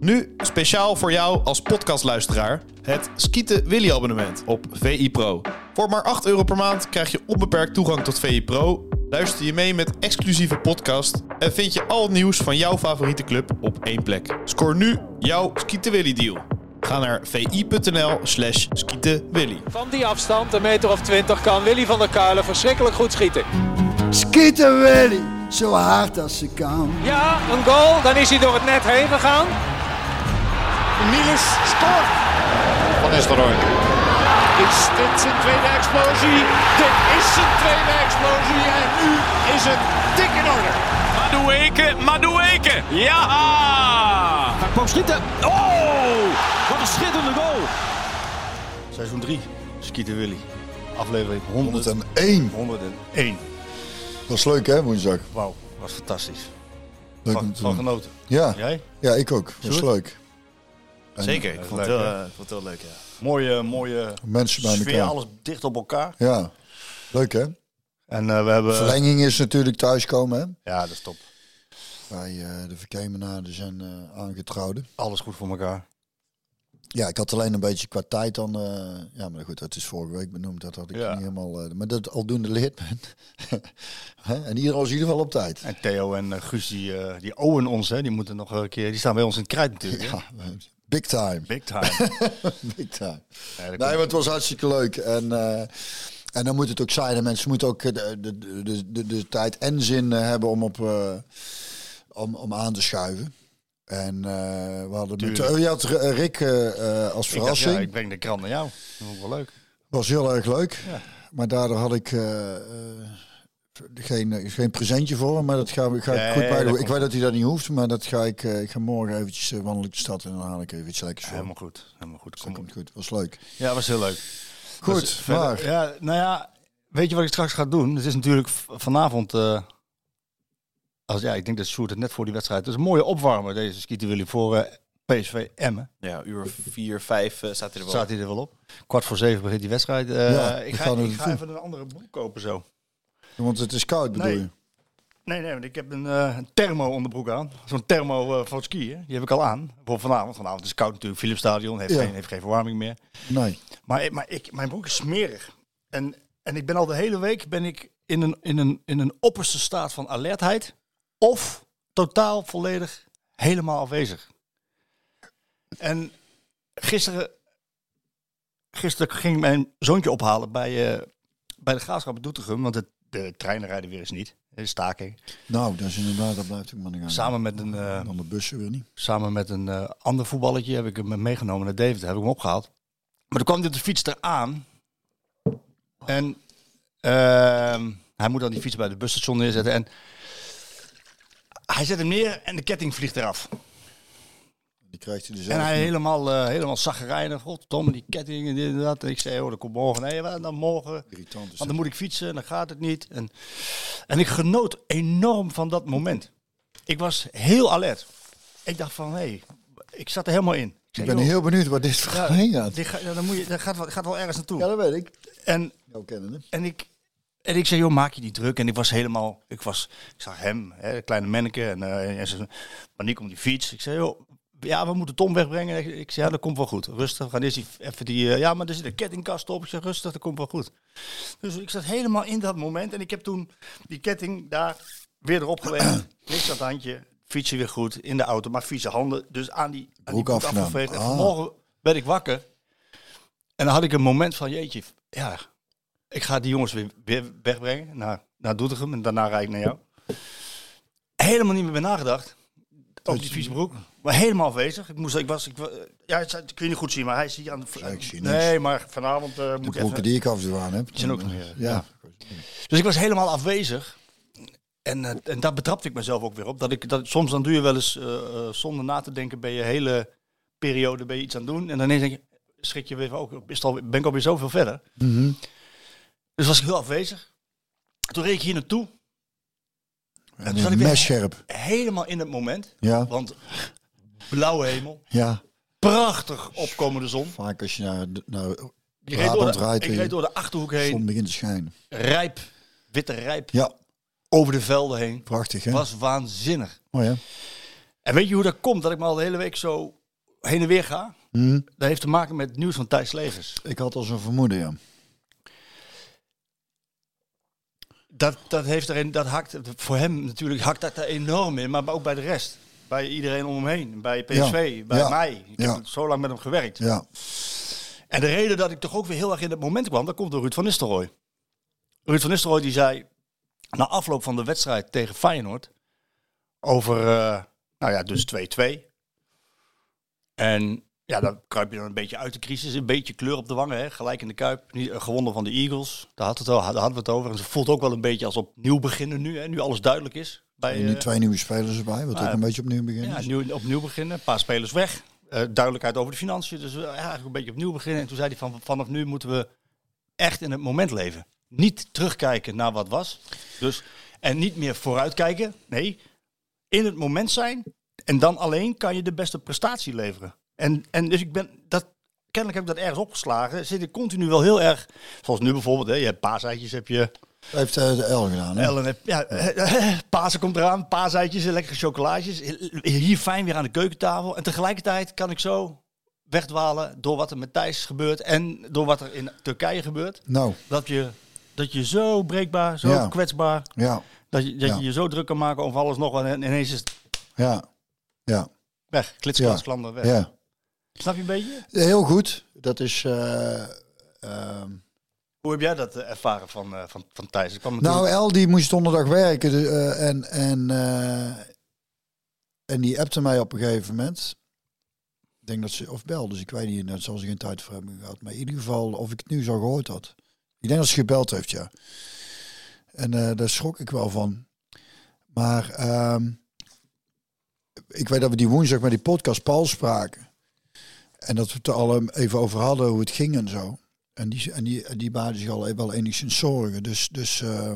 Nu speciaal voor jou als podcastluisteraar het Skieten Willy abonnement op VI Pro. Voor maar 8 euro per maand krijg je onbeperkt toegang tot VI Pro. Luister je mee met exclusieve podcast en vind je al het nieuws van jouw favoriete club op één plek. Scoor nu jouw Skieten Willy deal. Ga naar vi.nl slash skietenwilly. Van die afstand, een meter of twintig, kan Willy van der Kuilen verschrikkelijk goed schieten. Schieten Willy, zo hard als ze kan. Ja, een goal, dan is hij door het net heen gegaan. Niels scoort. Van Nistelrooy. Is dit zijn tweede explosie? Dit is zijn tweede explosie en nu is het dik in orde. Madueke, Madueke. Ja! Hij kwam schieten. Oh, wat een schitterende goal. Seizoen 3, Skieten Willy. Aflevering 100, 101. 101. Dat is leuk hè, woensdag. Wauw, was fantastisch. Leuk Van, van genoten. Ja, Jij? ja, ik ook. Dat is Sjoerd? leuk. En Zeker, ik is vond het leuk, heel, hè? eh, ik vond het heel leuk, ja. Mooie, mooie Mensen bij sfeer, elkaar. alles dicht op elkaar. Ja, leuk hè. En eh, we hebben... Verlenging is natuurlijk thuiskomen hè. Ja, dat is top. Bij eh, de verkemenaren zijn eh aangetrouwden. Alles goed voor elkaar. Ja, ik had alleen een beetje qua tijd dan. eh, ja, maar goed, dat is vorige week benoemd. Dat had ik Ja. niet helemaal. eh, maar dat aldoende leert men. En iedereen was in ieder geval op tijd. En Theo en eh, Guus, die, eh, die owen ons, hè. Die moeten nog een keer... Die staan bij ons in het krijt natuurlijk. hè. Ja, big time. Big time. Big time. Nee, komt- maar het was hartstikke leuk. En, eh, en dan moet het ook zijn. En mensen moeten ook eh, de, de, de, de, de tijd en zin eh, hebben om, op, eh, om, om aan te schuiven. En eh, we hadden met, oh, je had Rick eh, eh, als ik dacht, verrassing. ja, ik breng de krant naar jou. Dat vond ik wel leuk. Was heel erg leuk. Ja. Maar daardoor had ik eh, eh, geen, eh, geen presentje voor hem. Maar dat ga, ga ik Nee, goed bij doen. Ik komt weet dat hij dat niet hoeft. Maar dat ga ik, eh, ik ga morgen eventjes eh, wandelen de stad. En dan haal ik even iets lekkers voor. Helemaal goed. Helemaal goed. Dat Kom komt goed. Was leuk. Ja, was heel leuk. Goed, Dus verder- maar... Ja, nou ja, weet je wat ik straks ga doen? Het is natuurlijk vanavond... eh, als, ja, ik denk dat Sjoerd het net voor die wedstrijd... Het is een mooie opwarmer, deze Skieten Willy, voor eh, PSV Emmen. Ja, uur 4, 5 uh, staat hij er wel. Staat hij er wel op. Kwart voor zeven begint die wedstrijd. Eh, Ja, ik ga, ik ga even een andere broek kopen zo. Want het is koud bedoel Nee. je? Nee, nee, want ik heb een, eh, thermo onderbroek aan. Zo'n thermo eh voor het skiën. Die heb ik al aan. Voor vanavond. Vanavond is het koud natuurlijk. Philips Stadion heeft, Ja. geen, heeft geen verwarming meer. Nee. Maar, maar ik, mijn broek is smerig. En, en ik ben al de hele week ben ik in een, in, een, in een opperste staat van alertheid. Of totaal volledig helemaal afwezig. En gisteren, gisteren ging mijn zoontje ophalen bij, eh, bij de graafschap in Doetinchem. Want het, de treinen rijden weer eens niet. De staking. Nou, dat is inderdaad, dat blijft ook maar niet aan. Samen met een, eh, Dan de bussen weer niet. samen met een eh, ander voetballetje heb ik hem meegenomen naar Deventer. Heb ik hem opgehaald. Maar toen kwam op de fiets eraan. En ehm, hij moet dan die fiets bij de busstation neerzetten. En hij zet hem neer en de ketting vliegt eraf. Die krijgt hij dus En hij helemaal, eh helemaal zaggerijnig. Goddomme, die ketting en dit en dat. En ik zei, oh, dat komt morgen. Nee, wat dan morgen? Irritant Want dan moet ik fietsen en dan gaat het niet. En, en ik genoot enorm van dat moment. Ik was heel alert. Ik dacht van, hé, hey, ik zat er helemaal in. Ik, ben joh, heel benieuwd waar dit verhaal heen gaat. dit ga- ja, dan moet je, dat gaat, wel- gaat wel ergens naartoe. Ja, dat weet ik. En, kennen, en, ik, en ik zei, joh, maak je niet druk. En ik was helemaal, ik, was, ik zag hem, hè, de kleine manneke, en, eh en zijn paniek om die fiets. Ik zei, joh, ja, we moeten Tom wegbrengen. Ik, ik zei, ja, dat komt wel goed. Rustig, gaan eerst even die, eh, ja, maar er zit een kettingkast op. Ik rustig, dat komt wel goed. Dus ik zat helemaal in dat moment. En ik heb toen die ketting daar weer erop gelegd. Niks aan het handje. Fietsen weer goed in de auto. Maar vieze handen dus aan die, aan die Broek afgeveegd. En Ah. vanmorgen werd ik wakker. En dan had ik een moment van, jeetje, ja, ik ga die jongens weer, weer wegbrengen naar, naar Doetinchem. En daarna rijd ik naar jou. Helemaal niet meer bij nagedacht. Over die vieze broek. Maar helemaal afwezig. Ik moest, ik was, ik, ja, het kun je niet goed zien, maar hij is hier aan de... Ik zie nee, maar vanavond eh, moet ik even... die ik af en toe aan heb. Zijn ook nog. Ja. Dus ik was helemaal afwezig. En, eh, en daar betrapte ik mezelf ook weer op. Dat ik, dat, soms dan doe je wel eens, eh, zonder na te denken, ben je hele periode ben je iets aan het doen. En dan ineens denk je, schrik je weer van, ook, is al, ben ik alweer zoveel verder. Mhm. Dus was ik heel afwezig. Toen reed ik hier naartoe. En toen zat ik weer mes scherp. helemaal in het moment. Ja. Want blauwe hemel, Ja. prachtig opkomende zon. Vaak als je naar, de- naar Ik reed, door de, rijdt ik reed je door de Achterhoek zon heen. begint te schijnen. Rijp, witte rijp, Ja, over de velden heen. prachtig hè? Was waanzinnig. Oh ja. En weet je hoe dat komt dat ik me al de hele week zo heen en weer ga? Hm? Dat heeft te maken met het nieuws van Thijs Legers. Ik had al zo'n vermoeden, ja. Dat, dat, heeft erin, dat hakt voor hem natuurlijk hakt dat er enorm in, maar ook bij de rest. Bij iedereen om hem heen. Bij PSV, Ja. bij Ja. mij. Ik heb zo lang met hem gewerkt. Ja, En de reden dat ik toch ook weer heel erg in het moment kwam, dat komt door Ruud van Nistelrooy. Ruud van Nistelrooy die zei na afloop van de wedstrijd tegen Feyenoord over, eh, nou ja, dus 2-2. En ja, dan kruip je dan een beetje uit de crisis, een beetje kleur op de wangen, hè? gelijk in de kuip. Niet, eh, gewonnen van de Eagles, daar, had het al, daar hadden we het over. En ze voelt ook wel een beetje als opnieuw beginnen nu, hè? nu alles duidelijk is. Bij, en nu eh, twee nieuwe spelers erbij, wat nou, ook een beetje opnieuw beginnen ja, nieuw, opnieuw beginnen. Een paar spelers weg. Eh, duidelijkheid over de financiën. Dus eh, ja, eigenlijk een beetje opnieuw beginnen. En toen zei hij van vanaf nu moeten we echt in het moment leven. Niet terugkijken naar wat was. Dus, en niet meer vooruitkijken. Nee, in het moment zijn. En dan alleen kan je de beste prestatie leveren. En, en dus ik ben dat. Kennelijk heb ik dat ergens opgeslagen. Zit ik continu wel heel erg. Zoals nu bijvoorbeeld. Hè, je hebt paaseitjes, heb je. Heeft eh, de L gedaan, hè? Ellen, heeft- ja, eh, Pasen komt eraan, paaseitjes, lekkere chocolaatjes. Hier fijn weer aan de keukentafel. En tegelijkertijd kan ik zo wegdwalen door wat er met Thijs gebeurt en door wat er in Turkije gebeurt. Nou, Dat je, dat je zo breekbaar, zo Ja. kwetsbaar, ja, dat, je, dat Ja. je je zo druk kan maken over alles nog en ineens is het ja, ja, weg. Klander weg. ja. Snap je een beetje? Heel goed. Dat is... eh, ehm, Hoe heb jij dat eh, ervaren van, eh, van, van Thijs? Ik Nou, El die moest donderdag werken eh, en, en, en die appte mij op een gegeven moment. Ik denk dat ze, of belde, dus ik weet niet, daar zal ze geen tijd voor hebben gehad. Maar in ieder geval, of ik het nieuws al gehoord had. Ik denk dat ze gebeld heeft, ja. En daar schrok ik wel van. Maar ehm, ik weet dat we die woensdag met die podcast Paul spraken. En dat we het er al even over hadden hoe het ging en zo. En die, en die, die baarde zich al wel enigszins zorgen. Dus, dus, eh,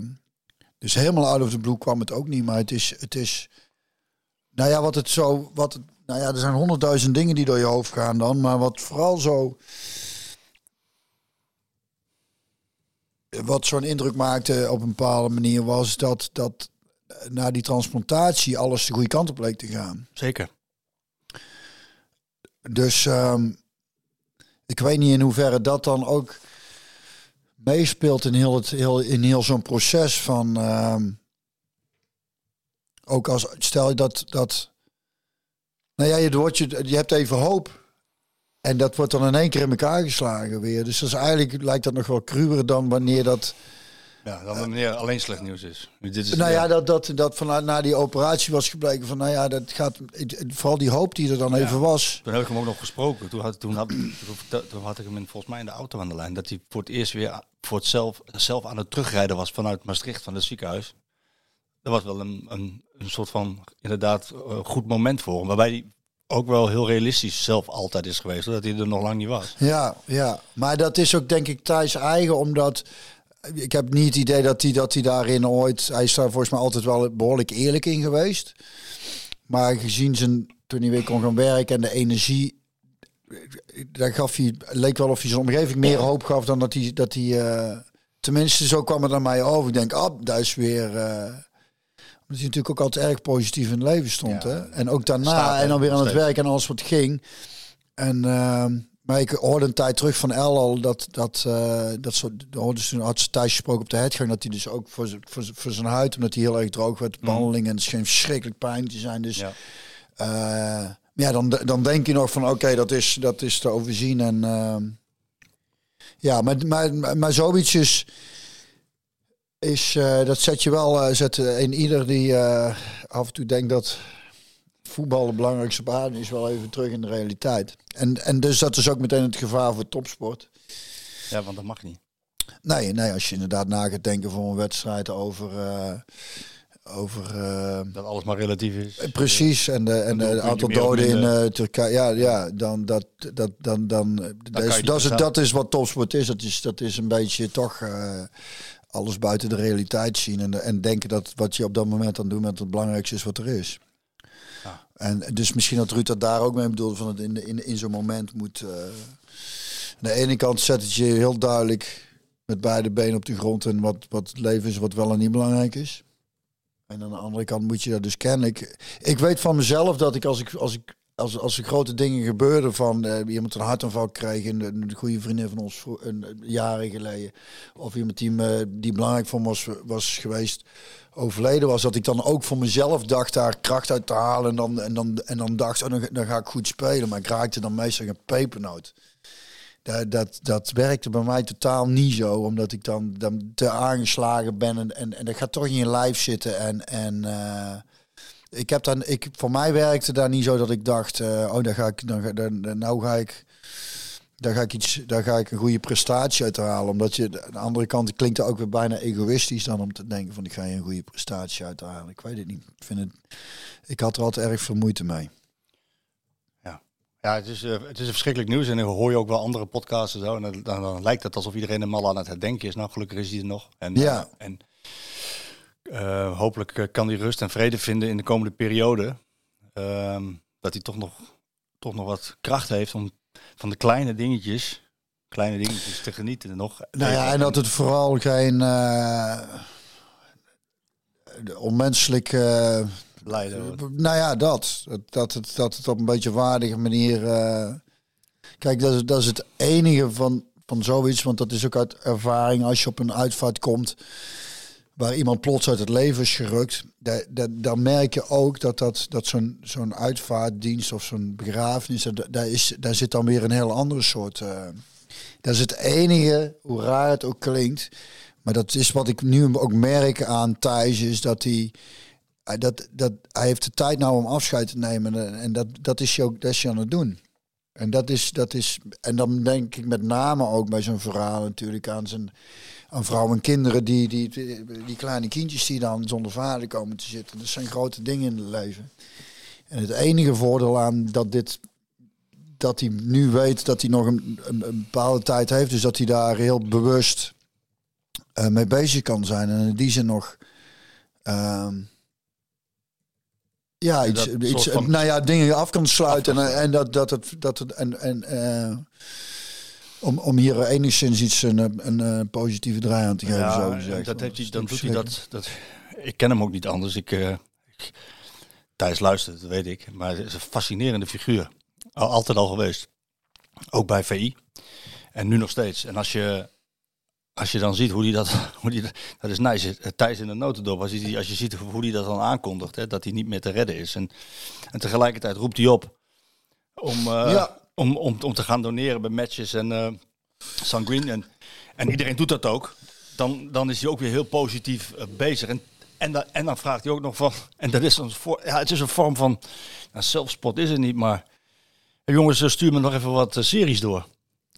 dus helemaal out of the blue kwam het ook niet. Maar het is, het is nou ja, wat het zo, wat het, nou ja, er zijn honderdduizend dingen die door je hoofd gaan dan. Maar wat vooral zo, wat zo'n indruk maakte op een bepaalde manier was dat, dat na die transplantatie alles de goede kant op leek te gaan. Zeker. Dus ehm, ik weet niet in hoeverre dat dan ook meespeelt in heel, het, heel, in heel zo'n proces van. ehm, ook als stel je dat. dat nou ja, je, wordt je, je hebt even hoop. En dat wordt dan in één keer in elkaar geslagen weer. Dus dat is eigenlijk lijkt dat nog wel cruwer dan wanneer dat. Ja, dan wanneer alleen slecht nieuws is. Dit is, Nou ja, dat, dat, dat vanuit na die operatie was gebleken van, nou ja, dat gaat. Vooral die hoop die er dan even was. Toen heb ik hem ook nog gesproken. Toen had, toen had, toen, had ik hem in, volgens mij in de auto aan de lijn. Dat hij voor het eerst weer voor het zelf, zelf aan het terugrijden was vanuit Maastricht van het ziekenhuis. Dat was wel een, een, een soort van inderdaad eh, goed moment voor hem. Waarbij hij ook wel heel realistisch zelf altijd is geweest. Zodat hij er nog lang niet was. Ja, ja. Maar dat is ook denk ik Thijs eigen, omdat ik heb niet het idee dat hij, dat hij daarin ooit... Hij is daar volgens mij altijd wel behoorlijk eerlijk in geweest. Maar gezien zijn, toen hij weer kon gaan werken en de energie... Daar gaf hij, leek wel of hij zijn omgeving meer hoop gaf dan dat hij... Dat hij eh, tenminste, zo kwam het aan mij over. Ik denk, ah, daar is weer... eh, omdat hij natuurlijk ook altijd erg positief in het leven stond. Ja, hè? En ook daarna, staat, en dan weer aan het werk en alles wat ging. En, ehm, maar ik hoorde een tijd terug van El al dat, dat, eh dat zo, hoorde ze, had ze thuis gesproken op de headgang, dat hij dus ook voor, zijn- voor, voor zijn huid, omdat hij heel erg droog werd, behandeling en het scheen verschrikkelijk pijn te zijn. Dus Ja. eh, ja, dan, dan denk je nog van oké, dat, is, dat is te overzien. En ehm, ja, maar, maar, maar, maar zoiets is, is eh, dat zet je wel, eh, zet eh, in ieder die eh, af en toe denkt dat voetbal de belangrijkste baan is, wel even terug in de realiteit. En, en dus dat is ook meteen het gevaar voor topsport. Ja, want dat mag niet. Nee, nee, als je inderdaad na gaat denken voor een wedstrijd over. eh, over eh, Dat alles maar relatief is. Precies, en de, en je aantal doden in eh, Turkije. Ja, ja, dan dat, dat, dan, dan, eh, dat, is, dat, is, dat is wat topsport is. Dat is, dat is een beetje toch eh, alles buiten de realiteit zien en, en denken dat wat je op dat moment aan doet met het belangrijkste is wat er is. En dus misschien dat Ruud dat daar ook mee bedoelt van het in, in, in zo'n moment moet. eh, aan de ene kant zet het je heel duidelijk met beide benen op de grond en wat, wat leven is, wat wel en niet belangrijk is. En aan de andere kant moet je dat dus kennelijk... Ik weet van mezelf dat ik als ik... Als ik als, als er grote dingen gebeurden van uh, iemand een hartaanval kreeg, een, een goede vriendin van ons een, jaren geleden, of iemand die, me, die belangrijk voor me was, was geweest, overleden was, dat ik dan ook voor mezelf dacht daar kracht uit te halen en dan, en dan, en dan dacht, oh, dan, ga ik goed spelen. Maar ik raakte dan meestal een pepernoot. Dat, dat, dat werkte bij mij totaal niet zo, omdat ik dan, dan te aangeslagen ben en, en, en dat gaat toch in je lijf zitten. En, en uh, ik heb dan, ik, voor mij werkte daar niet zo dat ik dacht, uh, oh, daar ga ik, dan, dan, nou ga ik, daar ga ik iets, daar ga ik een goede prestatie uit halen. Omdat je, aan de andere kant klinkt het ook weer bijna egoïstisch dan om te denken van, ik ga je een goede prestatie uit halen. Ik weet het niet. Ik vind het, ik had er altijd erg veel moeite mee. Ja, het is, uh, het is een verschrikkelijk nieuws. En dan hoor je ook wel andere podcasts en zo. En dan, dan, dan lijkt het alsof iedereen hem al aan het herdenken is. Nou, gelukkig is hij er nog. En, ja. Uh, en uh, hopelijk kan hij rust en vrede vinden in de komende periode. Ehm, dat hij toch nog, toch nog wat kracht heeft om van de kleine dingetjes, kleine dingetjes te genieten nog. Nou ja, en dat het vooral geen onmenselijke Leiden. Nou ja, dat. Dat het, dat het op een beetje waardige manier. Uh... Kijk, dat is, dat is het enige van, van zoiets. Want dat is ook uit ervaring als je op een uitvaart komt. Waar iemand plots uit het leven is gerukt. Dan merk je ook dat, dat, dat zo'n zo'n uitvaartdienst of zo'n begrafenis. Daar, is, daar zit dan weer een heel andere soort. Uh... dat is het enige, hoe raar het ook klinkt. Maar dat is wat ik nu ook merk aan Thijs. Is dat hij dat, dat, hij heeft de tijd nou om afscheid te nemen. En dat, dat is je ook dat is je aan het doen. En dat is, dat is. En dan denk ik met name ook bij zo'n verhaal natuurlijk aan zijn aan vrouwen en kinderen, die, die, die, kleine kindjes die dan zonder vader komen te zitten. Dat zijn grote dingen in het leven. En het enige voordeel aan dat dit dat hij nu weet dat hij nog een, een, een bepaalde tijd heeft, dus dat hij daar heel bewust uh, mee bezig kan zijn. En in die zin nog. Uh, ja, iets, iets nou ja, dingen af kan sluiten af en, en, dat, dat het, dat het, en, en uh, om, om hier enigszins iets een, een, een eh, positieve draai aan te geven. Ja, zo dat heeft hij, dan doet hij dat, dat. Ik ken hem ook niet anders. Ik, uh, ik Thijs luistert, dat weet ik. Maar het is een fascinerende figuur. Altijd al geweest. Ook bij VI. En nu nog steeds. En als je als je dan ziet hoe die dat, hoe die, dat is nice, Thijs in de notendop, als je, als je ziet hoe die dat dan aankondigt, hè, dat hij niet meer te redden is. En, en tegelijkertijd roept hij op om, uh, ja. Om, om, om te gaan doneren bij matches en uh, Sanguine. En, en iedereen doet dat ook. Dan, dan is hij ook weer heel positief uh, bezig. En, en, da, en dan vraagt hij ook nog van, en dat is een, voor, ja, het is een vorm van, nou, zelfspot is het niet, maar jongens, stuur me nog even wat series door.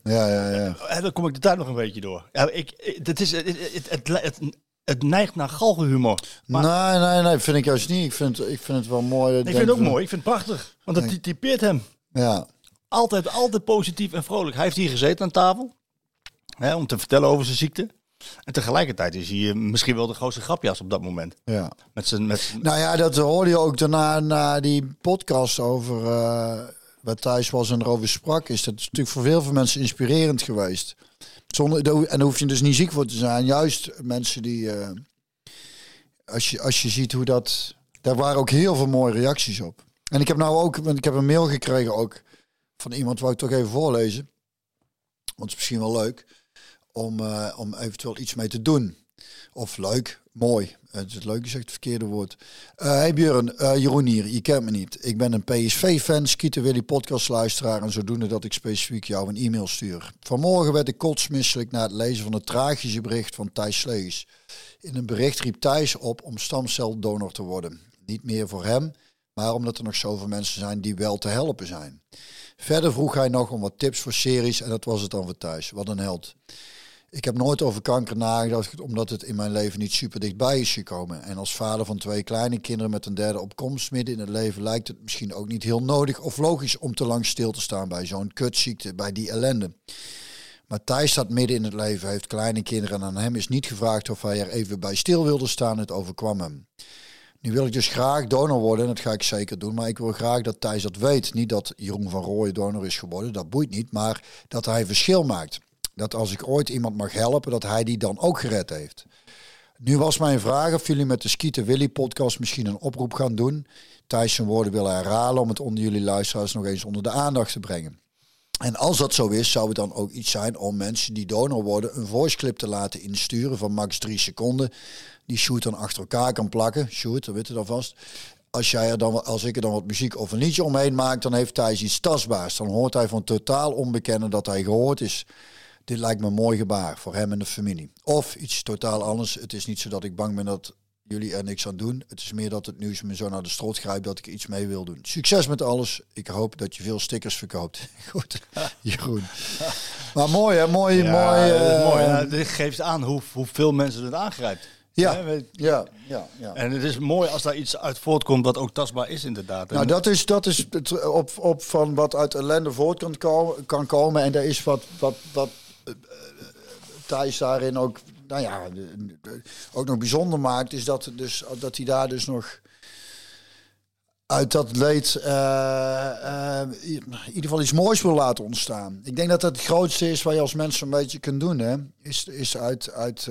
Ja, ja, ja. En dan kom ik de tijd nog een beetje door. Ja, ik, het, is, het, het, het, het neigt naar galgenhumor. Maar... Nee, nee, nee, vind ik juist niet. Ik vind, ik vind het wel mooi. ik vind het ook mooi. Ik vind het prachtig. Want dat typeert hem. Ja. Altijd, altijd positief en vrolijk. Hij heeft hier gezeten aan tafel. Hè, om te vertellen over zijn ziekte. En tegelijkertijd is hij misschien wel de grootste grapjas op dat moment. Ja. Met zijn, met Nou ja, dat hoorde je ook daarna na die podcast over... Uh wat Thijs was en erover sprak, is dat natuurlijk voor veel van mensen inspirerend geweest. Zonder, en daar hoef je dus niet ziek voor te zijn. Juist mensen die, uh, als, je, als je ziet hoe dat, daar waren ook heel veel mooie reacties op. En ik heb nou ook, want ik heb een mail gekregen ook van iemand, wou ik toch even voorlezen. Want het is misschien wel leuk om, uh, om eventueel iets mee te doen. Of leuk, mooi. Het is leuk is echt het verkeerde woord. Uh, hey Björn, uh, Jeroen hier, je kent me niet. Ik ben een PSV-fan, Skieten Willy podcastluisteraar en zodoende dat ik specifiek jou een e-mail stuur. Vanmorgen werd ik kotsmisselijk na het lezen van het tragische bericht van Thijs Slees. In een bericht riep Thijs op om stamceldonor te worden. Niet meer voor hem, maar omdat er nog zoveel mensen zijn die wel te helpen zijn. Verder vroeg hij nog om wat tips voor series en dat was het dan voor Thijs. Wat een held. Ik heb nooit over kanker nagedacht, omdat het in mijn leven niet super dichtbij is gekomen. En als vader van twee kleine kinderen met een derde opkomst midden in het leven lijkt het misschien ook niet heel nodig of logisch om te lang stil te staan bij zo'n kutziekte, bij die ellende. Maar Thijs staat midden in het leven, heeft kleine kinderen en aan hem is niet gevraagd of hij er even bij stil wilde staan. Het overkwam hem. Nu wil ik dus graag donor worden en dat ga ik zeker doen. Maar ik wil graag dat Thijs dat weet. Niet dat Jeroen van Rooyen donor is geworden, dat boeit niet. Maar dat hij verschil maakt dat als ik ooit iemand mag helpen, dat hij die dan ook gered heeft. Nu was mijn vraag of jullie met de Skieten Willy podcast misschien een oproep gaan doen. Thijs zijn woorden willen herhalen om het onder jullie luisteraars nog eens onder de aandacht te brengen. En als dat zo is, zou het dan ook iets zijn om mensen die donor worden een voice clip te laten insturen van max drie seconden. Die shoot dan achter elkaar kan plakken. Shoot, dat weet je dan vast. Als, jij er dan, als ik er dan wat muziek of een liedje omheen maak, dan heeft Thijs iets tastbaars. Dan hoort hij van totaal onbekende dat hij gehoord is. Dit lijkt me een mooi gebaar voor hem en de familie. Of iets totaal anders. Het is niet zo dat ik bang ben dat jullie er niks aan doen. Het is meer dat het nieuws me zo naar de strot grijpt dat ik iets mee wil doen. Succes met alles. Ik hoop dat je veel stickers verkoopt. Goed, Jeroen. Maar mooi hè, mooi, Ja, mooi. is eh, mooi. Ja, dit geeft aan hoe, hoeveel mensen het aangrijpt. Ja, ja, ja, ja. En het is mooi als daar iets uit voortkomt wat ook tastbaar is inderdaad. Nou, dat is, dat is het op, op van wat uit ellende voort kan komen. Kan komen. En daar is wat, wat, wat eh, Thijs daarin ook, nou ja, ook nog bijzonder maakt. Is dat, dus, dat hij daar dus nog uit dat leed eh, in ieder geval iets moois wil laten ontstaan. Ik denk dat dat het grootste is wat je als mens een beetje kunt doen. Hè? Is, is uit... uit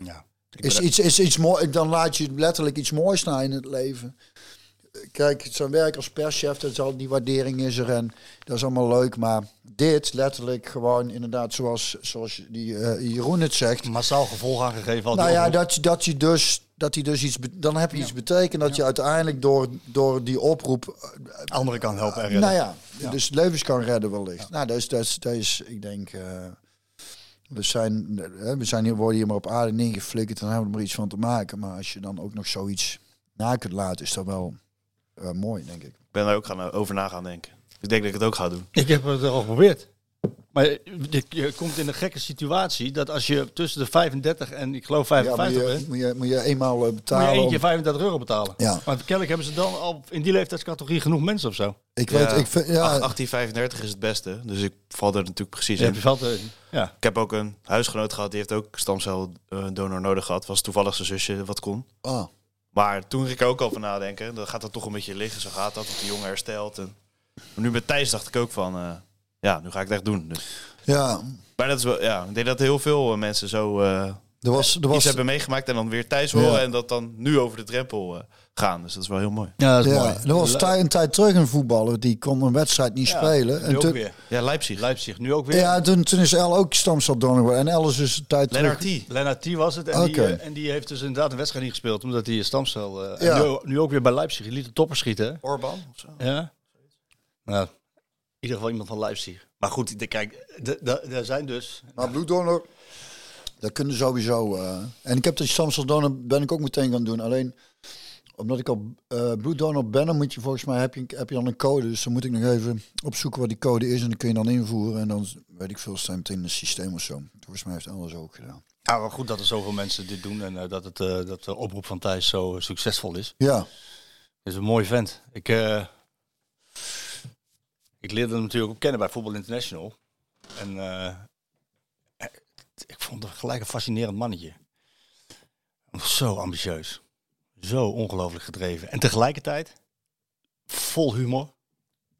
ja. Is iets, is iets mooi, dan laat je letterlijk iets moois na in het leven. Kijk, zijn werk als perschef, dat is al, die waardering is er en dat is allemaal leuk. Maar dit, letterlijk gewoon inderdaad zoals, zoals die eh, Jeroen het zegt. massaal gevolg aangegeven. al die Nou ja, dat, je- dat je dus, dat hij dus iets, dan heb je iets betekend dat je uiteindelijk door, door die oproep, andere kan helpen en redden. nou ja, dus levens kan redden wellicht. Nou, dat is, dat is, dat is ik denk, eh, we zijn, we zijn hier, worden hier maar op aarde neergeflikkerd en dan hebben we er maar iets van te maken. Maar als je dan ook nog zoiets na kunt laten, is dat wel eh, mooi, denk ik. Ik ben daar ook gaan, eh, over na gaan denken. Ik denk dat ik het ook ga doen. Ik heb het al geprobeerd. Maar je, je komt in een gekke situatie dat als je tussen de 35 en ik geloof Ja, 55 moet, je, bent, moet, je, moet je eenmaal eh, moet je betalen. om- keer 35 euro betalen. Ja. Maar kennelijk hebben ze dan al in die leeftijdscategorie genoeg mensen of zo. ik Ja, weet, ik vind, ja, 1835 is het beste, dus ik val er natuurlijk precies Ja, in. je valt er- ja. Ik heb ook een huisgenoot gehad, die heeft ook stamceldonor nodig gehad. Was toevallig zijn zusje wat kon. ah, Maar toen ging ik er ook over nadenken. Dan gaat het toch een beetje liggen. Zo gaat dat, dat die jongen herstelt. En... Maar nu met Thijs dacht ik ook van... eh, ja, nu ga ik het echt doen. Dus. ja, Maar dat is wel... Ja, ik denk dat heel veel eh, mensen zo... eh, er was, er iets was, hebben meegemaakt en dan weer Thijs horen. Ja. En dat dan nu over de drempel eh, gaan. Dus dat is wel heel mooi. Ja, dat is ja, mooi. er was tij- een tijd terug een voetballer die kon een wedstrijd niet Ja, spelen. Nu En ook toen, weer. Ja, Leipzig. Leipzig, nu ook weer. ja, toen, toen is El ook stamceldonor geworden. En El is dus een tijd terug. Lennart T. Lennart T was het. En, die, Oké. en die heeft dus inderdaad een wedstrijd niet gespeeld. Omdat hij stamcel... eh, Ja. en nu, nu ook weer bij Leipzig. Die liet de topper schieten. Orban of zo. Ja. Nou, ieder geval iemand van Leipzig. Maar goed, de, kijk, er zijn dus... Maar bloeddonor, dat kunnen sowieso. eh. en ik heb de stamceldonor ben ik ook meteen gaan doen. Alleen omdat ik al eh bloeddonor ben, dan moet je volgens mij heb je, heb je dan een code. Dus dan moet ik nog even opzoeken wat die code is en dan kun je dan invoeren en dan weet ik veel, staat meteen in het systeem of zo. Volgens mij heeft alles ook gedaan. Ja, maar goed dat er zoveel mensen dit doen en eh, dat, het, eh, dat de oproep van Thijs zo succesvol is. Ja, Het is een mooi vent. Ik, eh, ik leerde hem natuurlijk ook kennen bij Voetbal International. En eh, ik vond hem gelijk een fascinerend mannetje. Zo ambitieus. Zo ongelooflijk gedreven. En tegelijkertijd vol humor.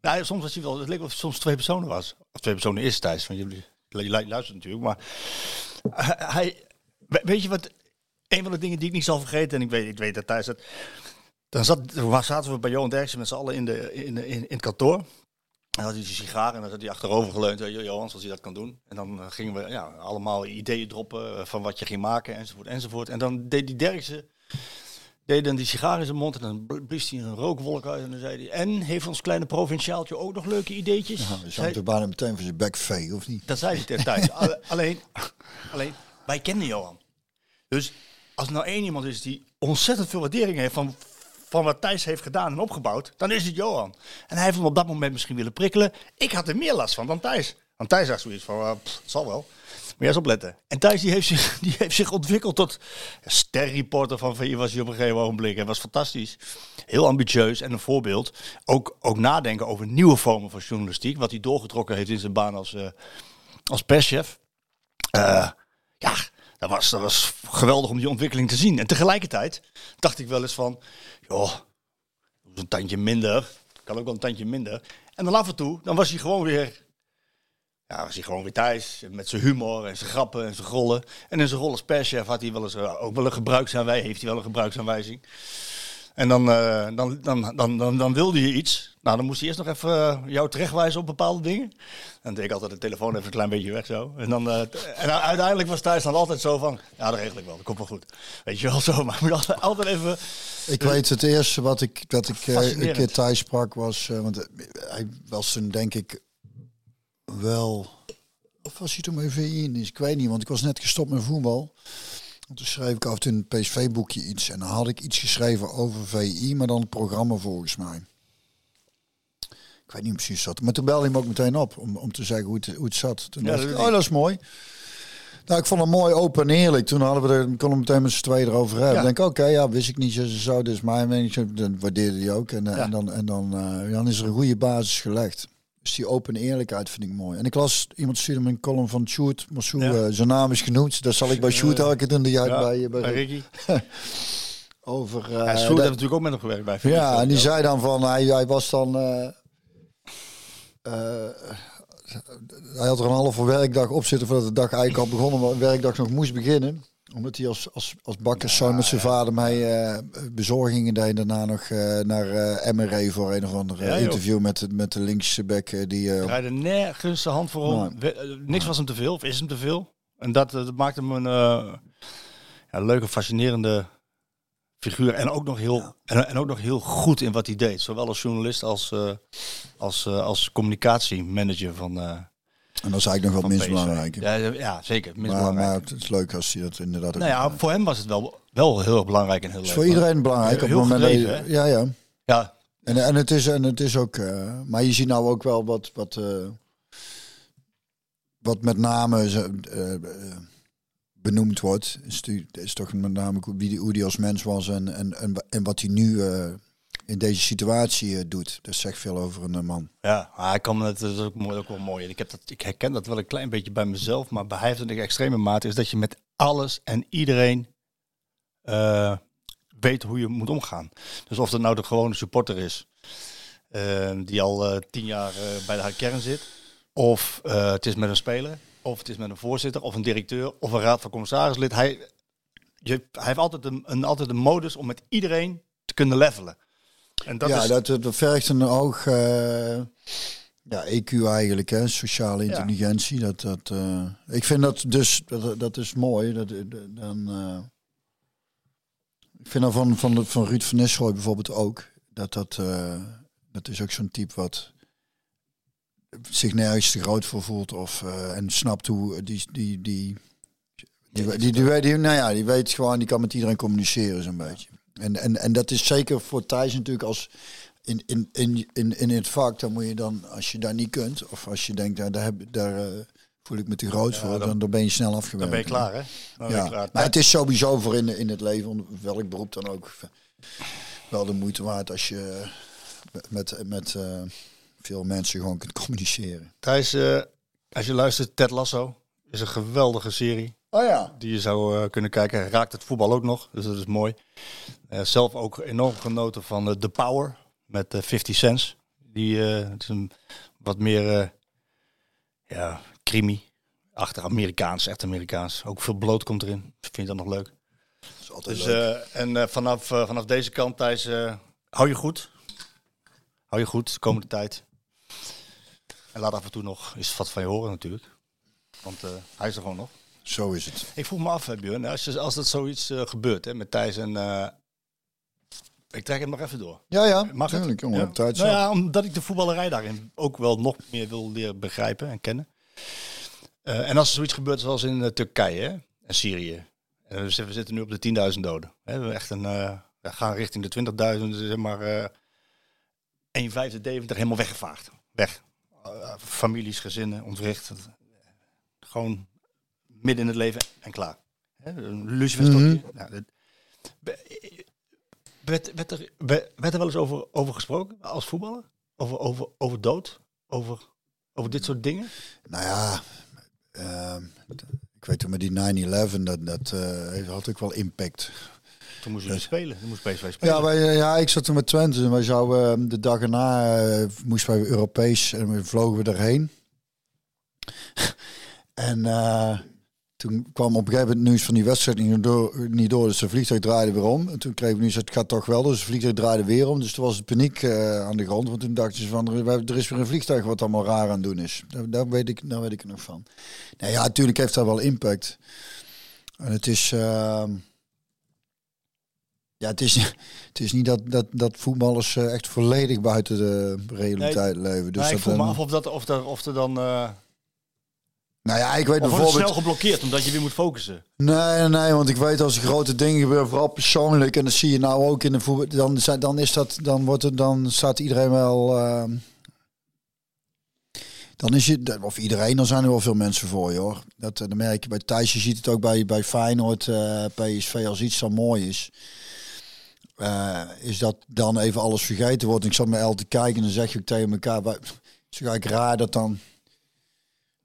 Nou, soms was hij wel, het leek wel of het soms twee personen was. Of twee personen is Thijs, want jullie luisteren natuurlijk. Maar hij, hij- we- weet je wat, een van de dingen die ik niet zal vergeten, en ik weet, ik weet dat Thijs dat... Dan zat, zaten we bij Johan Derksen met z'n allen in, de, in, in, in het kantoor. En had hij een sigaar en dan zat hij achterover geleund. Zei, Johan, zoals hij dat kan doen. En dan eh, gingen we ja, allemaal ideeën droppen eh, van wat je ging maken enzovoort enzovoort. En dan deed die Derksen deed dan die sigaar in zijn mond en dan bl- blies hij een rookwolk uit. En dan zei hij, en heeft ons kleine provinciaaltje ook nog leuke ideetjes? ja, Zei- zou bijna meteen voor zijn bek vegen, of niet? dat zei hij. Alle- alleen, alleen, wij kennen Johan. Dus als er nou één iemand is die ontzettend veel waardering heeft van, van wat Thijs heeft gedaan en opgebouwd, dan is het Johan. En hij heeft hem op dat moment misschien willen prikkelen. Ik had er meer last van dan Thijs. Want Thijs zag zoiets van, het zal wel. Maar eens opletten. En Thijs die heeft, zich, die heeft zich ontwikkeld tot sterreporter van VI was hij op een gegeven ogenblik. Hij was fantastisch. Heel ambitieus en een voorbeeld. Ook, ook nadenken over nieuwe vormen van journalistiek. Wat hij doorgetrokken heeft in zijn baan als, eh, als perschef. Eh, ja, dat was, dat was geweldig om die ontwikkeling te zien. En tegelijkertijd dacht ik wel eens van, joh, een tandje minder. Kan ook wel een tandje minder. En dan af en toe, dan was hij gewoon weer ja, was hij gewoon weer thuis. Met zijn humor en zijn grappen en zijn rollen. En in zijn rol als perschef had hij wel eens eh, ook wel een gebruiksaanwijzing. Heeft hij wel een gebruiksaanwijzing. En dan, eh, dan, dan, dan, dan, dan wilde je iets. Nou, dan moest hij eerst nog even eh, jou terechtwijzen op bepaalde dingen. En dan deed ik altijd de telefoon even een klein beetje weg zo. En, dan, eh, en u- uiteindelijk was Thijs dan altijd zo van... Ja, dat regel ik wel, dat komt wel goed. Weet je wel zo, maar moet altijd, altijd even... Ik weet het eerste wat ik, dat ik een keer thuis sprak was, want hij was toen denk ik wel, of was hij toen bij VI in? Ik weet niet, want ik was net gestopt met voetbal. En toen schreef ik af en toe in het PSV-boekje iets en dan had ik iets geschreven over VI, maar dan het programma volgens mij. Ik weet niet precies wat, maar toen belde hij me ook meteen op om, om te zeggen hoe het, hoe het zat. Toen Ja, dacht ik, oh dat is mooi. Nou, ik vond het mooi open en eerlijk. Toen hadden we er, konden we meteen met z'n tweeën erover hebben. Ja. Ik denk, oké, ja, wist ik niet zo, zo dus mijn mening. Dat waardeerde hij ook. En, eh, Ja. en, dan, en dan, eh, dan is er een goede basis gelegd. Dus die open eerlijkheid vind ik mooi. En ik las, iemand stuurde me een column van Sjoerd Massou. Ja. eh, zijn naam is genoemd. Dat zal ik bij Sjoerd elke doen. Die uit Ja, bij, bij, bij Ricky. over... Ja, eh, Sjoerd dat- heeft natuurlijk ook met hem gewerkt bij ja, en die zei dan van, hij, hij was dan... eh, eh, hij had er een halve werkdag op zitten voordat de dag eigenlijk al begonnen, maar de werkdag nog moest beginnen. Omdat hij als, als, als bakkerszoon met zijn vader mij eh, bezorgingen deed. Daarna nog eh, naar eh MRE voor een of ander Ja, joh. interview met, de- met de linkse bek die... eh, Hij rijde nergens de hand voor om. We- Niks was hem te veel, of is hem te veel. En dat, dat maakte hem een ja, leuke, fascinerende figuur. En ook, nog heel, en, en ook nog heel goed in wat hij deed. Zowel als journalist als, als, als communicatiemanager van, en dat is eigenlijk nog wat van minst belangrijk. Ja, ja, zeker. minst Maar, belangrijk. maar het is leuk als hij dat inderdaad ook... nou ja, voor hem was het wel, wel heel erg belangrijk en heel leuk. voor iedereen belangrijk. op Heel het moment dat je- gedreven, ja, ja. Ja, En, en, het is, en het is ook, eh, maar je ziet nou ook wel wat, wat, eh, wat met name eh, benoemd wordt. Is, die- is toch met name hoe die, hoe die als mens was en, en, en, en wat hij nu in deze situatie eh, doet. Dat zegt veel over een eh, man. Ja, hij kan het, dat is ook, mooi, wel mooi. Ik, heb dat, ik herken dat wel een klein beetje bij mezelf, maar bij hij heeft in extreme mate, is dat je met alles en iedereen eh, weet hoe je moet omgaan. Dus of dat nou de gewone supporter is, die al tien jaar bij de kern zit, of het is met een speler, of het is met een voorzitter, of een directeur, of een raad van commissarislid. Hij, je, hij heeft altijd een, een, altijd een modus om met iedereen te kunnen levelen. En dat ja, is, dat, dat vergt een hoog eh, ja, EQ eigenlijk, hè, sociale Ja. intelligentie. Dat, dat, eh, ik vind dat dus, dat, dat is mooi. Dat, eh, dan, eh, ik vind dat van, van, de- van Ruud van Nistelrooy bijvoorbeeld ook. Dat, dat, eh, dat is ook zo'n type wat zich nergens te groot voor voelt. Of, eh, en snapt hoe die, die, die, die, die, die, weet- die, nou ja, die weet gewoon, die kan met iedereen communiceren zo'n beetje. En, en, en dat is zeker voor Thijs natuurlijk als in, in, in, in, in het vak, dan moet je dan, als je daar niet kunt, of als je denkt, nou, daar, heb, daar eh, voel ik me te groot voor, dan, dan ben je snel afgewerkt. dan ben je klaar, hè? Dan ben je Ja, klaar. maar het is sowieso voor in, in het leven, welk beroep dan ook, wel de moeite waard als je met, met eh, veel mensen gewoon kunt communiceren. Thijs, eh, als je luistert, Ted Lasso is een geweldige serie Oh ja. die je zou eh, kunnen kijken. Hij raakt het voetbal ook nog, dus dat is mooi. Eh, zelf ook enorm genoten van eh, The Power met eh 50 Cents. Die het is een wat meer ja, crimi. Achter Amerikaans, echt Amerikaans. Ook veel bloot komt erin. Vind je dat nog leuk? Dat is altijd Dus, leuk. en vanaf, vanaf deze kant, Thijs, hou je goed. Hou je goed de komende tijd. En laat af en toe nog eens wat van je horen natuurlijk. Want hij is er gewoon nog. Zo is het. Ik vroeg me af, Björn, als, als dat zoiets eh, gebeurt hè, met Thijs en... eh, ik trek hem nog even door. Ja, ja, Mag het? natuurlijk, jongen. Ja? Op tijd nou ja, omdat ik de voetballerij daarin ook wel nog meer wil leren begrijpen en kennen. Eh, en als er zoiets gebeurt zoals in Turkije hè, en Syrië. En we zitten- nu op de 10.000 doden. Hè, we echt een, we gaan richting de 20.000, dus zeg maar eh 1 vijfde Deventer helemaal weggevaagd. Weg. Families, gezinnen, ontwricht. Gewoon midden in het leven en klaar. Een luciferstokje. Ja, dat- Be- werd, werd, er, werd werd er wel eens over, over gesproken als voetballer? Over, over, over dood? Over, over dit soort dingen? Nou ja, ehm, ik weet toen met die 9-11, dat, dat eh, had ook wel impact. Toen moest je dus spelen. Toen moest PSV spelen. Ja, wij, eh, ja, ik zat toen met Twente en wij zouden eh, de dag erna eh, moesten wij Europees en we vlogen we erheen. En toen kwam op een gegeven moment nieuws van die wedstrijd niet door, niet door dus de vliegtuig draaide weer om. En toen kreeg ik nieuws, het gaat toch wel, dus het vliegtuig draaide weer om. Dus toen was het paniek eh, aan de grond, want toen dachten ze van, er, is weer een vliegtuig wat allemaal raar aan het doen is. Daar, daar, weet, ik, daar weet ik er nog van. Nou ja, natuurlijk heeft dat wel impact. En het is... ehm, ja, het is, het is niet dat, dat, dat voetballers eh, echt volledig buiten de realiteit leven. Dus ik dat, voel me eh, af of, dat, of, er, of er dan... eh nou ja, ik weet of wordt het bijvoorbeeld... snel geblokkeerd omdat je weer moet focussen. Nee, nee, want ik weet als er grote dingen gebeuren, vooral persoonlijk, en dat zie je nou ook in de voetbal, dan, dan is dat, dan wordt het, dan staat iedereen wel, ehm, dan is je, of iedereen, dan zijn er wel veel mensen voor je hoor. Dat, eh, dan merk je bij Thijs, je ziet het ook bij, bij Feyenoord, eh, PSV, als iets zo mooi is. eh, is dat dan even alles vergeten wordt. Ik zat met El te kijken en dan zeg je ook tegen elkaar, "Wij- het is eigenlijk raar dat dan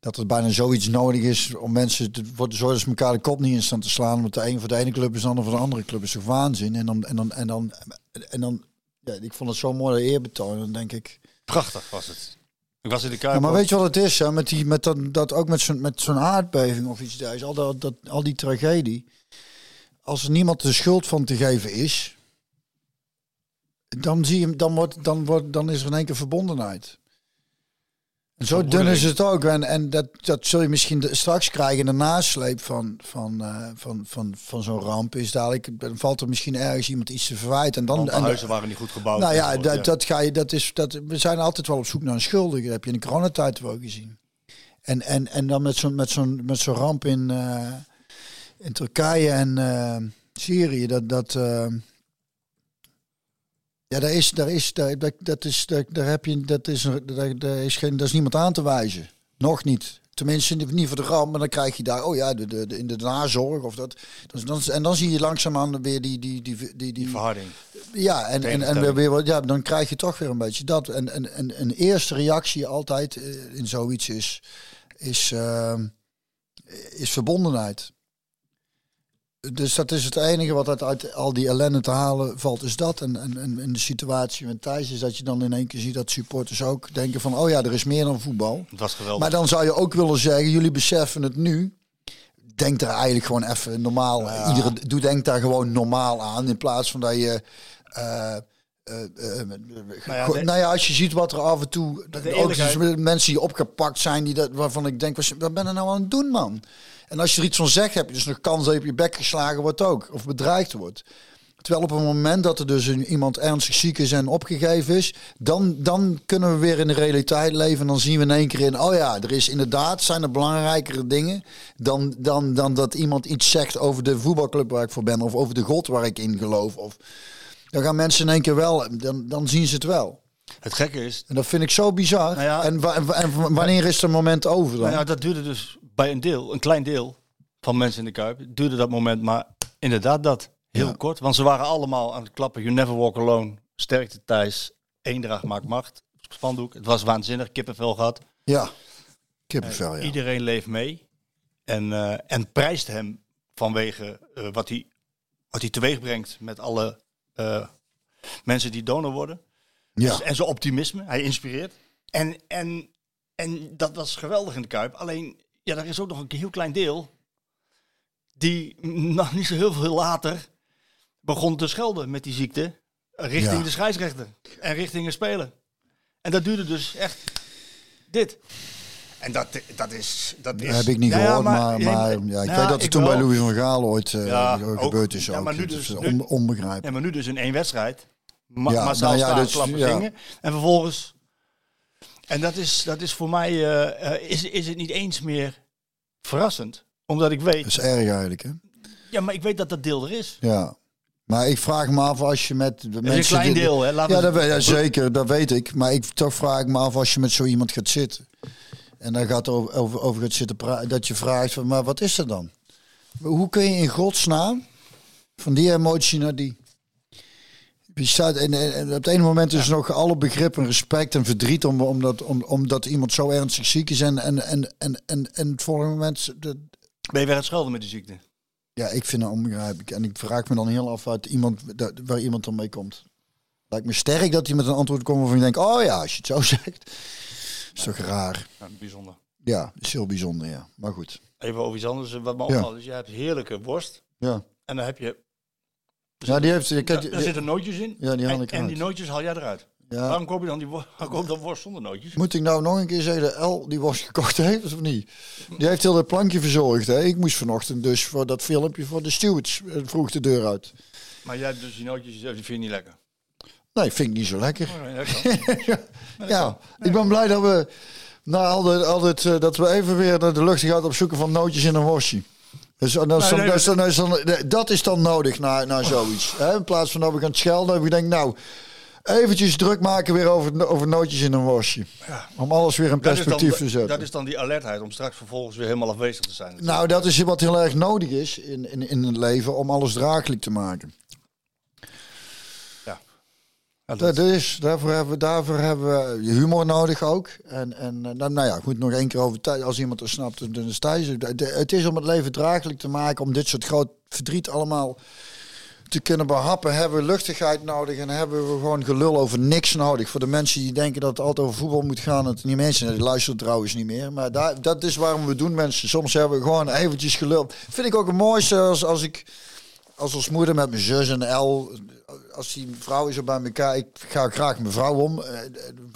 dat er bijna zoiets nodig is om mensen te worden zorgen dat ze elkaar de kop niet in staan te slaan. Want de een voor de ene club is de ander voor de andere club is toch waanzin. En dan en dan en dan en dan ja, ik vond het zo mooi de eerbetoon. Dan denk ik. Prachtig was het. Ik was in de. Ja, maar weet je wat het is? Hè? Met die met dat, dat ook met zo'n met zo'n aardbeving of iets dergelijks. Al dat, dat al die tragedie. Als er niemand de schuld van te geven is, dan zie je dan wordt dan wordt dan is er in één keer verbondenheid. Zo dun is het ook. En, en dat, dat zul je misschien de- straks krijgen. De nasleep van, van, eh, van, van, van zo'n ramp is dadelijk. Dan valt er misschien ergens iemand iets te verwijten. En dan, Want de en, huizen waren niet goed gebouwd. nou ja, dat, dat ga je. Dat is, dat, we zijn altijd wel op zoek naar een schuldige. Dat heb je in de coronatijd wel gezien. En, en, en dan met zo'n met zo'n met zo'n ramp in, eh, in Turkije en eh, Syrië. Dat, dat, ja, daar is, daar is, daar, dat, dat is, daar, daar heb je, dat is, er- daar, daar is geen, daar is niemand aan te wijzen. Nog niet. Tenminste, niet voor de ramp, maar dan krijg je daar, oh ja, de, de, de, in de nazorg of dat. Dan, dan, en dan zie je langzaamaan weer die, die, die, die, die, Die verharding. ja, en, en, en weer, weer, wat- ja, dan krijg je toch weer een beetje dat. En, en, en een eerste reactie altijd eh, in zoiets is, is, ehm, is verbondenheid. Dus dat is het enige wat uit, al die ellende te halen valt, is dat. En, en, en in de situatie met Thijs is dat je dan in één keer ziet dat supporters ook denken van, oh ja, er is meer dan voetbal. Het was geweldig. Maar dan zou je ook willen zeggen, jullie beseffen het nu. Denk daar eigenlijk gewoon even normaal. Iedere, doe denk daar gewoon normaal aan. In plaats van dat je. eh, eh, ja, de- nou ja, als je ziet wat er af en toe. ook dus mensen die opgepakt zijn, die dat, waarvan ik denk, wat, wat ben je nou aan het doen, man? En als je er iets van zegt, heb je dus nog kans dat je op je bek geslagen wordt ook. Of bedreigd wordt. Terwijl op het moment dat er dus een, iemand ernstig ziek is en opgegeven is, dan, dan kunnen we weer in de realiteit leven. En dan zien we in één keer in, oh ja, er is inderdaad, zijn er belangrijkere dingen dan, dan, dan dat iemand iets zegt over de voetbalclub waar ik voor ben. Of over de god waar ik in geloof. Of, dan gaan mensen in één keer wel, dan, dan zien ze het wel. Het gekke is, En dat vind ik zo bizar. Nou ja- en, wa- en, en wanneer is er moment over dan? nou ja, dat duurde dus bij een deel, een klein deel van mensen in de Kuip, duurde dat moment maar inderdaad dat. Heel Ja. kort, want ze waren allemaal aan het klappen. You never walk alone, sterkte Thijs, eendracht maakt macht, spandoek. Het was waanzinnig, kippenvel gehad. ja, kippenvel, ja. Iedereen leeft mee en, eh, en prijst hem vanwege eh, wat, hij, wat hij teweeg brengt met alle eh, mensen die donor worden. ja. Dus- en zijn optimisme, hij inspireert. En, en, en dat was geweldig in de Kuip. Alleen, ja, er is ook nog een heel klein deel die nog niet zo heel veel later begon te schelden met die ziekte richting Ja. de scheidsrechter en richting een speler. En dat duurde dus echt dit. En dat, dat is... Dat is Dat heb ik niet ja, gehoord, maar, maar, ja, ik nou, weet dat er ik toen bij. Louis van Gaal ooit eh, gebeurd is. Ja, ook. maar nu Het dus- onbegrijpelijk. Ja, maar nu dus in één wedstrijd. Ma Ja, massaal nou ja, ja. zingen. En vervolgens... En dat is, dat is voor mij... eh, eh, is, is het niet eens meer verrassend. Omdat ik weet... Dat is erg eigenlijk, hè? Ja, maar ik weet dat dat deel er is. Ja. Maar ik vraag me af als je met de Dat mensen... is een klein deel, hè. Ja, dat weet, ja, zeker, dat weet ik. Maar ik toch vraag ik me af als je met zo iemand gaat zitten. En dan gaat over, over, over gaat zitten praten. Dat je vraagt, van, maar wat is er dan? Hoe kun je in godsnaam van die emotie naar die... Je staat, en, op het ene moment is nog alle begrip en respect en verdriet om, omdat, om, omdat iemand zo ernstig ziek is. En, en, en, en, en, en het volgende moment, de, Ben je weer aan het schelden met die ziekte? ja, ik vind het onbegrijpelijk. En ik vraag me dan heel af uit iemand, waar iemand dan mee komt. Lijkt me sterk dat hij met een antwoord komt waarvan je denkt, oh ja, als je het zo zegt. Is toch raar. Ja, bijzonder. Ja, is heel bijzonder, ja. Maar goed. Even over iets anders. Wat me Ja. opvalt is, je hebt heerlijke worst. Ja, En dan heb je... ja die heeft... Daar daar zitten nootjes in. Ja, die haal en, ik en die nootjes haal jij eruit. ja. Waarom koop je dan die koop dan worst zonder nootjes? Moet ik nou nog een keer zeggen dat El die worst gekocht heeft of niet? Die heeft heel het plankje verzorgd. Hè? Ik moest vanochtend dus voor dat filmpje voor de stewards eh, vroeg de deur uit. Maar jij hebt dus die nootjes, die vind je niet lekker. Nee, vind ik niet zo lekker. Oh, nee, dat. Ja, ik ben blij dat we na altijd, altijd eh, dat we even weer naar de luchtigheid op zoeken van nootjes in een worstje. Dus, dat, is dan, nee, dat, is dan, dat, is dan, dat is dan nodig na, na zoiets. Hè? In plaats van dat we gaan schelden, heb ik denk nou, eventjes druk maken weer over, over nootjes in een worstje. Om alles weer in Dat perspectief te zetten. Dat is dan die alertheid om straks vervolgens weer helemaal afwezig te zijn. Nou, dat is wat heel erg nodig is in, in, in het leven om alles draaglijk te maken. Ja, Dat is, daarvoor hebben we, daarvoor hebben we humor nodig ook. En, en eh, nou, nou ja, goed, nog één keer over tijd. Als iemand er snapt, dan is Thijs. het. Is om het leven draaglijk te maken, om dit soort groot verdriet allemaal te kunnen behappen, hebben we luchtigheid nodig en hebben we gewoon gelul over niks nodig. Voor de mensen die denken dat het altijd over voetbal moet gaan, het niet mensen, die luisteren trouwens niet meer. Maar daar, dat is waarom we doen mensen. Soms hebben we gewoon eventjes gelul. Vind ik ook het mooiste als, als ik als ons moeder met mijn zus en El, als die vrouwen zo bij elkaar, ik ga graag mijn vrouw om, eh,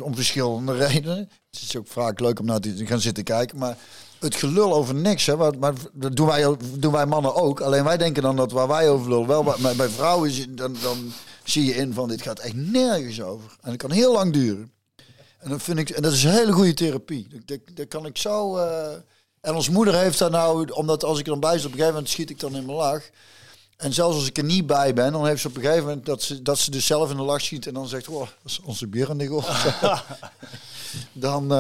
om verschillende redenen. Het is ook vaak leuk om naar te gaan zitten kijken, maar het gelul over niks, hè, maar, maar dat doen wij, doen wij mannen ook. Alleen wij denken dan dat waar wij over lullen, wel, maar bij vrouwen is- dan, dan zie je in van dit gaat echt nergens over. En het kan heel lang duren. En dat vind ik, en dat is een hele goede therapie. Dat, dat, dat kan ik zo. eh, en ons moeder heeft daar nou, omdat als ik er dan bij zit, op een gegeven moment schiet ik dan in mijn lach. En zelfs als ik er niet bij ben, dan heeft ze op een gegeven moment dat ze, dat ze dus zelf in de lach schiet en dan zegt, oh, dat is onze bierennigel. dan, eh,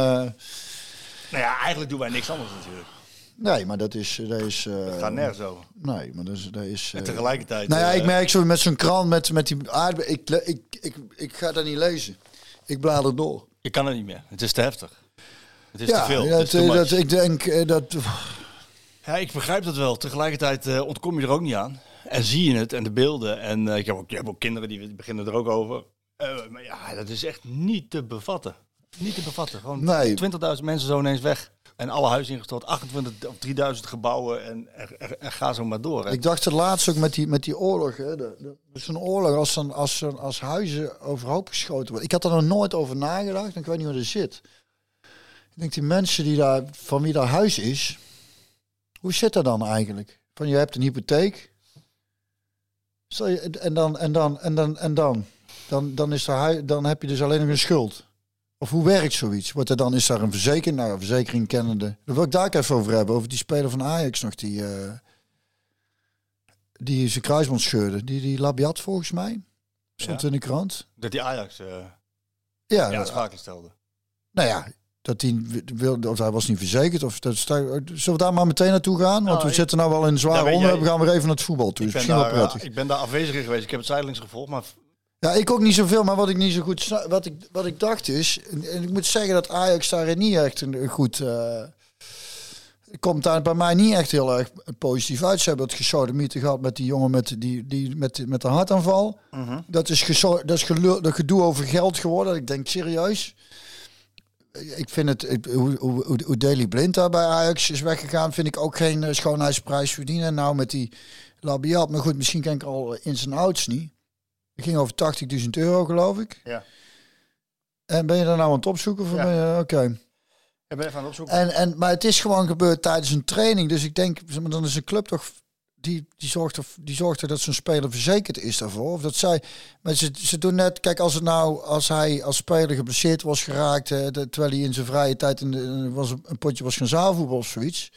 Nou ja, eigenlijk doen wij niks anders natuurlijk. nee, maar dat is, dat is, eh, Het gaat nergens over. nee, maar dat is, dat is. En eh, tegelijkertijd... nou ja, ik merk zo met zo'n krant met, met die aardbe ik, ik, ik, ik, ga dat niet lezen. Ik blader door. Ik kan het niet meer. Het is te heftig. Het is ja, te veel. dat, is dat, ik denk dat. Ja, ik begrijp dat wel. Tegelijkertijd ontkom je er ook niet aan. En zie je het en de beelden. En eh, ik, heb ook, ik heb ook kinderen die beginnen er ook over. Eh, maar ja, dat is echt niet te bevatten. Niet te bevatten. Gewoon Nee. 20.000 mensen zo ineens weg. En alle huizen ingestort. 28 of 3000 gebouwen. En, en- en ga zo maar door. hè. Ik dacht het laatst ook met die, met die oorlog. Hè, de, de, zo'n oorlog als, dan, als, als huizen overhoop geschoten worden. Ik had er nog nooit over nagedacht. en Ik weet niet hoe dat zit. Ik denk die mensen die daar, van wie dat huis is. Hoe zit dat dan eigenlijk? Van je hebt een hypotheek. Stel je, en dan, en dan, en dan, en dan. Dan, dan, is er, dan heb je dus alleen nog een schuld. Of hoe werkt zoiets? Wordt er dan, is daar een verzekering? Nou, een verzekering kennende. Dat wil ik daar even over hebben. Over die speler van Ajax nog. Die, eh, die zijn kruisband scheurde. Die, die Labiat volgens mij. Stond Ja. in de krant. Dat die Ajax eh Ja, ja, schakelen stelde. nou ja. Dat hij wilde, of hij was niet verzekerd. Of dat, zullen we daar maar meteen naartoe gaan? Want Nou, we ik- zitten nou wel in een zware onderwerp. We gaan weer even naar het voetbal toe. Ik Is ben, misschien wel daar, prettig. ik ben daar afwezig geweest. Ik heb het zijdelings gevolgd. Maar Ja, ik ook niet zoveel, maar wat ik niet zo goed wat ik, wat ik dacht is, en, en ik moet zeggen dat Ajax daarin niet echt een, een goed. eh, komt daar bij mij niet echt heel erg positief uit. Ze hebben het gesodemieten gehad met die jongen met, die, die, met, met de hartaanval. Dat is, dat is gelul, dat gedoe over geld geworden. Ik denk serieus. Ik vind het, hoe, hoe, hoe- Daley Blind daar bij Ajax is weggegaan, vind ik ook geen eh, schoonheidsprijs verdienen. Nou, met die Labiat, maar goed, misschien ken ik al in zijn ouds niet. Het ging over 80.000 euro, geloof ik. Ja. En ben je daar nou aan het opzoeken? Ja. ben je- Oké. ik ben even aan het opzoeken. En, en, maar het is gewoon gebeurd tijdens een training. Dus ik denk, dan is een club toch... Die, die, zorgt er, die zorgt er dat zo'n speler verzekerd is daarvoor. Of dat zij... Maar ze, ze doen net... Kijk, als, het nou, als hij als speler geblesseerd was geraakt... eh, terwijl hij in zijn vrije tijd in de, was een potje was gaan zaalvoetbal of zoiets...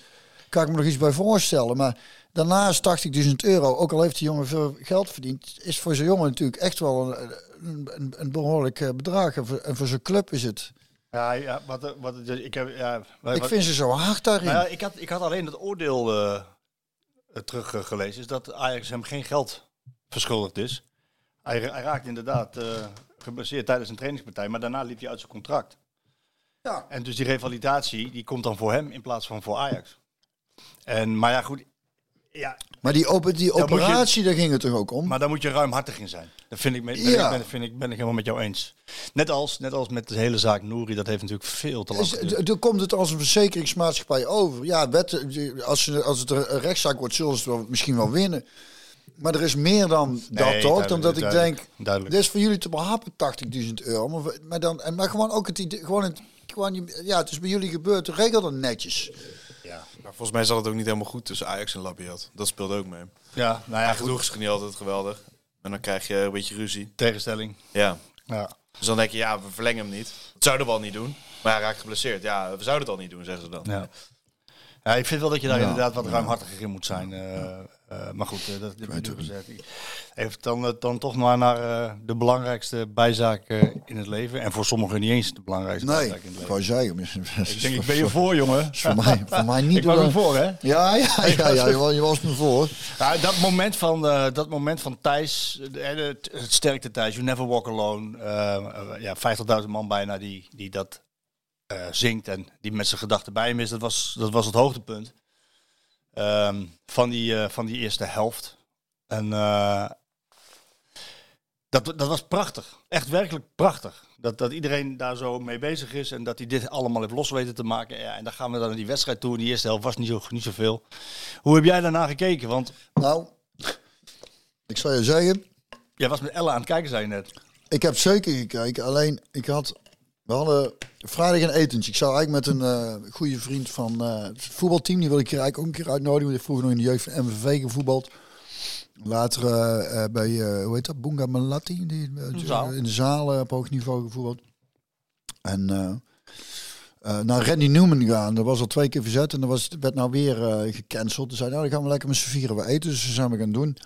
Kan ik me nog iets bij voorstellen. Maar daarnaast 80.000 euro, ook al heeft die jongen veel geld verdiend... is voor zo'n jongen natuurlijk echt wel een, een, een, een behoorlijk eh, bedrag. En voor, zo'n club is het... Ja, ja wat, wat, ik heb, ja, wat, Ik vind ze zo hard daarin. Nou ja, ik, had, ik had alleen het oordeel eh teruggelezen. Is dat Ajax hem geen geld verschuldigd is. Hij, hij raakte inderdaad eh geblesseerd tijdens een trainingspartij. Maar daarna liep hij uit zijn contract. Ja. En dus die revalidatie die komt dan voor hem in plaats van voor Ajax. En, maar ja, goed. Ja, Maar die, die je- operatie, daar ging het toch ook om? maar daar moet je ruimhartig in zijn. Dat vind ik, ben, Ja. ik, ben, vind ik, ben ik helemaal met jou eens. Net als, net als met de hele zaak Nouri, dat heeft natuurlijk veel te lang Dan komt het als een verzekeringsmaatschappij over. Ja, wet, als, als het een rechtszaak wordt, zullen ze het wel, misschien wel winnen. Maar er is meer dan dat toch? Dan duidelijk, dat ik duidelijk, denk, duidelijk. dit is voor jullie te behappen 80.000 euro. Maar, maar, dan, en, maar gewoon ook het idee, gewoon het, gewoon, ja, het is bij jullie gebeurd, regel dan netjes. Maar volgens mij zat het ook niet helemaal goed tussen Ajax en Labiat. Dat speelde ook mee. Ja, nou ja, genoeg is niet altijd geweldig. En dan krijg je een beetje ruzie. Tegenstelling. Ja. Ja. Dus dan denk je, ja, we verlengen hem niet. Dat zouden we al niet doen. Maar hij raakt geblesseerd. Ja, we zouden het al niet doen, zeggen ze dan. Ja. ja, ik vind wel dat je daar Ja, inderdaad wat ruimhartiger in moet zijn. eh, eh, maar goed, eh, dat heb ik gezegd. Even dan, eh, dan toch maar naar de belangrijkste bijzaak in het leven. En voor sommigen niet eens de belangrijkste Nee, bijzaak in het leven. zeggen. Ik denk, ik ben je voor, jongen. Voor mij, voor mij niet. Ik was er voor, hè? Ja, ja, ja, ja, je was- je was me voor. Ja, dat, moment van, dat moment van Thijs, het, het sterkte Thijs, You Never Walk Alone. ja, 50.000 man bijna die, die dat zingt en die met zijn gedachten bij hem is. Dat was, dat was het hoogtepunt ehm, van, die, eh, van die eerste helft. En eh, dat, dat was prachtig. Echt werkelijk prachtig. Dat, dat iedereen daar zo mee bezig is en dat hij dit allemaal heeft los weten te maken. Ja, en dan gaan we dan naar die wedstrijd toe. In die eerste helft was niet, zo, niet zoveel. Hoe heb jij daarna gekeken? Want Nou, ik zou je zeggen, Jij was met Ella aan het kijken, zei je net. ik heb zeker gekeken. Alleen, ik had, we hadden vrijdag een etentje. Ik zou eigenlijk met een eh goede vriend van eh, het voetbalteam, die wil ik hier eigenlijk ook een keer uitnodigen. Die heeft vroeger nog in de jeugd van MVV gevoetbald. Later eh, bij, eh, hoe heet dat, Bunga Malatti, die, de in de zaal op hoog niveau gevoetbald. En eh, eh, naar Randy Newman gaan. Dat was al twee keer verzet en dat was, werd nou weer gecanceld. Toen zei nou, dan gaan we lekker met z'n vieren wat eten. Dus dat zijn we gaan doen.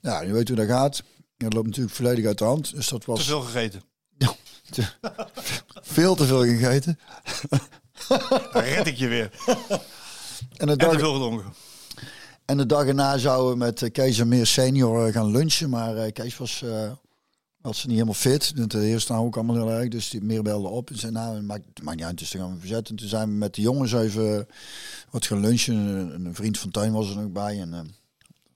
Ja, je weet hoe dat gaat. Dat loopt natuurlijk volledig uit de hand. Dus dat was Te veel gegeten. veel te veel gegeten. Dan red ik je weer. En de En te dag, veel gedronken. en de dag erna zouden we met eh, Kees en Meer senior eh, gaan lunchen. Maar eh, Kees was, eh, was niet helemaal fit. De eerste nou ook allemaal heel erg. Dus die meer belde op. En zei, nou, maakt, het maakt niet uit. Dus dan gaan we verzetten. Toen zijn we met de jongens even wat gaan lunchen. Een, een vriend van Tuin was er ook bij. En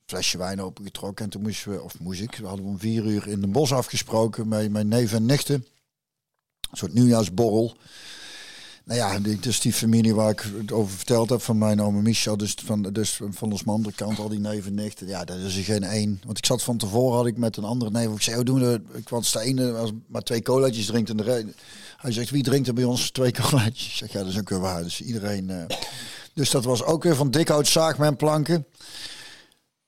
flesje wijn opengetrokken. En toen moesten we, of moest ik, we hadden om vier uur in de bos afgesproken met mijn neef en nichten. Een soort nieuwjaarsborrel. Nou ja, dus die familie waar ik het over verteld heb van mijn oma Michel, dus van, dus van ons andere kant, al die neven en nichten. Ja, dat is er geen één. Want ik zat van tevoren, had ik met een andere neef, ik zei, hoe doen we? Ik was de ene als maar twee colaatjes drinkt en de re- Hij zegt, wie drinkt er bij ons twee colaatjes? Ik zeg, ja, dat is ook weer waar. Dus iedereen... eh, dus dat was ook weer van dikhout zaagmenplanken.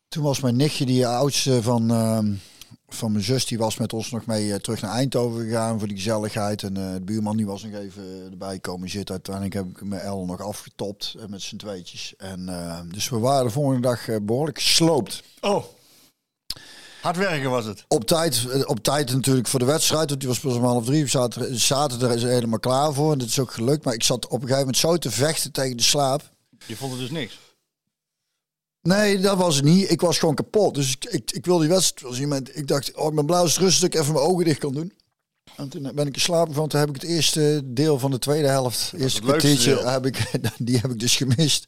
Toen was mijn nichtje, die oudste van, ehm, van mijn zus, die was met ons nog mee eh, terug naar Eindhoven gegaan voor die gezelligheid. En eh, de buurman die was nog even erbij komen zitten. Uiteindelijk heb ik mijn El nog afgetopt eh, met z'n tweetjes. En, dus we waren de volgende dag eh, behoorlijk gesloopt. Oh. Hard werken was het. Op tijd, op tijd natuurlijk voor de wedstrijd, want die was pas om half drie. We zaten, zaten er helemaal klaar voor en dat is ook gelukt. Maar ik zat op een gegeven moment zo te vechten tegen de slaap. Je vond het dus niks. Nee, dat was het niet. Ik was gewoon kapot. Dus ik, ik, ik wilde die wedstrijd zien. Maar ik dacht, oh, ik ben blauw als het rustig dat ik even mijn ogen dicht kan doen. En toen ben ik in slaap gevallen. Toen heb ik het eerste deel van de tweede helft, het eerste kwartiertje, heb ik, die heb ik dus gemist.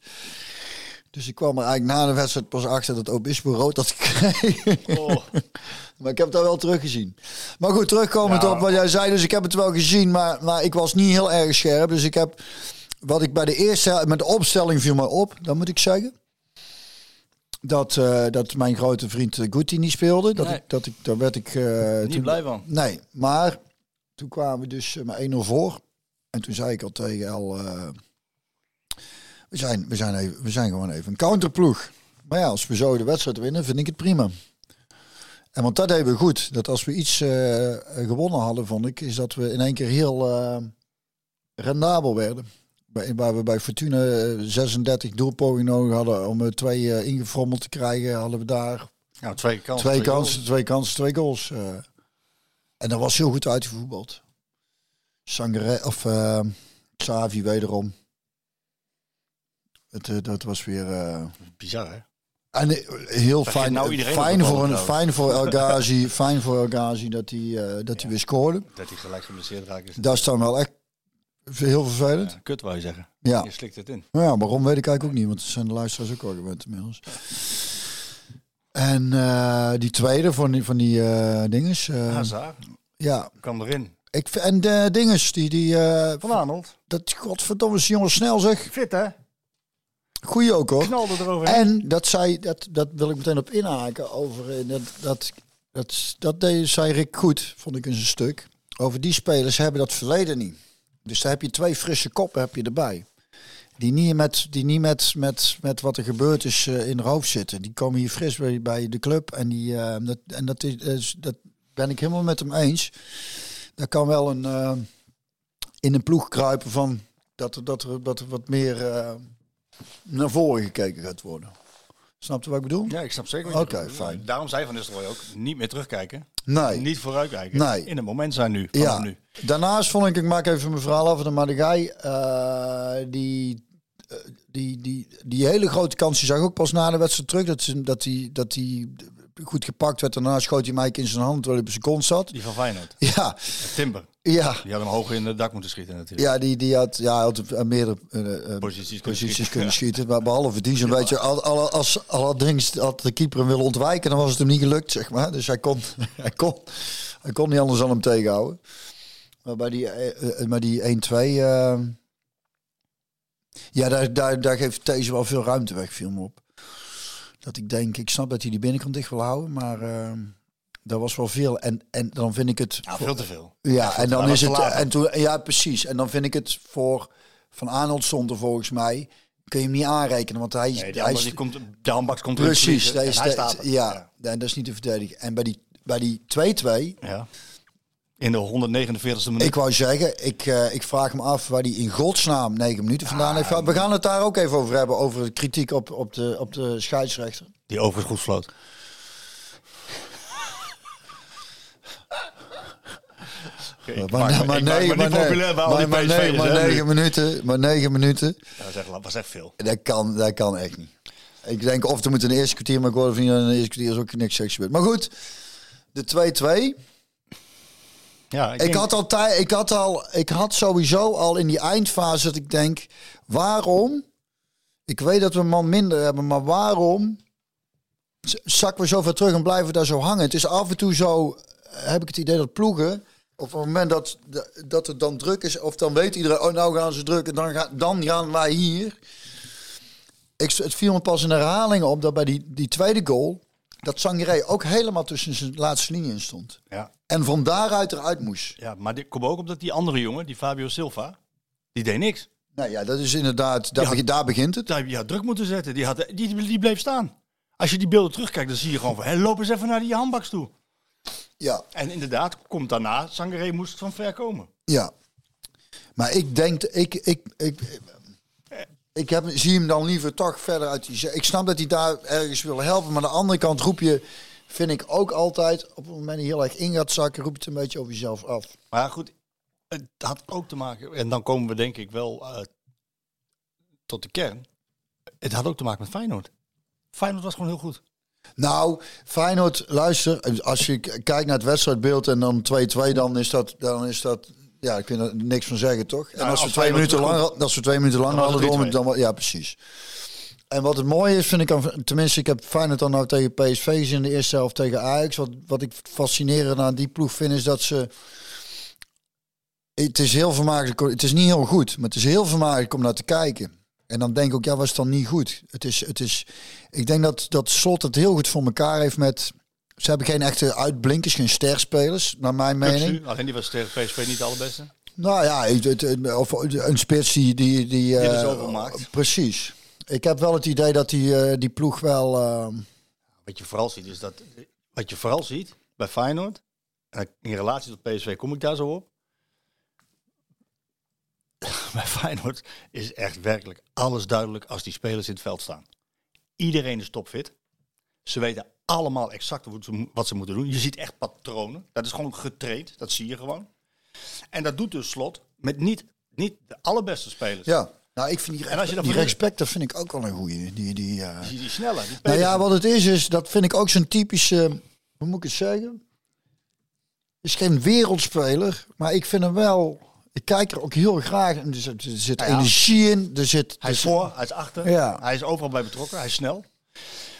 Dus ik kwam er eigenlijk na de wedstrijd pas achter dat Obispo rood had gekregen. Oh. Maar ik heb dat wel teruggezien. Maar goed, terugkomend Ja. op wat jij zei. Dus ik heb het wel gezien, maar, maar ik was niet heel erg scherp. Dus ik heb, wat ik bij de eerste, met de opstelling viel me op, dat moet ik zeggen. Dat, eh, dat mijn grote vriend eh, Guti niet speelde. Dat Nee. ik, dat ik, daar werd ik... eh, Niet toen- blij van. Nee, maar toen kwamen we dus met 1-0 voor. En toen zei ik al tegen El... we, zijn, we, zijn even, we zijn gewoon even een counterploeg. Maar ja, als we zo de wedstrijd winnen, vind ik het prima. En want dat deden we goed. Dat als we iets gewonnen hadden, vond ik, is dat we in één keer heel rendabel werden. Waar we bij Fortuna eh, 36 doelpogingen nodig hadden om er twee eh, ingefrommeld te krijgen, hadden we daar Nou, twee kansen. twee, kansen, twee kansen, twee goals. eh. en dat was heel goed uitgevoetbald. Sangare of eh Xavi wederom. Het, eh, dat was weer eh, Bizar, hè? en eh, heel fijn, nou fijn, voor een, fijn voor El Ghazi, fijn voor El Ghazi dat hij eh, dat hij weer scoorde. Dat hij gelijk geblesseerd raakt. Is Dat is dan wel echt heel vervelend. Ja, kut, wou je zeggen. Ja. Je slikt het in. Nou ja, waarom weet ik eigenlijk ook niet, want dat zijn de luisteraars ook al gewend inmiddels. En eh, die tweede van die, van die eh dinges. Hazard ja, kan erin. ik, en de dinges, die, die Van Arnold. dat godverdomme jongen snel zeg. Fit hè? Goeie ook hoor. Knalde erover. En dat zei, dat, dat wil ik meteen op inhaken over dat, dat, dat, dat deed, zei Rick goed, vond ik in zijn stuk. Over die spelers hebben dat verleden niet. Dus daar heb je twee frisse koppen heb je erbij. Die niet met, die niet met, met, met wat er gebeurd is eh, in hun hoofd zitten. Die komen hier fris bij, bij de club. En, die, eh, dat, en dat, is, is- dat ben ik helemaal met hem eens. Daar kan wel een, eh, in een ploeg kruipen van dat er, dat er, dat er wat meer eh, naar voren gekeken gaat worden. Snap je wat ik bedoel? Ja, ik snap zeker. Oké, fijn. Daarom zei Van Nistelrooy ook niet meer terugkijken. Nee. Niet vooruitkijken. Nee. In het moment zijn nu. Ja, nu. daarnaast vond ik, ik maak even mijn verhaal af, de Madigai, eh die, eh, die, die, die hele grote kans, die zag ik ook pas na de wedstrijd terug, dat hij dat die, dat die goed gepakt werd. Daarna schoot hij Mike in zijn hand terwijl hij op zijn kont zat. Die van Feyenoord. Ja, Timber. Ja. Die had hem hoog in het dak moeten schieten natuurlijk. Ja, die, die had, ja, had aan meerdere eh, eh, Posities kunnen schieten. kunnen schieten. Maar behalve die zo'n beetje, al, al, als allerdings had de keeper hem willen ontwijken, dan was het hem niet gelukt, zeg maar. Dus hij kon, hij kon, hij kon niet anders dan hem tegenhouden. Maar bij die, eh, eh, maar die 1-2, eh, ja, daar, daar, daar geeft deze wel veel ruimte weg, viel me op. Dat ik denk, ik snap dat hij die binnenkant dicht wil houden, maar eh daar was wel veel. En, en dan vind ik het... Ja, veel te veel. Ja, en dan is het. En toen, ja, precies. En dan vind ik het voor Van Arnold stond er volgens mij. Kun je hem niet aanrekenen, want hij, Nee, die hij die komt, de handbaks komt precies. hij is hij de- staat er. ja, en dat is niet te verdedigen. En bij die bij die 2-2, Ja. In de 149ste minuut. ik wou zeggen, ik, eh, ik vraag me af waar hij in godsnaam 9 minuten vandaan heeft. gehad. We gaan het daar ook even over hebben, over de kritiek op, op, de, op de scheidsrechter. Die overigens goed floot. Oké, ik Maar, negen, maar, nee, maar, maar, nee, maar minuten, maar negen minuten. Dat is echt, was echt veel. Dat kan, dat kan echt niet. Ik denk of er moet een eerste kwartier, maar ik hoorde van in de eerste kwartier is ook niks seks gebeurd. Maar goed, de 2-2. Ja, ik, had, ik, had al, ik had sowieso al in die eindfase dat ik denk, waarom? Ik weet dat we een man minder hebben, maar waarom zakken we zo ver terug en blijven we daar zo hangen? Het is af en toe zo, eh, heb ik het idee dat ploegen, op het moment dat, dat het dan druk is, of dan weet iedereen, oh nou gaan ze druk en dan, ga, dan gaan wij hier. Ik, het viel me pas in herhalingen op dat bij die, die tweede goal, dat Sangaré ook helemaal tussen zijn laatste linie in stond. ja, En van daaruit eruit moest. ja, maar dit kom ook op dat die andere jongen, die Fabio Silva, die deed niks. Nou ja, dat is inderdaad, daar, Ja. begi- daar begint het. Daar heb je had druk moeten zetten. Die, had, die, die bleef staan. Als je die beelden terugkijkt, dan zie je gewoon van, hé, loop eens even naar die handbaks toe. Ja, En inderdaad, komt daarna, Sangaré moest van ver komen. ja. Maar ik denk, ik, ik, ik, ik heb, zie hem dan liever toch verder uit die... Ik snap dat hij daar ergens wil helpen, maar aan de andere kant roep je, vind ik ook altijd, op het moment dat hij heel erg in gaat zakken, roep je het een beetje over jezelf af. Maar goed, het had ook te maken, en dan komen we denk ik wel eh, tot de kern. Het had ook te maken met Feyenoord. Feyenoord was gewoon heel goed. Nou, Feyenoord, luister, als je kijkt naar het wedstrijdbeeld en dan 2-2, dan is dat, dan is dat, ja, ik kan er niks van zeggen, toch? En als we twee minuten lang, als we twee minuten lang Dan hadden door, 3-2. dan, wa- ja, precies. En wat het mooie is, vind ik, tenminste, ik heb Feyenoord dan nou tegen PSV gezien in de eerste helft tegen Ajax. Wat, wat ik fascinerend aan die ploeg vind, is dat ze... Het is heel vermakelijk, het is niet heel goed, maar het is heel vermakelijk om naar te kijken. En dan denk ik ook, ja, was het dan niet goed? Het is, het is, ik denk dat, dat Slot het heel goed voor elkaar heeft met... Ze hebben geen echte uitblinkers, geen sterspelers, naar mijn mening. Alleen die was tegen PSV niet de allerbeste. Nou ja, of een spits die... Die, die, maakt. Precies. Ik heb wel het idee dat die, eh, die ploeg wel... eh, Wat je vooral ziet is dat, wat je vooral ziet bij Feyenoord, en in relatie tot PSV kom ik daar zo op. bij Feyenoord is echt werkelijk alles duidelijk als die spelers in het veld staan. Iedereen is topfit. Ze weten allemaal exact wat ze, moeten doen. Je ziet echt patronen. Dat is gewoon getraind. Dat zie je gewoon. En dat doet dus slot met niet, niet de allerbeste spelers. ja, nou ik vind die, En als je dan die van- Respecter vind ik ook wel een goeie. Die, die, eh, Die, die snelle. Die Nou ja, wat het is, is dat vind ik ook zo'n typische, hoe moet ik het zeggen? Is geen wereldspeler, maar ik vind hem wel. Ik kijk er ook heel graag. En er zit, er zit ja. energie in. Er zit, Hij is voor, hij is achter. Ja. Hij is overal bij betrokken. Hij is snel.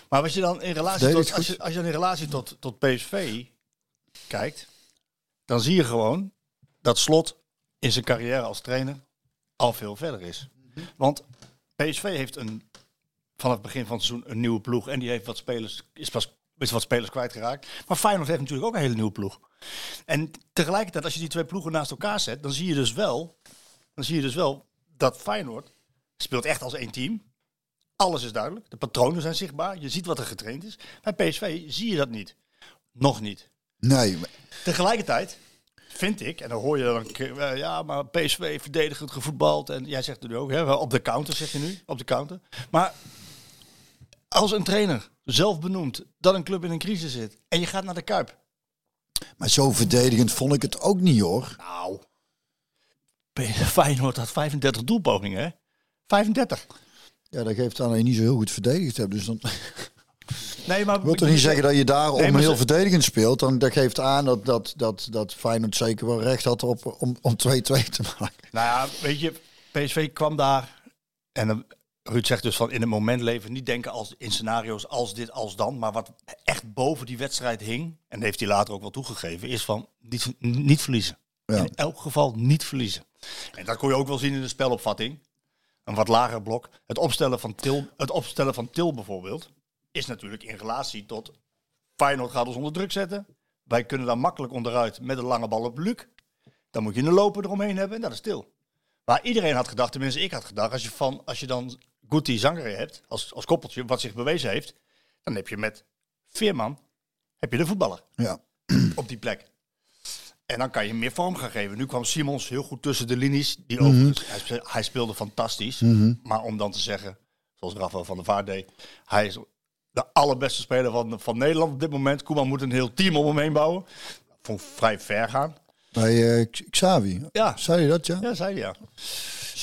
Maar als je dan in relatie tot, als je, als je in relatie tot, tot PSV kijkt, dan zie je gewoon dat Slot in zijn carrière als trainer al veel verder is. Want PSV heeft een, vanaf het begin van het seizoen een nieuwe ploeg en die heeft wat spelers, is pas is wat spelers kwijtgeraakt. Maar Feyenoord heeft natuurlijk ook een hele nieuwe ploeg. En tegelijkertijd, als je die twee ploegen naast elkaar zet, dan zie je dus wel, dan zie je dus wel dat Feyenoord speelt echt als één team. Alles is duidelijk. De patronen zijn zichtbaar. Je ziet wat er getraind is. Bij PSV zie je dat niet. Nog niet. Nee, maar- Tegelijkertijd vind ik, en dan hoor je dan een keer, eh, ja, maar PSV verdedigend gevoetbald. En jij zegt het nu ook, hè, op de counter zeg je nu, op de counter. Maar als een trainer zelf benoemt dat een club in een crisis zit en je gaat naar de Kuip. maar zo verdedigend vond ik het ook niet hoor. Nou, Feyenoord had 35 doelpogingen, hè? 35. Ja, dat geeft aan dat je niet zo heel goed verdedigd hebt. Dus dan Nee, maar wil toch niet zeggen dat je Nee, maar heel ze- verdedigend speelt. Dan dat geeft aan dat, dat, dat, dat Feyenoord zeker wel recht had op, om, om 2-2 te maken. Nou ja, weet je, PSV kwam daar en Ruud zegt dus van in het moment leven niet denken als in scenario's als dit, als dan, maar wat echt boven die wedstrijd hing en heeft hij later ook wel toegegeven, is van niet, niet verliezen. Ja. In elk geval niet verliezen. En dat kon je ook wel zien in de spelopvatting. Een wat lager blok. Het opstellen van Til, het opstellen van Til bijvoorbeeld is natuurlijk in relatie tot Feyenoord gaat ons onder druk zetten. Wij kunnen daar makkelijk onderuit met een lange bal op Luc. Dan moet je een loper eromheen hebben en dat is Til. Waar iedereen had gedacht, tenminste ik had gedacht, als je, van, als je dan Guti Zangere hebt, als, als koppeltje, wat zich bewezen heeft, dan heb je met Veerman, heb je de voetballer Ja. op die plek. En dan kan je meer vorm gaan geven. Nu kwam Simons heel goed tussen de linies. Die Mhm. overigens, hij, speelde, hij speelde fantastisch. Maar om dan te zeggen, zoals Rafael van der Vaart deed, hij is de allerbeste speler van, van Nederland op dit moment. Koeman moet een heel team om hem heen bouwen. Vond vrij ver gaan. Bij eh, Xavi. Ja. Zei je dat, ja? Ja, zei hij ja.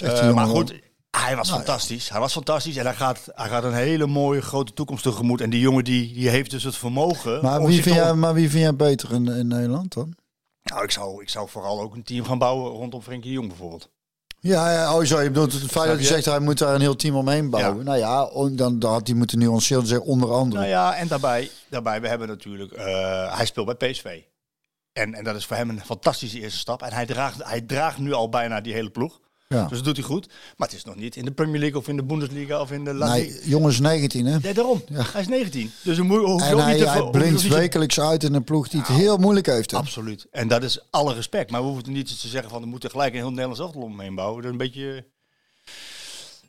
Eh, die maar goed, hij was fantastisch. Hij was fantastisch en hij gaat, hij gaat een hele mooie grote toekomst tegemoet. En die jongen die, die heeft dus het vermogen. Maar wie, vind jij, maar wie vind jij beter in, in Nederland dan? Nou, ik zou, ik zou vooral ook een team gaan bouwen rondom Frenkie de Jong bijvoorbeeld. Ja, ja oh, zo, je bedoelt het feit dat je zegt hij moet daar een heel team omheen bouwen. Ja. Nou ja, dan, dan had hij moeten nuanceren en zeggen onder andere. Nou ja, en daarbij, daarbij we hebben natuurlijk, eh, hij speelt bij PSV. En, en dat is voor hem een fantastische eerste stap. En hij draagt, hij draagt nu al bijna die hele ploeg. Ja. Dus dat doet hij goed. Maar het is nog niet in de Premier League of in de Bundesliga of in de La. Nee, jongens 19 hè. Nee, daarom. Hij is 19. Dus dan moet je En hij, niet hij blinkt te- wekelijks uit in een ploeg die het heel moeilijk heeft. hè. Absoluut. En dat is alle respect. Maar we hoeven niet te zeggen van we moeten gelijk een heel Nederlands elftal omheen bouwen. Dat is een beetje...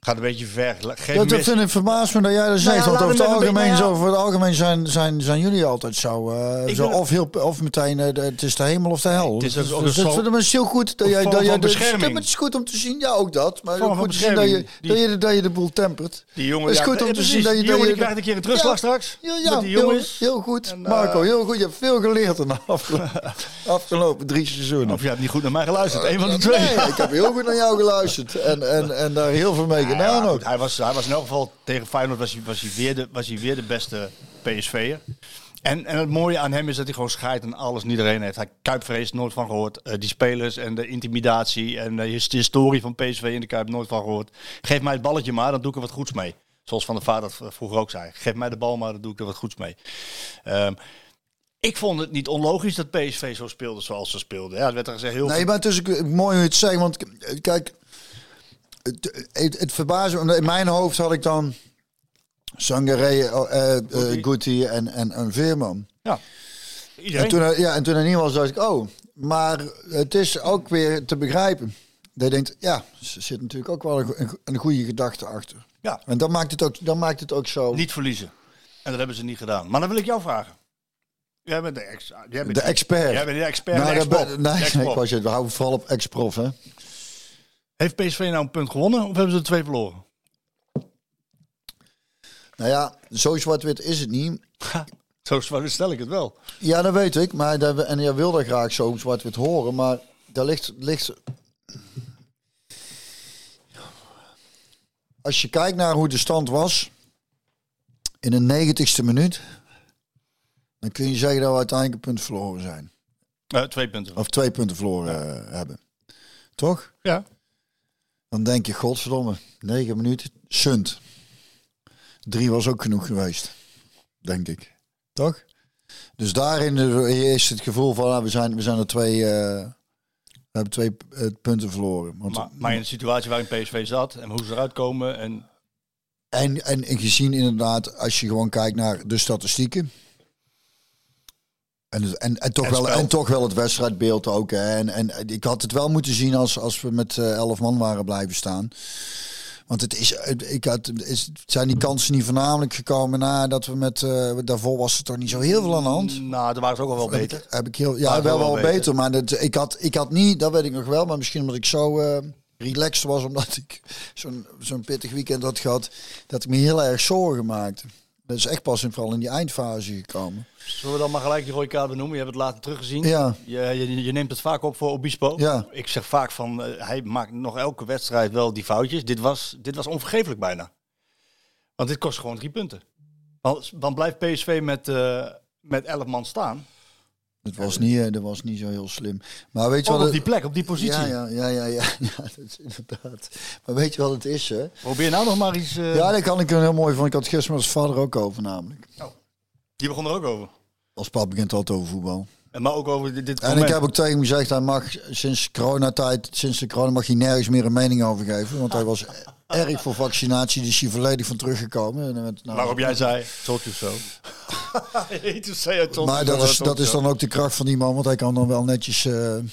Gaat een beetje ver. Geef Dat, dat mis. vind ik verbaasd me dat jij dat zegt. ja, want over het, een algemeen, nou ja. voor het algemeen zijn, zijn, zijn jullie altijd zo. eh, zo wil- of, heel, of meteen, eh, de- het is de hemel of de hel. Het is Dus- ook- dus een dat soort- vind ik heel goed. Dat een jij, dat jij bescherming. Het is goed om te zien, ja ook dat. Maar ook goed te zien dat je, dat, je, dat je de boel tempert. Die jongen, Het is ja, goed om ja, te zien dat je... Die dat jongen je- die krijgt een keer een terugslag Ja. straks. Ja, ja Met die heel, jongens. heel goed. Eh, Marco, heel goed. Je hebt veel geleerd in de afgelopen, drie seizoenen. Of je hebt niet goed naar mij geluisterd. Eén van de twee. Ik heb heel goed naar jou geluisterd. En, en, en daar heel veel mee Ja, gedaan ja, ook. hij, was, hij was in elk geval tegen Feyenoord was hij, was hij, weer, de, was hij weer de beste PSV'er. En, en het mooie aan hem is dat hij gewoon scheidt aan alles en iedereen heeft. Hij Kuipvrees nooit van gehoord. Eh, die spelers en de intimidatie en de his- de historie van PSV in de Kuip nooit van gehoord. Geef mij het balletje maar, dan doe ik er wat goeds mee. Zoals Van der Vaart dat v- vroeger ook zei. Geef mij de bal maar, dan doe ik er wat goeds mee. Ehm, ik vond het niet onlogisch dat PSV zo speelde zoals ze speelden. Ja, het werd er gezegd heel Nee, maar ook mooi hoe je het zegt. Want kijk, het, het, het verbaasde me. In mijn hoofd had ik dan Sangare, eh eh, Guti. Guti en, en, en Veerman. Ja. En toen, hij- ja, en toen hij niet was, dacht ik, oh. Maar het is ook weer te begrijpen. Dat je denkt, ja, er zit natuurlijk ook wel een, een, goede gedachte achter. ja, En dat maakt het ook, dat maakt het ook zo. niet verliezen. En dat hebben ze niet gedaan. Maar dan wil ik jou vragen. Jij bent de, ex, jij bent de expert. Jij bent de expert. Nou, de nee, ex-prof. ik was je, we houden vooral op ex-prof, hè. Heeft PSV nou een punt gewonnen of hebben ze er twee verloren? Nou ja, zo zwart-wit is het niet. Zo zwaar stel ik het wel. Ja, dat weet ik. Maar dat, en jij wil dat graag zo zwart-wit horen. Maar daar ligt, ligt... Als je kijkt naar hoe de stand was... in de negentigste minuut... dan kun je zeggen dat we uiteindelijk een punt verloren zijn. Eh, twee punten. Of twee punten verloren eh, hebben. Toch? Ja. Dan denk je, godverdomme, negen minuten, sunt. Drie was ook genoeg geweest. denk ik. Toch? Dus daarin is het gevoel van ah, we, zijn, we zijn er twee, eh, we hebben twee eh, punten verloren. Want, Maar, maar in de situatie waarin PSV zat en hoe ze eruit komen en en, en, en gezien inderdaad, als je gewoon kijkt naar de statistieken. En, het- en, en, toch, wel, en toch wel het wedstrijdbeeld ook. Hè. En, en ik had het wel moeten zien als, als we met eh, elf man waren blijven staan. Want het, is, ik had, is, zijn die kansen niet voornamelijk gekomen nadat we met... eh, daarvoor was er toch niet zo heel veel aan de hand. nou, daar waren ze ook al wel Heb beter. ik, heb ik heel, ja, wel wel wel beter. beter. Maar dat, ik, had, ik had niet, dat weet ik nog wel, maar misschien omdat ik zo eh, relaxed was, omdat ik zo'n zo'n pittig weekend had gehad, dat ik me heel erg zorgen maakte. Dat is echt pas in, vooral in die eindfase gekomen. Zullen we dan maar gelijk die rode kaart benoemen? Je hebt het later teruggezien. Ja. Je, je, je neemt het vaak op voor Obispo. Ja. Ik zeg vaak van, eh, hij maakt nog elke wedstrijd wel die foutjes. Dit was, dit was onvergeeflijk bijna. Want dit kost gewoon drie punten. Dan, dan blijft PSV met, eh met elf man staan. Dat was niet, eh, dat was niet zo heel slim. Maar weet je wat op die het- plek, op die positie. Ja, ja, ja, ja, ja, ja, dat is inderdaad. Maar weet je wat het is, hè? Probeer nou nog maar iets... eh, Ja, daar kan ik een heel mooi van. Ik had het gisteren met zijn vader ook over, namelijk. Die begon er ook over. Als pap begint altijd over voetbal. En maar ook over dit, En ik heb ook tegen hem gezegd, hij mag sinds coronatijd, sinds de corona mag hij nergens meer een mening over geven. Want hij was erg voor vaccinatie, dus hij volledig van teruggekomen. En met, nou, Waarop jij zei, told you so. Maar dat is, dat is dan ook de kracht van die man, want hij kan dan wel netjes eh, toege-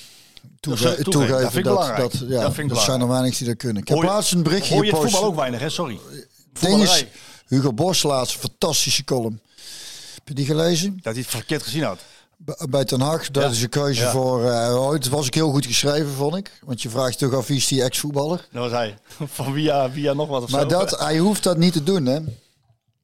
toegeven. toegeven. Dat dat, ja, Dat er zijn er weinig die dat kunnen. Ik heb je- laatst een berichtje Hoor je gepost. voetbal ook weinig, hè? Sorry. Ding is, Voetballerij. Hugo Bos laatst, fantastische column. Heb je die gelezen? Dat hij het verkeerd gezien had. Bij Ten Hag, dat Ja. is een keuze Ja. voor... eh ooit was ook heel goed geschreven, vond ik. Want je vraagt toch af, wie is die ex-voetballer? Dat was hij. Van via, via nog wat of Maar zo. dat, hij hoeft dat niet te doen, hè?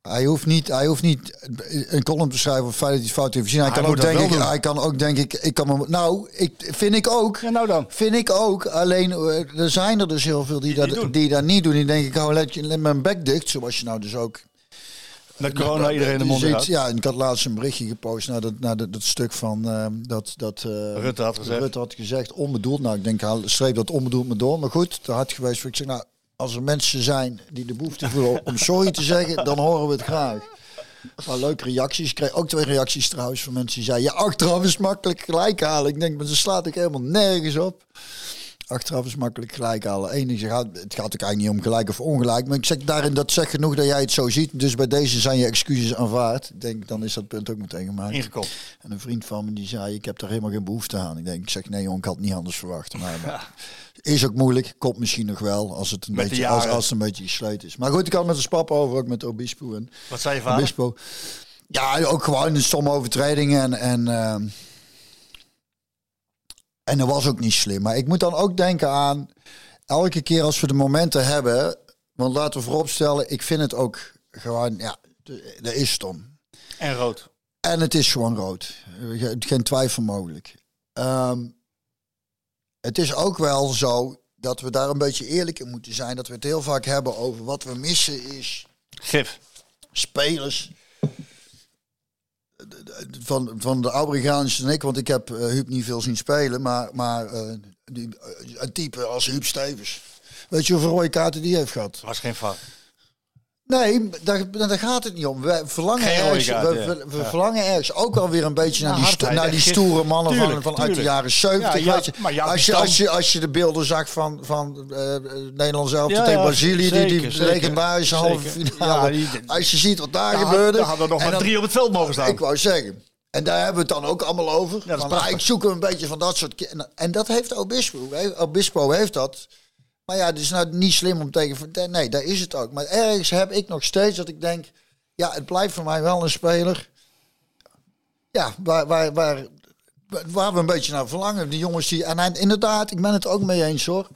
Hij hoeft niet, hij hoeft niet een column te schrijven het feit dat hij fout heeft gezien. Hij, Hij kan ook denk ik, doen. hij kan ook denk ik, ik kan me, nou, ik vind ik ook. Ja, nou dan. Vind ik ook. Alleen eh, er zijn er dus heel veel die, Die dat, die dat niet doen. Die denk ik, hou let, je, let mijn bek dicht. Zoals je nou dus ook. Met corona iedereen de mond ziet-. Ja, en ik had laatst een berichtje gepost naar dat, naar dat, dat stuk van eh, dat, dat eh, Rutte had gezegd. Rutte had gezegd, onbedoeld. Nou, ik denk, haal, streep dat onbedoeld me door. Maar goed, te hard geweest. Ik zeg, nou, als er mensen zijn die de behoefte voelen om sorry te zeggen, dan horen we het graag. Maar leuke reacties. Ik kreeg ook twee reacties trouwens van mensen die zeiden, ja, achteraf is makkelijk gelijk halen. Ik denk, maar ze slaat ik helemaal nergens op. Achteraf is makkelijk gelijk halen. Zeg, ah, het gaat ook eigenlijk niet om gelijk of ongelijk. Maar ik zeg daarin, dat zegt genoeg dat jij het zo ziet. Dus bij deze zijn je excuses aanvaard. Ik denk, dan is dat punt ook meteen gemaakt. Ingekopt. En een vriend van me die zei, ik heb daar helemaal geen behoefte aan. Ik denk, ik zeg, nee jongen, ik had het niet anders verwacht. Maar, maar is ook moeilijk. Komt misschien nog wel, als het een, Met beetje, als, als het een beetje gesleuten is. Maar goed, ik had met de papa over, ook met Obispo. En Wat zei je vader? Obispo. Ja, ook gewoon een stomme overtredingen. En, en, ehm, en dat was ook niet slim. Maar ik moet dan ook denken aan, elke keer als we de momenten hebben... Want laten we vooropstellen, ik vind het ook gewoon, ja, dat is stom. En rood. En het is gewoon rood. Ge- Geen twijfel mogelijk. Ehm, het is ook wel zo dat we daar een beetje eerlijk in moeten zijn. Dat we het heel vaak hebben over wat we missen is Gif. spelers. Van, van de Abrigaans en ik, want ik heb eh Huub niet veel zien spelen, maar, maar eh, die, eh, een type als Huub Stevens. Weet je hoeveel rode kaarten die heeft gehad? Was geen fout. Nee, daar, daar gaat het niet om. We verlangen ergens, we, ja. we, we verlangen ergens ook alweer een beetje naar, Naar die, naar die stoere mannen van, Tuurlijk, vanuit de jaren 70. Ja, ja, weet je. maar ja, als, je, als, je, als je de beelden zag van, van eh Nederland zelf Ja, tegen ja, Brazilië, die, die legendarische halve finale. Ja, die- als je ziet wat daar Daar gebeurde. hadden we nog maar dan- drie op het veld mogen staan. Ik wou zeggen. En daar hebben we het dan ook allemaal over. dat is Van, ah, ik zoek een beetje van dat soort... En, en dat heeft Obispo. Obispo heeft dat. Maar ja, het is nou niet slim om tegen... Nee, daar is het ook. Maar ergens heb ik nog steeds dat ik denk... Ja, het blijft voor mij wel een speler... Ja, waar, waar, waar, waar we een beetje naar verlangen. Die jongens die... En inderdaad, ik ben het ook mee eens hoor.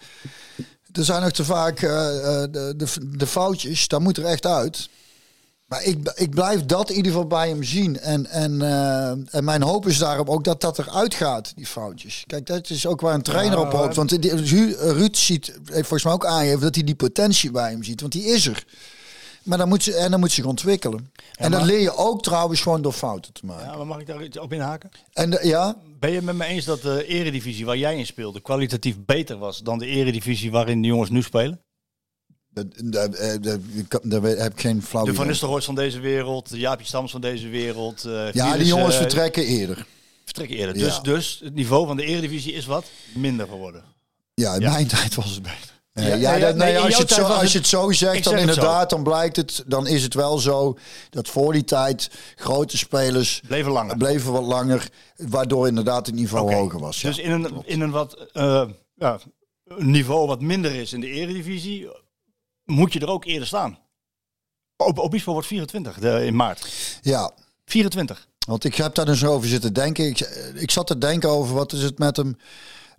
Er zijn nog te vaak eh, eh, de, de, de foutjes. Daar moet er echt uit. Maar ik, ik blijf dat in ieder geval bij hem zien. En, en, eh, en mijn hoop is daarom ook dat dat eruit gaat, die foutjes. Kijk, dat is ook waar een trainer op hoopt. Want die- Ru- Ruud ziet, heeft volgens mij ook aangegeven dat hij die potentie bij hem ziet. Want die is er. Maar dan moet ze, en dan moet zich ontwikkelen. en dat leer je ook trouwens gewoon door fouten te maken. Ja, maar mag ik daar iets op inhaken? En de- ja, Ben je het met me eens dat de eredivisie waar jij in speelde kwalitatief beter was dan de eredivisie waarin de jongens nu spelen? Dat, dat, eh, dat, dat- daar heb ik geen flauw De Van idee. Nistelrooys van deze wereld, de Jaapie Stams van deze wereld. eh, Ja, die jongens eh, vertrekken eerder. vertrekken eerder. Ja. Dus, dus het niveau van de Eredivisie is wat minder geworden. Ja, in Ja. mijn tijd was het beter. Nee, Ja, ja, nee, nee, als, je het zo, als je het zo zegt, dan zeg inderdaad, dan blijkt het, dan is het wel zo dat voor die tijd grote spelers Bleven langer. bleven wat langer, waardoor inderdaad het niveau hoger was. Dus in een, in een wat eh, niveau wat minder is in de Eredivisie, moet je er ook eerder staan. Ob- Obispo wordt 24 de, in maart. ja, 24. want ik heb daar dus over zitten denken. Ik, ik zat te denken over wat is het met hem.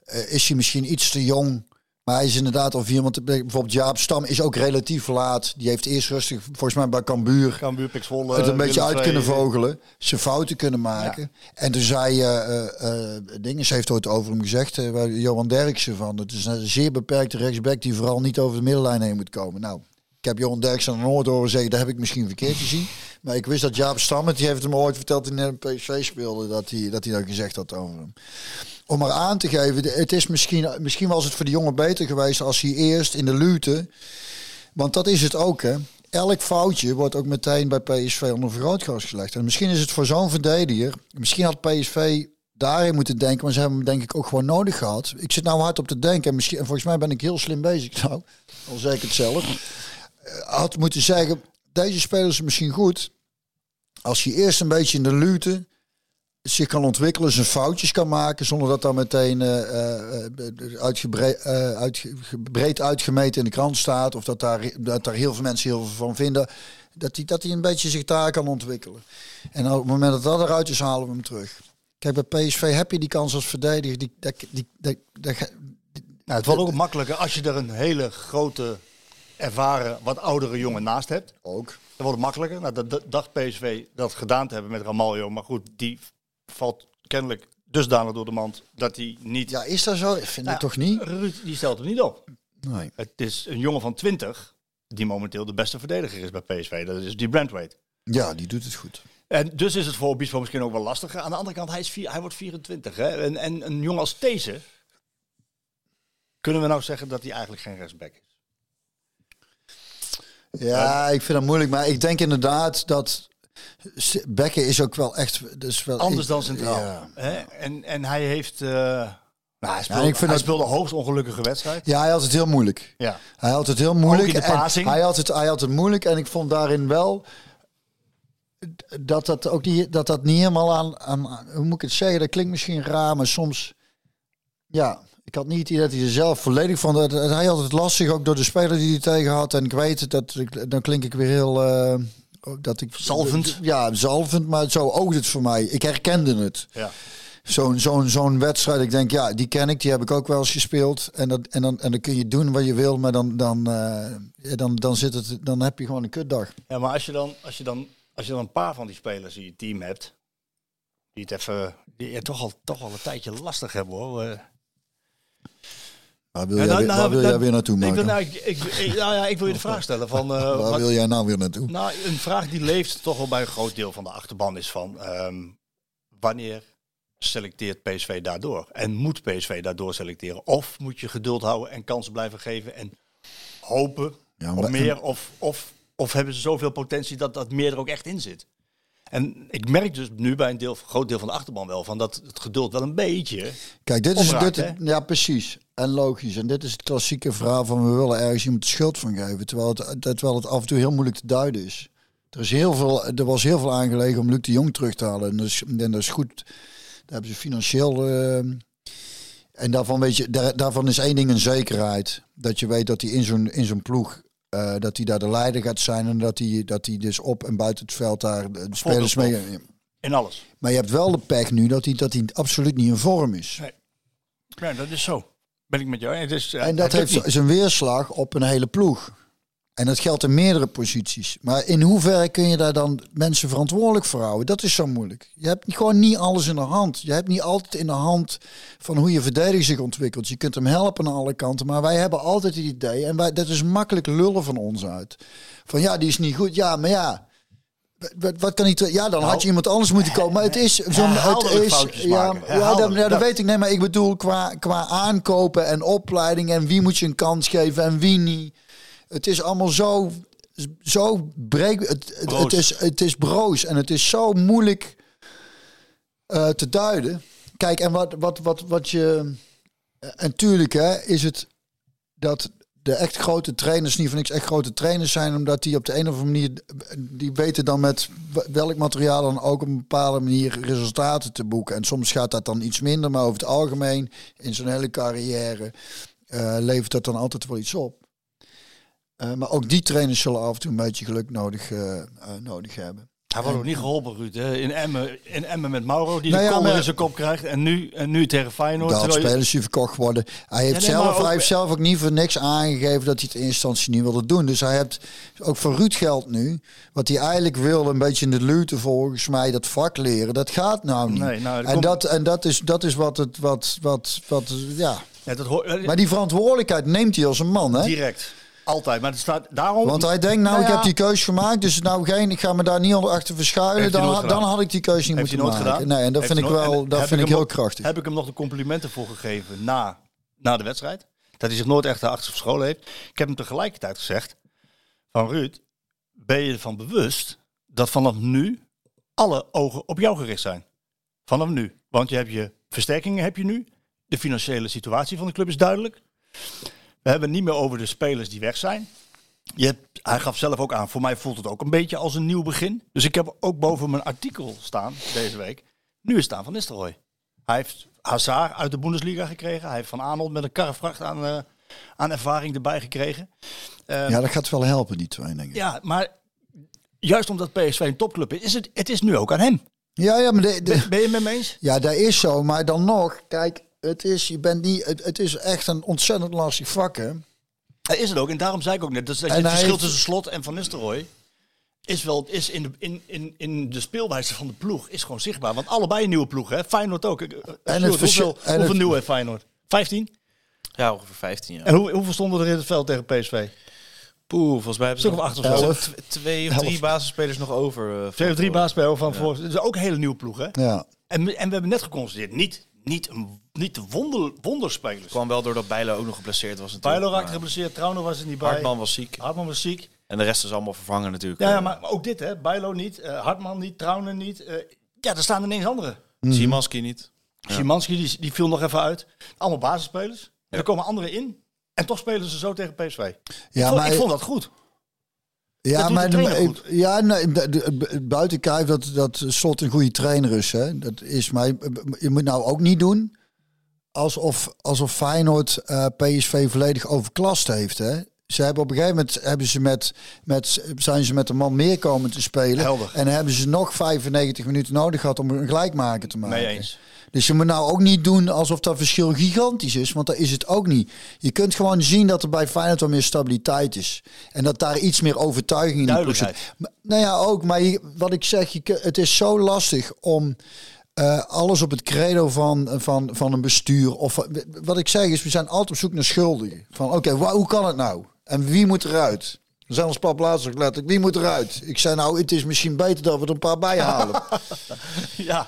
Eh, is hij misschien iets te jong? Maar hij is inderdaad al vier. Want bijvoorbeeld Jaap Stam is ook relatief laat. Die heeft eerst rustig, volgens mij bij Cambuur, Cambuur, Pek Zwolle, het een beetje uit kunnen vogelen. Zijn fouten kunnen maken. En toen zei eh eh, eh, Dinges heeft ooit over hem gezegd. waar Johan Derksen van. Het is een zeer beperkte rechtsback die vooral niet over de middenlijn heen moet komen. Nou, ik heb Johan Derksen nog nooit horen zeggen. Dat heb ik misschien verkeerd gezien. Maar ik wist dat Jaap Stammet, die heeft hem ooit verteld in PSV speelde. Dat hij, dat hij dat gezegd had over hem. Om maar aan te geven, het is misschien, misschien was het voor de jongen beter geweest als hij eerst in de lute want dat is het ook, hè. Elk foutje wordt ook meteen bij PSV onder vergrootglas gelegd. En misschien is het voor zo'n verdediger... Misschien had PSV daarin moeten denken, maar ze hebben hem denk ik ook gewoon nodig gehad. Ik zit nou hard op te denken en, misschien, en volgens mij ben ik heel slim bezig nou. Al zeg ik het zelf. Eh, Had moeten zeggen, deze speler is misschien goed. Als hij eerst een beetje in de lute zich kan ontwikkelen, zijn foutjes kan maken, zonder dat dan meteen eh, eh, eh, eh, uitge- breed uitgemeten in de krant staat, of dat daar, dat daar heel veel mensen heel veel van vinden, dat hij, dat hij een beetje zich daar kan ontwikkelen. En op het moment dat dat eruit is, halen we hem terug. Kijk, bij PSV heb je die kans als verdediger. Die, die, die, die, die- Nou, het wordt ook makkelijker als je er een hele grote, ervaren, wat oudere jongen naast hebt. ook. Dan wordt het makkelijker. Nou, dat, dat dacht PSV dat gedaan te hebben met Ramaljo. Maar goed, die valt kennelijk dusdanig door de mand dat hij niet... Ja, is dat zo? Ik vind Nou, ik toch niet? Ruud, die stelt hem niet op. Nee. Het is een jongen van 20 die momenteel de beste verdediger is bij PSV. Dat is die Brandweight. Ja, die doet het goed. En dus is het voor Obispo misschien ook wel lastiger. Aan de andere kant, hij, is vier, hij wordt 24. Hè? En, en een jongen als deze, kunnen we nou zeggen dat hij eigenlijk geen rechtsback is? Ja, ik vind dat moeilijk. Maar ik denk inderdaad dat Bekken is ook wel echt... Dus wel Anders dan centraal. Ja. Hè? En, en hij heeft... eh, nou, hij speelde, ik vind hij dat- speelde hoogst ongelukkige wedstrijd. Ja, hij had het heel moeilijk. Ja. Hij had het heel moeilijk. Ook in de en passing. Hij had, het, hij had het moeilijk en ik vond daarin wel dat dat ook niet, dat dat niet helemaal aan, aan, hoe moet ik het zeggen? Dat klinkt misschien raar, maar soms, ja, ik had niet het idee dat hij er zelf volledig van. Dat, hij had het lastig ook door de speler die hij tegen had. En ik weet het, dat dan klink ik weer heel. eh, dat ik, Zalvend. Ja, zalvend, maar zo oogde het voor mij. Ik herkende het Ja. zo'n zo'n zo'n wedstrijd. Ik denk, ja, die ken ik, die heb ik ook wel eens gespeeld. En, dat, en, dan, en dan kun je doen wat je wil, maar dan, dan, eh, dan, dan, zit het, dan heb je gewoon een kutdag. ja, maar als je, dan, als, je dan, als je dan een paar van die spelers in je team hebt, die het even, die je toch al, toch al een tijdje lastig hebben hoor. Waar wil, Ja, jij, nou, weer, nou, waar wil dat- jij weer naartoe, ik, Marco? wil, nou, ik, ik, ik- nou ja, ik wil je de vraag stellen van... eh, Waar wat- wil jij nou weer naartoe? Nou, een vraag die leeft toch wel bij een groot deel van de achterban is van... ehm, wanneer selecteert PSV daardoor? En moet PSV daardoor selecteren? Of moet je geduld houden en kansen blijven geven en hopen Ja, op meer? Of, of, of hebben ze zoveel potentie dat dat meer er ook echt in zit? En ik merk dus nu bij een deel, groot deel van de achterban wel van dat het geduld wel een beetje... Kijk, dit is Opraakt, dit, ja precies. En logisch. En dit is het klassieke verhaal van we willen ergens iemand de schuld van geven. Terwijl het, terwijl het af en toe heel moeilijk te duiden is. Er, is heel veel, er was heel veel aangelegen om Luc de Jong terug te halen. En dat is, en dat is goed. Daar hebben ze financieel. eh, en daarvan, weet je, daar, daarvan is één ding een zekerheid. Dat je weet dat hij in zo'n, in zo'n ploeg. Eh, dat hij daar de leider gaat zijn. En dat hij, dat hij dus op en buiten het veld daar de spelers mee. In alles. Maar je hebt wel de pech nu dat hij, dat hij absoluut niet in vorm is. Ja, dat is zo. Ben ik met jou. Het is, En dat heeft zijn weerslag op een hele ploeg. En dat geldt in meerdere posities. Maar in hoeverre kun je daar dan mensen verantwoordelijk voor houden? Dat is zo moeilijk. Je hebt gewoon niet alles in de hand. Je hebt niet altijd in de hand van hoe je verdediger zich ontwikkelt. Je kunt hem helpen aan alle kanten. Maar wij hebben altijd het idee, en wij, dat is makkelijk lullen van ons uit. Van ja, die is niet goed. Ja, maar ja. Wat, wat kan te- Ja, dan had je iemand anders moeten komen. Maar het is zo'n. Het Nou, is. Ja, Dat- weet ik. Nee, maar ik bedoel qua, qua aankopen en opleiding. En wie moet je een kans geven en wie niet. Het is allemaal zo, zo breek. Het, het, is, het is broos en het is zo moeilijk eh, te duiden. Kijk, en wat, wat, wat, wat je. En tuurlijk hè, is het dat de echt grote trainers niet van niks echt grote trainers zijn, omdat die op de een of andere manier die weten dan met welk materiaal dan ook op een bepaalde manier resultaten te boeken. En soms gaat dat dan iets minder, maar over het algemeen in zo'n hele carrière eh, levert dat dan altijd wel iets op. Eh, maar ook die trainers zullen af en toe een beetje geluk nodig, eh, eh, nodig hebben. Hij wordt ook niet geholpen, Ruud. Hè? In, Emmen, in Emmen met Mauro, die Nou de ja, kolder maar- in zijn kop krijgt. En nu, en nu tegen Feyenoord. Dat terwijl spelers die verkocht worden. Hij heeft, Ja, nee, zelf, ook- hij heeft zelf ook niet voor niks aangegeven dat hij het in instantie niet wilde doen. Dus hij heeft ook voor Ruud geld nu. Wat hij eigenlijk wil, een beetje in de lute volgens mij, dat vak leren. Dat gaat nou niet. Nee, nou, en komt- dat, en dat, is, dat is wat het, wat, wat, wat, ja. Ja, dat hoor, Maar die verantwoordelijkheid neemt hij als een man, hè? direct. Altijd. Maar het staat daarom. Want hij denkt, nou, Nou ik heb die keus gemaakt, dus nou geen, ik ga me daar niet onder achter verschuilen. Dan, dan had ik die keuze niet Heeft moeten nooit maken. gedaan. Nee, en dat Heeft vind ik wel, dat heb vind ik heel nog- krachtig. Heb ik hem nog de complimenten voor gegeven na, na de wedstrijd. Dat hij zich nooit echt achter verscholen heeft. Ik heb hem tegelijkertijd gezegd: van Ruud, ben je ervan bewust dat vanaf nu alle ogen op jou gericht zijn? Vanaf nu. Want je hebt je versterkingen heb je nu. De financiële situatie van de club is duidelijk. We hebben het niet meer over de spelers die weg zijn. Je hebt, hij gaf zelf ook aan, voor mij voelt het ook een beetje als een nieuw begin. Dus ik heb ook boven mijn artikel staan deze week. Nu is staan van Nistelrooy. Hij heeft Hazard uit de Bundesliga gekregen. Hij heeft Van Arnold met een karrevracht aan, eh, aan ervaring erbij gekregen. Eh, Ja, dat gaat wel helpen, die twee, denk ik. ja, maar juist omdat PSV een topclub is, is het, het is nu ook aan hem. Ja, ja, maar de, de- Ben, ben je het met me eens? Ja, dat is zo. Maar dan nog, kijk, het is, je bent niet, het, het is echt een ontzettend lastig vak, hè? Is het ook. En daarom zei ik ook net, dat, dat je En het verschil heeft- tussen Slot en Van Nistelrooy is wel is in, de, in, in, in de speelwijze van de ploeg is gewoon zichtbaar. Want allebei een nieuwe ploeg, hè? Feyenoord ook. Eh, eh, Sjoerd, verschil- hoeveel, en hoeveel het- nieuwe heeft Feyenoord? 15? Ja, ongeveer 15 jaar. En hoe, hoeveel stonden er in het veld tegen PSV? Poeh, volgens mij hebben ze of nog acht of zo. Twee of drie Elf. basisspelers nog over. eh, Ze hebben drie voor- baasspelers van voor. Dat is ook een hele nieuwe ploeg, hè? Ja. En, we- en we hebben net geconstateerd, niet, niet, een, niet de wonder, wonderspelers. kwam wel doordat Bijlo ook nog geblesseerd was natuurlijk. Bijlo raakte Maar geblesseerd, Trauner was er niet bij. Hartman was ziek. Hartman was ziek. En de rest is allemaal vervangen natuurlijk. Ja, ja, maar, maar ook dit, hè? Bijlo niet, eh, Hartman niet, Trauner niet. eh, ja, er staan ineens anderen. Szymanski niet. Szymanski, die, die viel nog even uit. Allemaal basisspelers. En er komen anderen in. En toch spelen ze zo tegen PSV. ik, Ja, vond, maar, ik vond dat goed. Ja, maar de ja, nee, buiten kijf dat, dat Slot een goede trainer is. Hè? Dat is maar je moet nou ook niet doen alsof, alsof Feyenoord eh, PSV volledig overklast heeft. Hè? Ze hebben op een gegeven moment hebben ze met, met, zijn ze met een man meer komen te spelen. Helder. En hebben ze nog 95 minuten nodig gehad om een gelijkmaker te maken. Eens. Dus je moet nou ook niet doen alsof dat verschil gigantisch is, want dat is het ook niet. Je kunt gewoon zien dat er bij Feyenoord wat meer stabiliteit is. En dat daar iets meer overtuiging in zit. Nou ja, ook. Maar je- wat ik zeg, je, het is zo lastig om eh, alles op het credo van, van, van een bestuur. Of wat ik zeg is, we zijn altijd op zoek naar schuldigen. Van oké, hoe kan het nou? En wie moet eruit? Ons pap laatst ook letterlijk, wie moet eruit? Ik zei nou, het is misschien beter dat we er een paar bij halen. Ja,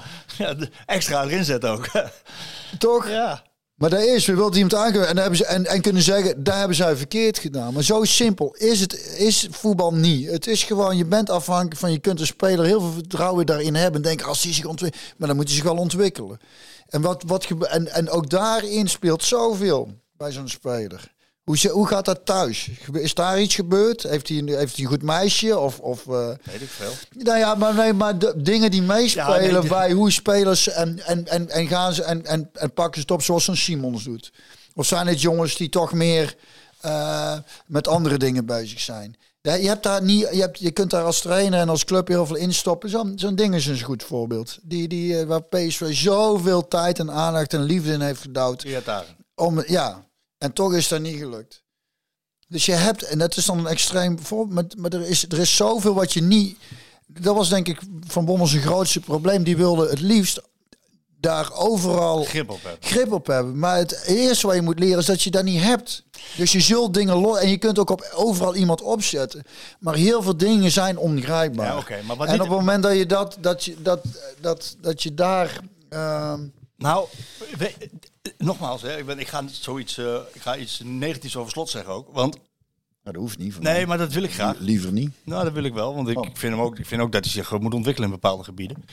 extra erin zetten ook. Toch? ja. Maar daar is, we wilden iemand aankunnen en, daar hebben ze, en, en kunnen zeggen, daar hebben zij verkeerd gedaan. Maar zo simpel is het, is voetbal niet. Het is gewoon, je bent afhankelijk van, je kunt een speler heel veel vertrouwen daarin hebben. En denken, als hij zich ontwikkelt, maar dan moet hij zich wel ontwikkelen. En, wat, wat, en, en ook daarin speelt zoveel bij zo'n speler. Hoe, hoe gaat dat thuis? Is daar iets gebeurd? Heeft hij, een- heeft hij een goed meisje? Of, of, eh, Weet ik veel. nou ja, maar, nee, maar de dingen die meespelen Ja, nee, bij hoe spelers en, en, en, en gaan ze en, en, en pakken ze het op zoals een Simons doet. Of zijn het jongens die toch meer eh, met andere dingen bezig zijn? Ja, je, hebt daar niet, je, hebt, je kunt daar als trainer en als club heel veel instoppen. Zo'n zo'n ding is een goed voorbeeld. Die, die, eh, waar PSV zoveel tijd en aandacht en liefde in heeft gedouwd. Daar. Om, ja, en toch is dat niet gelukt. Dus je hebt, en dat is dan een extreem voorbeeld, maar, maar er, is, er is zoveel wat je niet. Dat was denk ik Van Bommel zijn grootste probleem. Die wilde het liefst daar overal Grip op hebben. grip op hebben. Maar het eerste wat je moet leren is dat je dat niet hebt. Dus je zult dingen los. En je kunt ook op overal iemand opzetten. Maar heel veel dingen zijn ongrijpbaar. Ja, oké, maar wat en op het moment dat je dat, dat, je, dat, dat, dat je daar. ehm, Nou, we- nogmaals, hè, ik, ben, ik ga zoiets, eh, ik ga iets negatiefs over slot zeggen ook. Want dat hoeft niet. Nee, mij. maar dat wil ik graag. Liever niet. Nou, dat wil ik wel, want ik, Oh. vind hem ook, ik vind ook dat hij zich moet ontwikkelen in bepaalde gebieden.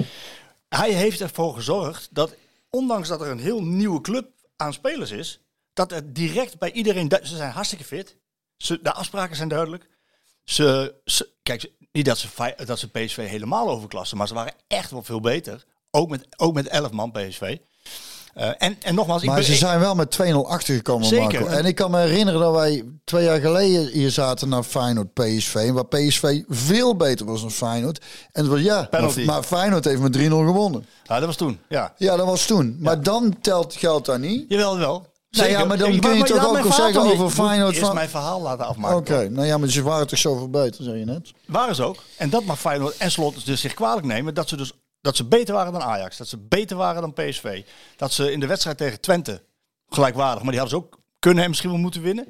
Hij heeft ervoor gezorgd dat, ondanks dat er een heel nieuwe club aan spelers is, dat er direct bij iedereen, ze zijn hartstikke fit, ze, de afspraken zijn duidelijk. Ze, ze- kijk, niet dat ze, dat ze PSV helemaal overklassen, maar ze waren echt wel veel beter. Ook met, ook met 11 man PSV. Eh, en, en nogmaals, ik Maar ben, ze zijn wel met 2-0 achtergekomen, Zeker. Marco. En ik kan me herinneren dat wij twee jaar geleden hier zaten naar Feyenoord PSV. Waar PSV veel beter was dan Feyenoord. En het was ja, maar, Penalty. maar Feyenoord heeft met 3-0 gewonnen. Ah, dat was toen, ja. Ja, dat was toen. Maar dan telt geld daar niet. Jawel, wel. Nou ja, maar dan Ik- kun je toch ook mijn wel verhaal zeggen over Feyenoord Eerst van- mijn verhaal laten afmaken. Oké, nou ja, maar ze waren toch zoveel beter, zei je net. Waren ze ook. En dat mag Feyenoord en Slot dus zich kwalijk nemen. Dat ze dus dat ze beter waren dan Ajax. Dat ze beter waren dan PSV. Dat ze in de wedstrijd tegen Twente gelijkwaardig, maar die hadden ze ook kunnen en misschien wel moeten winnen.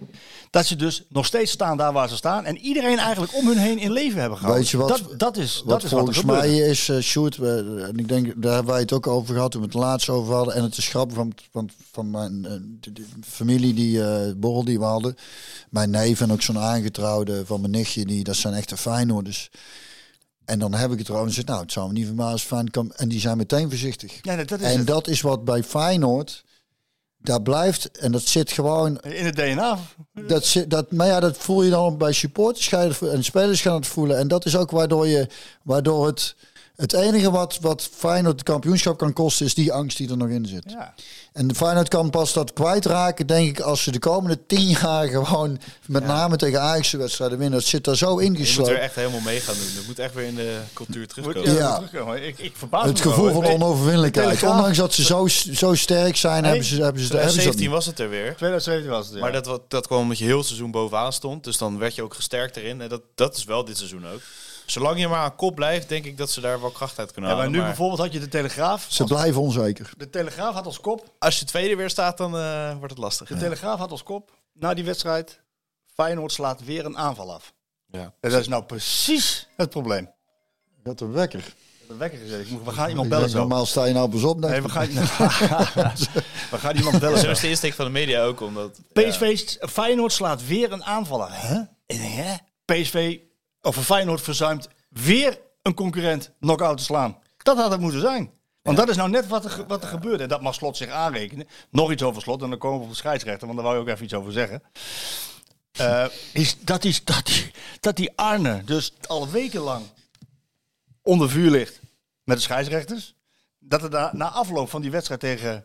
Dat ze dus nog steeds staan daar waar ze staan. En iedereen eigenlijk om hun heen in leven hebben gehouden. Weet je wat- Dat, dat is Wat dat is wat er volgens mij is, eh Sjoerd, en ik denk, daar hebben wij het ook over gehad toen we het laatst over hadden. En het is grappig, van, van, van mijn eh, familie, die eh borrel die we hadden. Mijn neef en ook zo'n aangetrouwde van mijn nichtje, die, dat zijn echte Feyenoorders. En dan heb ik het erover en zeg, nou, het zou me niet verbazen Feyenoord kan. En die zijn meteen voorzichtig. Ja, dat, dat is En het. dat is wat bij Feyenoord, daar blijft, en dat zit gewoon in het DNA. dat, zit- dat, maar ja, dat voel je dan bij supporters ga je en spelers gaan het voelen. En dat is ook waardoor je, waardoor het, het enige wat, wat Feyenoord het kampioenschap kan kosten, is die angst die er nog in zit. Ja. En de Feyenoord kan pas dat kwijtraken, denk ik, als ze de komende tien jaar gewoon, met name tegen Ajax de wedstrijden winnen. Dat zit daar zo Je moet er ingesloten. echt helemaal mee gaan doen. Dat moet echt weer in de cultuur terugkomen. Ja. terugkomen. Ik, ik verbaas Het me gevoel van onoverwinnelijkheid. Ondanks dat ze zo, zo sterk zijn, hebben ze, hebben ze, hebben ze dat 2017 niet. was het er weer. 2017 was het, ja. Maar dat, dat kwam omdat je heel het seizoen bovenaan stond. Dus dan werd je ook gesterkt erin. En dat, dat is wel dit seizoen ook. Zolang je maar aan kop blijft, denk ik dat ze daar wel kracht uit kunnen Ja, maar halen. nu Maar bijvoorbeeld had je de Telegraaf. Ze blijven onzeker. De Telegraaf had als kop als je tweede weer staat, dan eh, wordt het lastig. De Telegraaf had als kop, na die wedstrijd, Feyenoord slaat weer een aanval af. Ja. En dat is nou precies het probleem. Dat een wekker. De wekker gezet. Ik moet, we gaan iemand bellen denk, zo. normaal sta je nou pas op. denk Nee, we gaan, we gaan iemand bellen Zo is de insteek van de media ook. Omdat. PSV, Feyenoord slaat weer een? Ik denk, hè? PSV, of Feyenoord verzuimt weer een concurrent knock-out te slaan. Dat had het moeten zijn. Want dat is nou net wat er, wat er gebeurde. En dat mag Slot zich aanrekenen. Nog iets over Slot. En dan komen we op de scheidsrechter. Want daar wou je ook even iets over zeggen. Eh, is dat, is, dat, die, dat die Arne dus al wekenlang onder vuur ligt met de scheidsrechters. Dat na, na afloop van die wedstrijd tegen,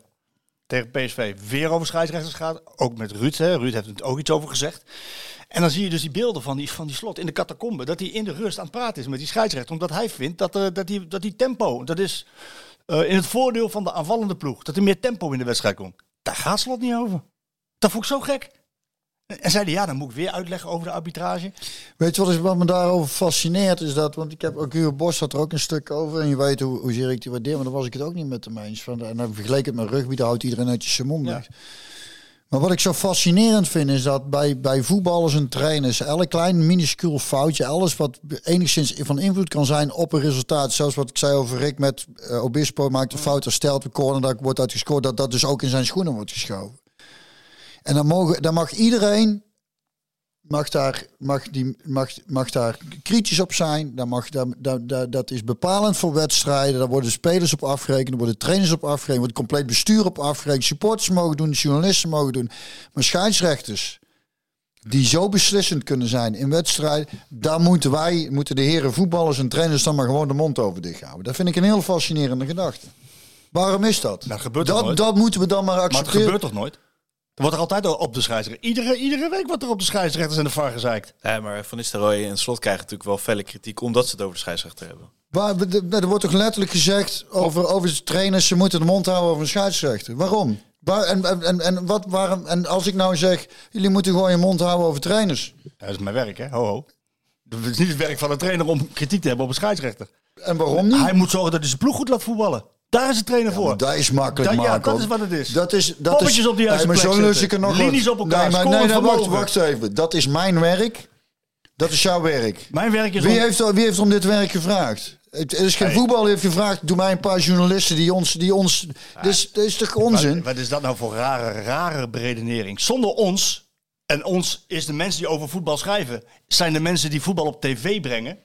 tegen PSV weer over scheidsrechters gaat. Ook met Ruud. Hè. Ruud heeft er ook iets over gezegd. En dan zie je dus die beelden van die, van die slot in de catacombe. Dat hij in de rust aan het praten is met die scheidsrechter. Omdat hij vindt dat, eh, dat, die, dat die tempo, dat is eh, in het voordeel van de aanvallende ploeg. Dat er meer tempo in de wedstrijd komt. Daar gaat slot niet over. Dat vond ik zo gek. En zei hij, ja, dan moet ik weer uitleggen over de arbitrage. Weet je wat, is, wat me daarover fascineert? Is dat, want ik heb ook Hugo Bos had er ook een stuk over. En je weet hoe, hoezeer ik die waardeer. Maar dan was ik het ook niet met hem eens. Van, en dan vergeleek het met rugby, daar houdt iedereen uit je zijn mond Ja. Maar wat ik zo fascinerend vind, is dat bij, bij voetballers en trainers, elk klein minuscuul foutje, alles wat enigszins van invloed kan zijn op een resultaat, zoals wat ik zei over Rick met eh, Obispo, maakt een fout, herstelt een corner, dat wordt uitgescoord, dat dat dus ook in zijn schoenen wordt geschoven. En dan, mogen, dan mag iedereen mag daar, mag die, mag, mag daar kritisch op zijn. Dan mag, daar, daar, daar- dat is bepalend voor wedstrijden. Daar worden spelers op afgerekend. Daar worden trainers op afgerekend. Wordt compleet bestuur op afgerekend. Supporters mogen doen. Journalisten mogen doen. Maar scheidsrechters die zo beslissend kunnen zijn in wedstrijden. Daar moeten wij, moeten de heren voetballers en trainers dan maar gewoon de mond over dicht houden. Dat vind ik een heel fascinerende gedachte. Waarom is dat? Dat gebeurt dat, nooit? dat moeten we dan maar Maar het accepteren. gebeurt toch nooit? Er wordt er altijd op de scheidsrechter. Iedere, iedere week wordt er op de scheidsrechters en de VAR gezeikt. Ja, maar Van Nistelrooy en Slot krijgen natuurlijk wel felle kritiek omdat ze het over de scheidsrechter hebben. Waar, we- de- er wordt toch letterlijk gezegd over, over de trainers, ze moeten de mond houden over een scheidsrechter. Waarom? Waar, en, en, en, wat, waarom, en als ik nou zeg, jullie moeten gewoon je mond houden over trainers. Dat is mijn werk, hè? Ho, ho. Het is niet het werk van een trainer om kritiek te hebben op een scheidsrechter. En waarom niet? Hij moet zorgen dat hij zijn ploeg goed laat voetballen. Daar is de trainer voor. Dat is makkelijk, ja, Marco. dat is wat het is. Dat is, dat Poppetjes is, op de juiste nee, maar plek zo lus zetten. ik er nog Linies wat. op elkaar, Nee, maar, nee, nee, wacht, wacht even. Dat is mijn werk. Dat is jouw werk. Mijn werk is Wie om- heeft, wie heeft om dit werk gevraagd? Het is geen Hey. voetbal heeft gevraagd. Doe mij een paar journalisten die ons... Die ons dus, dat is toch onzin? Wat, wat is dat nou voor rare, rare beredenering? Zonder ons En ons is de mensen die over voetbal schrijven, zijn de mensen die voetbal op tv brengen,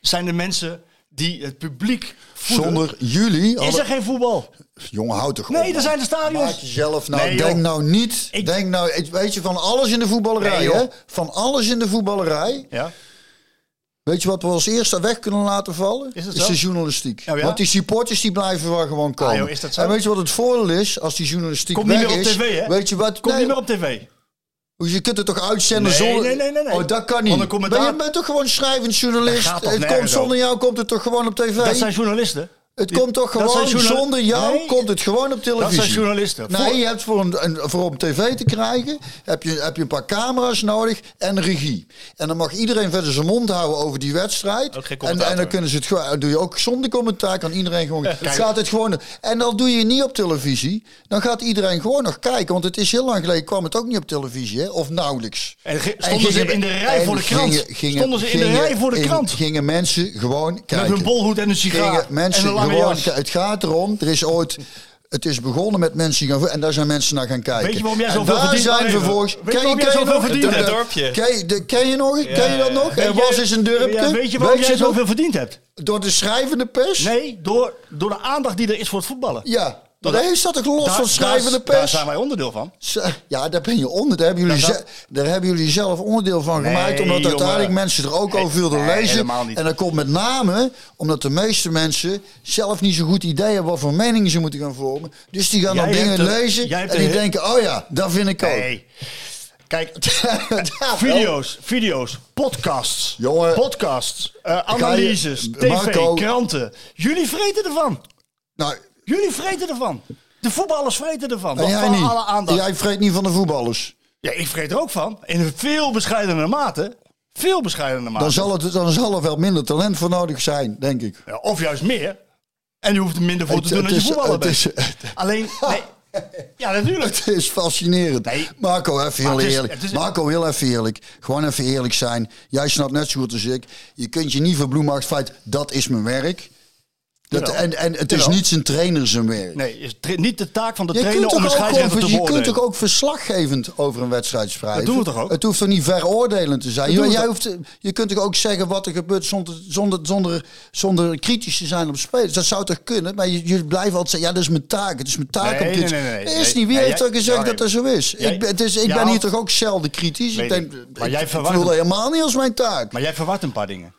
zijn de mensen die het publiek voeden. Zonder jullie... is er geen voetbal. Jongen, houd toch Nee, er zijn de stadions. Maak jezelf nou, Nee, joh. denk nou niet, Ik- denk nou, weet je, van alles in de voetballerij, Nee, hè? Van alles in de voetballerij. Ja. Weet je wat we als eerste weg kunnen laten vallen? Is dat is zo? de journalistiek. Oh ja? Want die supporters die blijven wel gewoon komen. Ah, joh, is dat zo? En weet je wat het voordeel is als die journalistiek Komt weg niet meer op is? tv, hè? Weet je wat? Komt nee, niet meer op tv. Je kunt het toch uitzenden Nee, zonder... nee, nee, nee, nee. Oh, dat kan niet. Want een commentaar- Ben je bent toch gewoon schrijvend journalist? Het komt zonder jou komt het toch gewoon op tv? Dat zijn journalisten. Het komt toch gewoon zonder jou Nee, komt het gewoon op televisie. Dat zijn journalisten. Nee, Voor- je hebt voor, een, een- voor op tv te krijgen, heb je, heb je een paar camera's nodig en regie. En dan mag iedereen verder zijn mond houden over die wedstrijd. En, en dan kunnen ze het gewoon, doe je ook zonder commentaar, kan iedereen gewoon. gaat het gewoon. En dan doe je niet op televisie, dan gaat iedereen gewoon nog kijken. Want het is heel lang geleden, kwam het ook niet op televisie, hè? of nauwelijks. En stonden ze gingen- in de rij voor de krant. gingen- gingen- stonden ze in de rij voor de in- krant. Gingen mensen gewoon kijken. Met hun bolhoed en een sigaar. Gingen mensen en een lange gewoon, het gaat erom, er is ooit, het is begonnen met mensen die gaan, en daar zijn mensen naar gaan kijken. Weet je waarom jij En zoveel daar verdient? zijn Even. vervolgens, Weet je jij ken zoveel hebt? de- dorpje. Ken je, de- ken je nog? ken je dat nog? Weet je- was eens een dorpje. Ja, weet je waarom jij nog? zoveel verdiend hebt? Door de schrijvende pers? Nee, door, door de aandacht die er is voor het voetballen. Ja. Dat- Nee, staat toch los Daar- van schrijvende daar, daar pers? zijn wij onderdeel van. Ja, daar ben je onder. Daar hebben jullie, Dat- ze- daar hebben jullie zelf onderdeel van Nee, gemaakt. Omdat uiteindelijk mensen er ook over wilden nee, lezen. En dat komt met name omdat de meeste mensen zelf niet zo goed idee hebben wat voor meningen ze moeten gaan vormen. Dus die gaan dan dingen de- lezen en die de- denken, oh ja, dat vind ik ook. Nee. Kijk, Ja, video's, video's, podcasts, Jongen. podcasts, eh, analyses, tv, Marco. kranten. Jullie vreten ervan. Nou, Jullie vreten ervan. De voetballers vreten ervan. en jij van niet. alle aandacht. Jij vreet niet van de voetballers. Ja, ik vreet er ook van. In een veel bescheidener mate. Veel bescheidener mate. Dan zal, het, dan zal er wel minder talent voor nodig zijn, denk ik. Ja, of juist meer. En je hoeft er minder voor te doen als je voetballer het bent. is- Alleen, nee. Ja, natuurlijk. Het is fascinerend. Nee. Marco, even heel is- eerlijk. is- Marco, heel even eerlijk. Gewoon even eerlijk zijn. Jij snapt net zo goed als ik. Je kunt je niet verbloemen feit, dat is mijn werk. Dat, en, en het is niet zijn trainer zijn werk. Nee, is niet de taak van de Je trainer om een scheidsrechter te je kunt toch ook verslaggevend over een wedstrijd schrijven? Dat doen we toch ook? Het hoeft toch niet veroordelend te zijn? We Jij hoeft, je kunt toch ook zeggen wat er gebeurt zonder, zonder, zonder, zonder kritisch te zijn op spelers? Dat zou toch kunnen? Maar je, je blijft altijd zeggen, ja, dat is mijn taak. Het is mijn taak Nee, om kritisch... nee, nee, nee. Is niet. Wie heeft er gezegd dat dat zo is? jij- ik ben, het is, ik ben hier toch ook zelden kritisch? Ik, denk. Maar ik, jij ik verwacht voel helemaal niet als mijn taak. Maar jij verwart een paar dingen.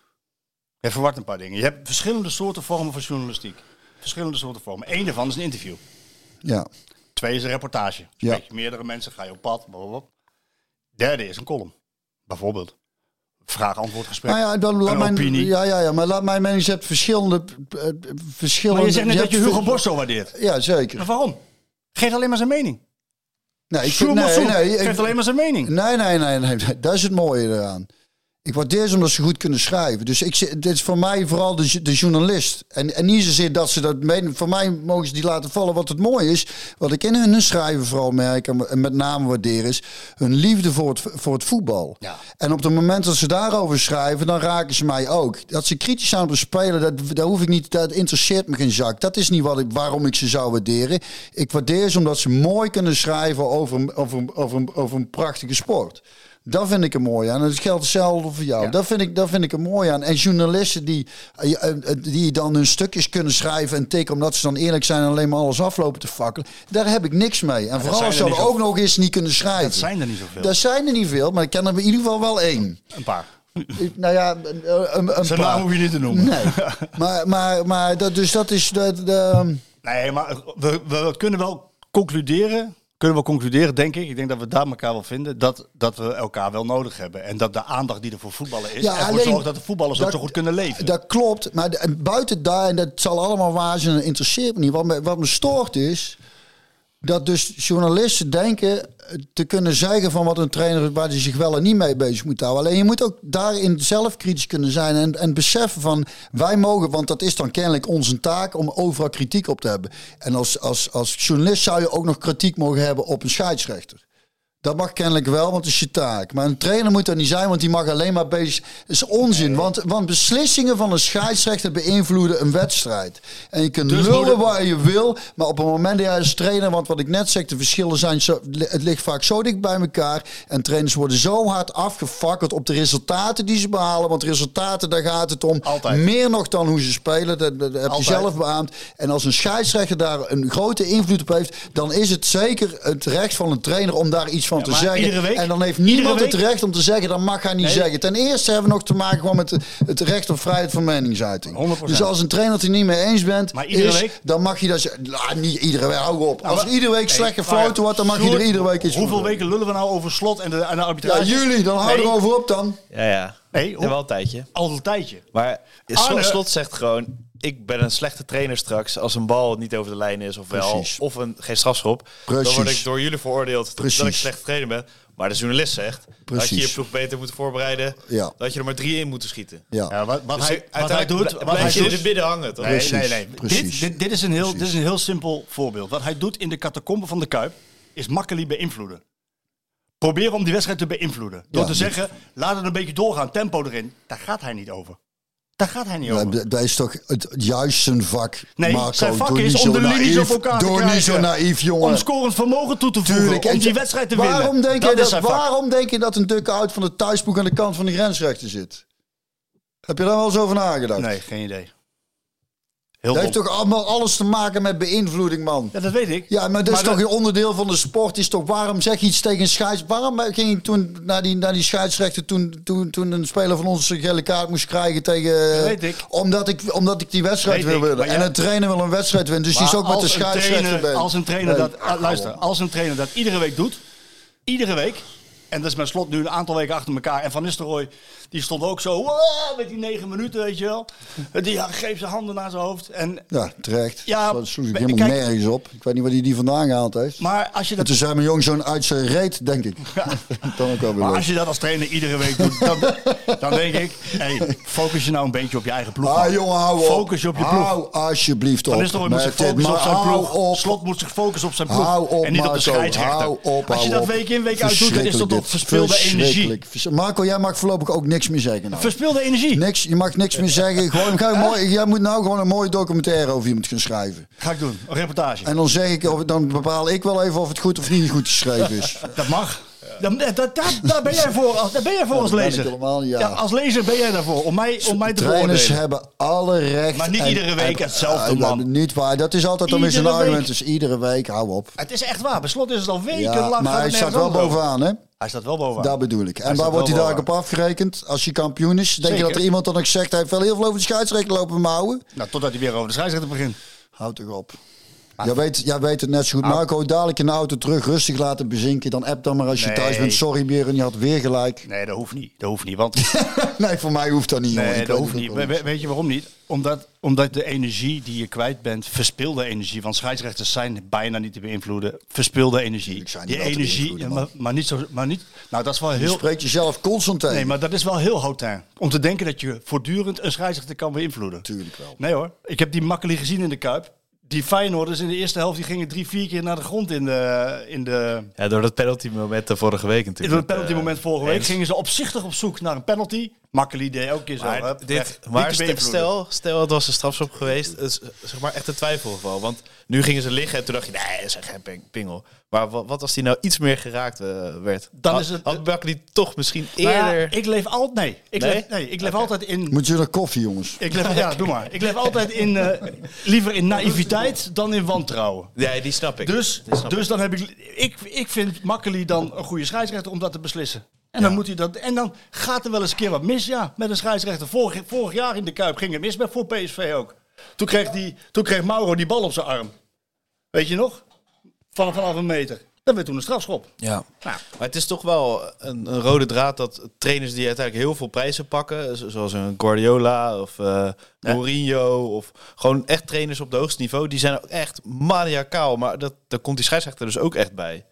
Jij verwart een paar dingen. Je hebt verschillende soorten vormen van journalistiek. Verschillende soorten vormen. Eén daarvan is een interview. Ja. Twee is een reportage. Spreek je meerdere mensen, ga je op pad. blablabla. Derde is een column. Bijvoorbeeld. Vraag-antwoord gesprek. Nou ja, dan laat een mijn, opinie. ja, ja, ja, maar laat mijn mening je hebt verschillende, eh, verschillende. maar je zegt net dat je Hugo Borst zo waardeert. Ja, zeker. Maar waarom? Geef alleen maar zijn mening. Nee, ik vind, nee, nee, ik- geeft alleen maar zijn mening. Nee, nee, nee, nee. Dat is het mooie eraan. Ik waardeer ze omdat ze goed kunnen schrijven. Dus ik, dit is voor mij vooral de, de journalist. En, en niet zozeer dat ze dat menen. Voor mij mogen ze die laten vallen. Wat het mooie is, wat ik in hun schrijven vooral merk... en met name waardeer is... hun liefde voor het, voor het voetbal. Ja. En op het moment dat ze daarover schrijven... dan raken ze mij ook. Dat ze kritisch zijn op het spelen... Dat, dat hoef ik niet... Dat interesseert me geen zak. Dat is niet wat ik, waarom ik ze zou waarderen. Ik waardeer ze omdat ze mooi kunnen schrijven... over, over, over, over een prachtige sport. Dat vind ik er mooi aan. En dat geldt hetzelfde voor jou. Dat, vind ik, dat vind ik er mooi aan. En journalisten die, eh, eh, die dan hun stukjes kunnen schrijven en tikken... omdat ze dan eerlijk zijn en alleen maar alles aflopen te fakkelen... daar heb ik niks mee. En vooral als er ze ook nog eens niet kunnen schrijven. Dat zijn er niet zoveel. Dat zijn er niet veel, maar ik ken er in ieder geval wel één. Een paar. Nou ja, een, een, Zijn paar. naam hoef je niet te noemen. Nee, maar, maar, maar dat, dus dat is de... de Nee, maar we, we kunnen wel concluderen. Kunnen we concluderen, denk ik. Ik denk dat we daar elkaar wel vinden. Dat, dat we elkaar wel nodig hebben. En dat de aandacht die er voor voetballen is. Ja, ervoor alleen- zorgt dat de voetballers ook zo goed kunnen leven. Dat klopt, maar de- buiten daar, en dat zal allemaal waar zijn, interesseert me niet. Wat me, wat me stoort is dat dus journalisten denken te kunnen zeggen van wat een trainer waar hij zich wel en niet mee bezig moet houden. Alleen je moet ook daarin zelf kritisch kunnen zijn en, en beseffen van wij mogen, want dat is dan kennelijk onze taak om overal kritiek op te hebben. En als, als, als journalist zou je ook nog kritiek mogen hebben op een scheidsrechter. Dat mag kennelijk wel, want het is je taak. Maar een trainer moet dat niet zijn, want die mag alleen maar bezig... Dat is onzin, want, want beslissingen van een scheidsrechter beïnvloeden een wedstrijd. En je kunt Dus lullen waar je wil, maar op het moment dat jij als trainer... Want wat ik net zeg, de verschillen zijn zo... Het ligt vaak zo dicht bij elkaar. En trainers worden zo hard afgefakkeld op de resultaten die ze behalen. Want resultaten, daar gaat het om. Altijd. Meer nog dan hoe ze spelen, dat, dat heb je zelf beaamd. En als een scheidsrechter daar een grote invloed op heeft... dan is het zeker het recht van een trainer om daar iets van Ja, te zeggen. iedere week- en dan heeft iedere niemand het week- recht om te zeggen, dat mag hij niet Nee. zeggen. Ten eerste hebben we nog te maken gewoon met het- recht op vrijheid van meningsuiting. 100%. Dus als een trainer het er niet mee eens bent, Maar iedere is, week? dan mag je dat zeggen. Nou, niet iedere week, hou op. Nou, als maar- iedere week Hey, slecht maar gefloten wordt, dan mag je er iedere week iets Hoeveel weken lullen we nou over slot en de, en de arbitrage? Ja, jullie, dan hou Nee. erover op dan. Ja, ja. Nee, wel een tijdje. Al een tijdje. Maar Arne- Slot zegt gewoon... Ik ben een slechte trainer straks als een bal niet over de lijn is of wel. Precies. Of een, geen strafschop. Precies. Dan word ik door jullie veroordeeld dat- dat ik slechte trainer ben. Maar de journalist zegt... Dat je je ploeg beter moeten voorbereiden. Ja. Dat je er maar drie in moeten schieten. Ja. Ja, wat, wat, Dus hij, wat hij doet... Wat hij je in de midden hangen, toch? Nee, Precies, nee, nee. precies, Dit, dit, dit, is een heel, dit is een heel simpel voorbeeld. Wat hij doet in de catacomben van de Kuip is makkelijk beïnvloeden. Proberen om die wedstrijd te beïnvloeden. Door Ja, te zeggen, laat het een beetje doorgaan, tempo erin. Daar gaat hij niet over. Daar gaat hij niet over. dat is toch het, juist zijn vak, Nee, Marco. zijn vak is om de linies op elkaar te krijgen. niet zo naïef, jongen. Om scorend vermogen toe te voegen. Tuurlijk. om En die wedstrijd te winnen. Waarom denk, dat je dat, waarom denk je dat een duck-out van de thuisboek aan de kant van de grensrechter zit? Heb je daar wel eens over nagedacht? Nee, geen idee. Heel Dat dom. heeft toch allemaal alles te maken met beïnvloeding, man? Ja, dat weet ik. Ja, maar dat is toch een onderdeel van de sport. Is toch waarom zeg je iets tegen een scheids? Waarom ging ik toen naar die, naar die scheidsrechter toen, toen, toen een speler van ons een gele kaart moest krijgen tegen? Dat weet ik. Omdat ik, omdat ik die wedstrijd wil winnen. maar En een trainer wil een wedstrijd winnen. Dus die is ook met de scheidsrechter trainer-. Als een trainer Nee, dat, ah, luister, als een trainer dat iedere week doet, iedere week, en dat is met slot nu een aantal weken achter elkaar. En Van Nistelrooy, die stond ook zo, wow, met die negen minuten, weet je wel. Die ja, greep zijn handen naar zijn hoofd. En, Ja, terecht. Ja, dat sloeg ik kijk- helemaal nergens op. Ik weet niet waar hij die vandaan gehaald heeft. maar als je En dat toen zei mijn jong zo'n uit zijn reet, denk ik. Dan ook wel weer Maar leuk. als je dat als trainer iedere week doet, dan, dan denk ik, hey, focus je nou een beetje op je eigen ploeg. Ah, jongen, hou op. Focus je op je ploeg. Hou alsjeblieft op. Van Nistelrooy moet zich focussen op zijn ploeg. op. Slot moet zich focussen op zijn ploeg. Hou op, en niet op de scheidsrechter. Hou op, Als je dat week in week uit doet, dan is dat toch dit. verspilde energie. Marco, jij mag voorlopig ook niks meer zeggen. Nou. Verspilde energie. Niks, je mag niks meer zeggen. Gewoon, ga mooi, jij moet nou gewoon een mooie documentaire over iemand gaan schrijven. Ga ik doen. Een reportage. En dan zeg ik, dan bepaal ik wel even of het goed of niet goed geschreven is. Dat mag. Dan- dat, dat, daar ben jij voor als, daar ben jij voor als lezer. helemaal ja. als lezer ben jij daarvoor. Om mij, om mij te Trainers hebben alle recht. Maar niet iedere week hetzelfde, man. Niet waar. Dat is altijd weer zo'n Iedere argument. Dus iedere week, hou op. Het is echt waar. Bij slot is het al weken Ja, maar hij staat wel bovenaan, hè? Hij staat wel bovenaan. Dat bedoel ik. En waar wordt hij daar op afgerekend als hij kampioen is? Denk je dat er iemand dan ook zegt, hij heeft wel heel veel over de scheidsrechter lopen mouwen? Nou, totdat hij weer over de scheidsrechter begint. Houd toch op. Jij weet, jij weet het net zo goed. Marco, dadelijk in de auto terug rustig laten bezinken. Dan app dan maar als je Nee. thuis bent. Sorry Beren, je had weer gelijk. Nee, dat hoeft niet. Dat hoeft niet. Want Nee, voor mij hoeft dat niet. Nee, dat weet hoeft niet. We- weet je waarom niet? Omdat, omdat de energie die je kwijt bent, verspilde energie, want scheidsrechters zijn bijna niet te beïnvloeden. Verspilde energie. Die energie, maar, maar niet zo, maar niet. Nou, dat is wel Je heel. spreekt jezelf constant tegen. Nee, maar dat is wel heel hautain. Om te denken dat je voortdurend een scheidsrechter kan beïnvloeden. Tuurlijk wel. Nee hoor. Ik heb die makkelijk gezien in de Kuip. Die Feyenoorders in de eerste helft die gingen drie, vier keer naar de grond in de, in de, Ja, door dat penalty moment de vorige week natuurlijk. het penalty moment vorige week. Gingen ze opzichtig op zoek naar een penalty. Makkelijk deed ook keer zo. Maar, hup, dit, maar te stel, stel, het was een strafschop geweest. Het is, zeg maar echt een twijfelgeval. Want nu gingen ze liggen en toen dacht je, nee, dat is geen ping- pingel. Maar wat, wat als die nou iets meer geraakt eh, werd? Dan had, is het- Had toch misschien Nou ja, eerder... ik leef altijd. Nee, ik Nee? leef, nee, ik leef altijd in. Moet je naar koffie, jongens? Ik leef, ja, doe maar. Ik leef altijd in. eh, liever in naïviteit dan in wantrouwen. Ja, die snap ik. Dus, snap dus dan heb ik. Ik, ik vind Makkeli dan een goede scheidsrechter om dat te beslissen. En dan, moet hij dat, en dan gaat er wel eens een keer wat mis, ja, met een scheidsrechter. Vorig, vorig jaar in de Kuip ging het mis met voor PSV ook. Toen kreeg, die, toen kreeg Mauro die bal op zijn arm. Weet je nog? Van, vanaf een meter. Dat werd toen een strafschop. Ja. Nou. Maar het is toch wel een, een rode draad dat trainers die uiteindelijk heel veel prijzen pakken, zo- zoals een Guardiola of eh, Mourinho of gewoon echt trainers op het hoogste niveau, die zijn ook echt maniacaal. Maar dat, daar komt die scheidsrechter dus ook echt bij.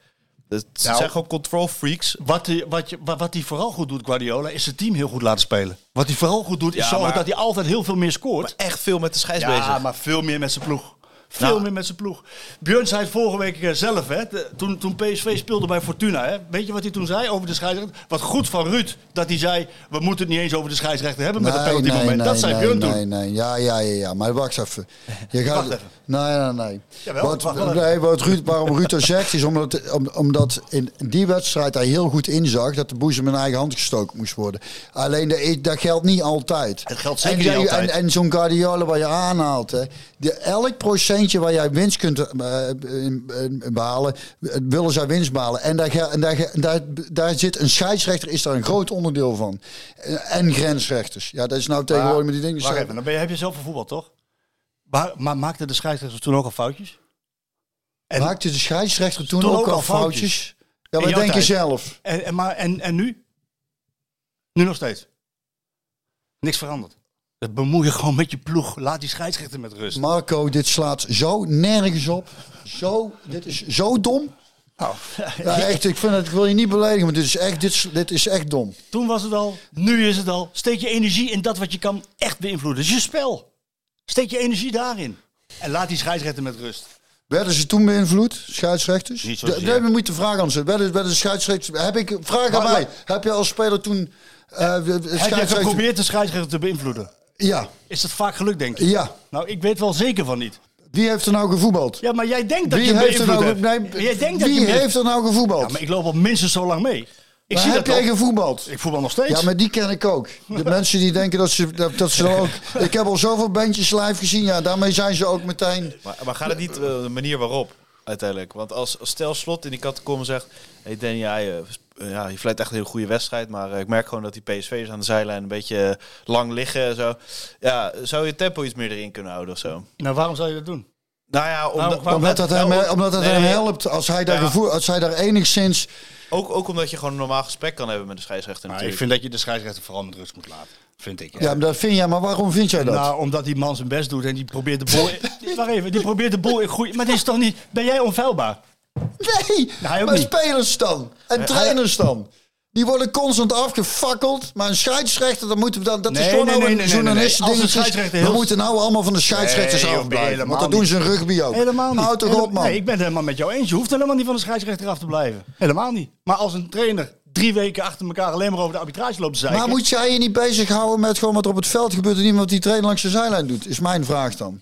Het Nou. zijn gewoon control freaks. Wat hij wat, wat, wat hij vooral goed doet, Guardiola, is zijn team heel goed laten spelen. Wat hij vooral goed doet, is Ja, zorgen maar- dat hij altijd heel veel meer scoort. Echt veel met de scheids Ja, bezig. maar veel meer met zijn ploeg. Veel Nou. meer met zijn ploeg. Björn zei het vorige week eh, zelf, hè, de- toen, toen PSV speelde bij Fortuna. Hè. Weet je wat hij toen zei over de scheidsrechter? Wat goed van Ruud dat hij zei, we moeten het niet eens over de scheidsrechter hebben met het penalty moment. dat zei nee, Björn toen. nee, nee. Ja, ja, ja, ja. Maar wacht even. Je gaat... Wacht even. Nee, nee, nee. Jawel, wat, nee wat Ruud, waarom Ruud dat zegt, is omdat, om, omdat in die wedstrijd hij heel goed inzag dat de boezem in eigen hand gestoken moest worden. Alleen de, dat geldt niet altijd. Het geldt zeker en, niet altijd. En, en zo'n Guardiola waar je aanhaalt, hè, de, elk procentje waar jij winst kunt eh, behalen, eh, willen zij winst behalen. En daar, en daar, ge- daar, daar zit een scheidsrechter, is daar een groot onderdeel van. En grensrechters. Ja, dat is nou tegenwoordig met die dingen. Wacht even, dan ben je, heb je zelf voetbal toch? Maar, maar maakte de scheidsrechters toen ook al foutjes? En, Maakte de scheidsrechter toen, Toen ook, ook al foutjes. foutjes? Ja, In wat jouw denk je tijd? zelf? en, en, maar, en, en nu? Nu nog steeds. Niks veranderd. Dat bemoei je gewoon met je ploeg. Laat die scheidsrechter met rust. Marco, dit slaat zo nergens op. Zo, dit is zo dom. Nou, Ja, echt, ik, vind het, ik wil je niet beledigen, maar dit is echt, dit, is- dit is echt dom. Toen was het al, nu is het al. Steek je energie in dat wat je kan echt beïnvloeden. Dat is je spel. Steek je energie daarin. En laat die scheidsrechter met rust. Werden ze toen beïnvloed, scheidsrechters? Niet De- zozeer. Nee, we moeten vragen aan ze. Werden, werden de scheidsrechters... Heb ik, vraag aan Maar- mij. Heb je als speler toen... eh, de- de Heb je scheidsrechter- geprobeerd de scheidsrechter te beïnvloeden? Ja, Is dat vaak gelukt, denk je? ja. Nou, ik weet wel zeker van niet. Wie heeft er nou gevoetbald? Ja, maar jij denkt dat Wie je heeft er beïnvloed nou... hebt. Nee, jij denkt dat wie je heeft er nou gevoetbald? Ja, maar ik loop al minstens zo lang mee. Ik Maar zie heb dat jij gevoetbald? Ik voetbal nog steeds. Ja, maar die ken ik ook. De mensen die denken dat ze, dat, dat ze dan ook... Ik heb al zoveel bandjes live gezien. Ja, daarmee zijn ze ook meteen... Maar, maar gaat het niet eh, de manier waarop uiteindelijk? Want als, als stel slot in die catacombe zegt... Hey Danny, jij, sp- eh, ja, je vlijt echt een hele goede wedstrijd. Maar eh, ik merk gewoon dat die PSV'ers aan de zijlijn een beetje eh, lang liggen. en Zo. Ja, zou je tempo iets meer erin kunnen houden of zo? Nou, waarom zou je dat doen? Nou ja, om, Waarom- waarom- Omdat dat hem, nou, omdat dat nee, hem helpt als hij, daar Ja. gevoel, als hij daar enigszins... Ook, ook omdat je gewoon een normaal gesprek kan hebben met de scheidsrechter Nou, ik vind dat je de scheidsrechter vooral met rust moet laten. Vind ik. Ja, maar dat vind jij, maar waarom vind jij dat? Nou, omdat die man zijn best doet en die probeert de bol... Wacht even, die probeert de bol in goede... Maar dit is toch niet... Ben jij onfeilbaar? nee, hij ook maar niet. spelers dan. En trainers dan. Die worden constant afgefakkeld. Maar een scheidsrechter, dan moeten we dan, dat is gewoon nee, nee, een journalist scheidsrechter We heel- moeten nou allemaal van de scheidsrechters Nee, afblijven. Want dat doen ze in rugby ook. Helemaal niet. Houd toch op, man. Nee, ik ben het helemaal met jou eens. Je hoeft helemaal niet van de scheidsrechter af te blijven. Helemaal niet. Maar als een trainer drie weken achter elkaar alleen maar over de arbitrage loopt te zeiken... Maar moet jij je niet bezighouden met gewoon wat er op het veld gebeurt en niet wat die trainer langs de zijlijn doet? Is mijn vraag dan.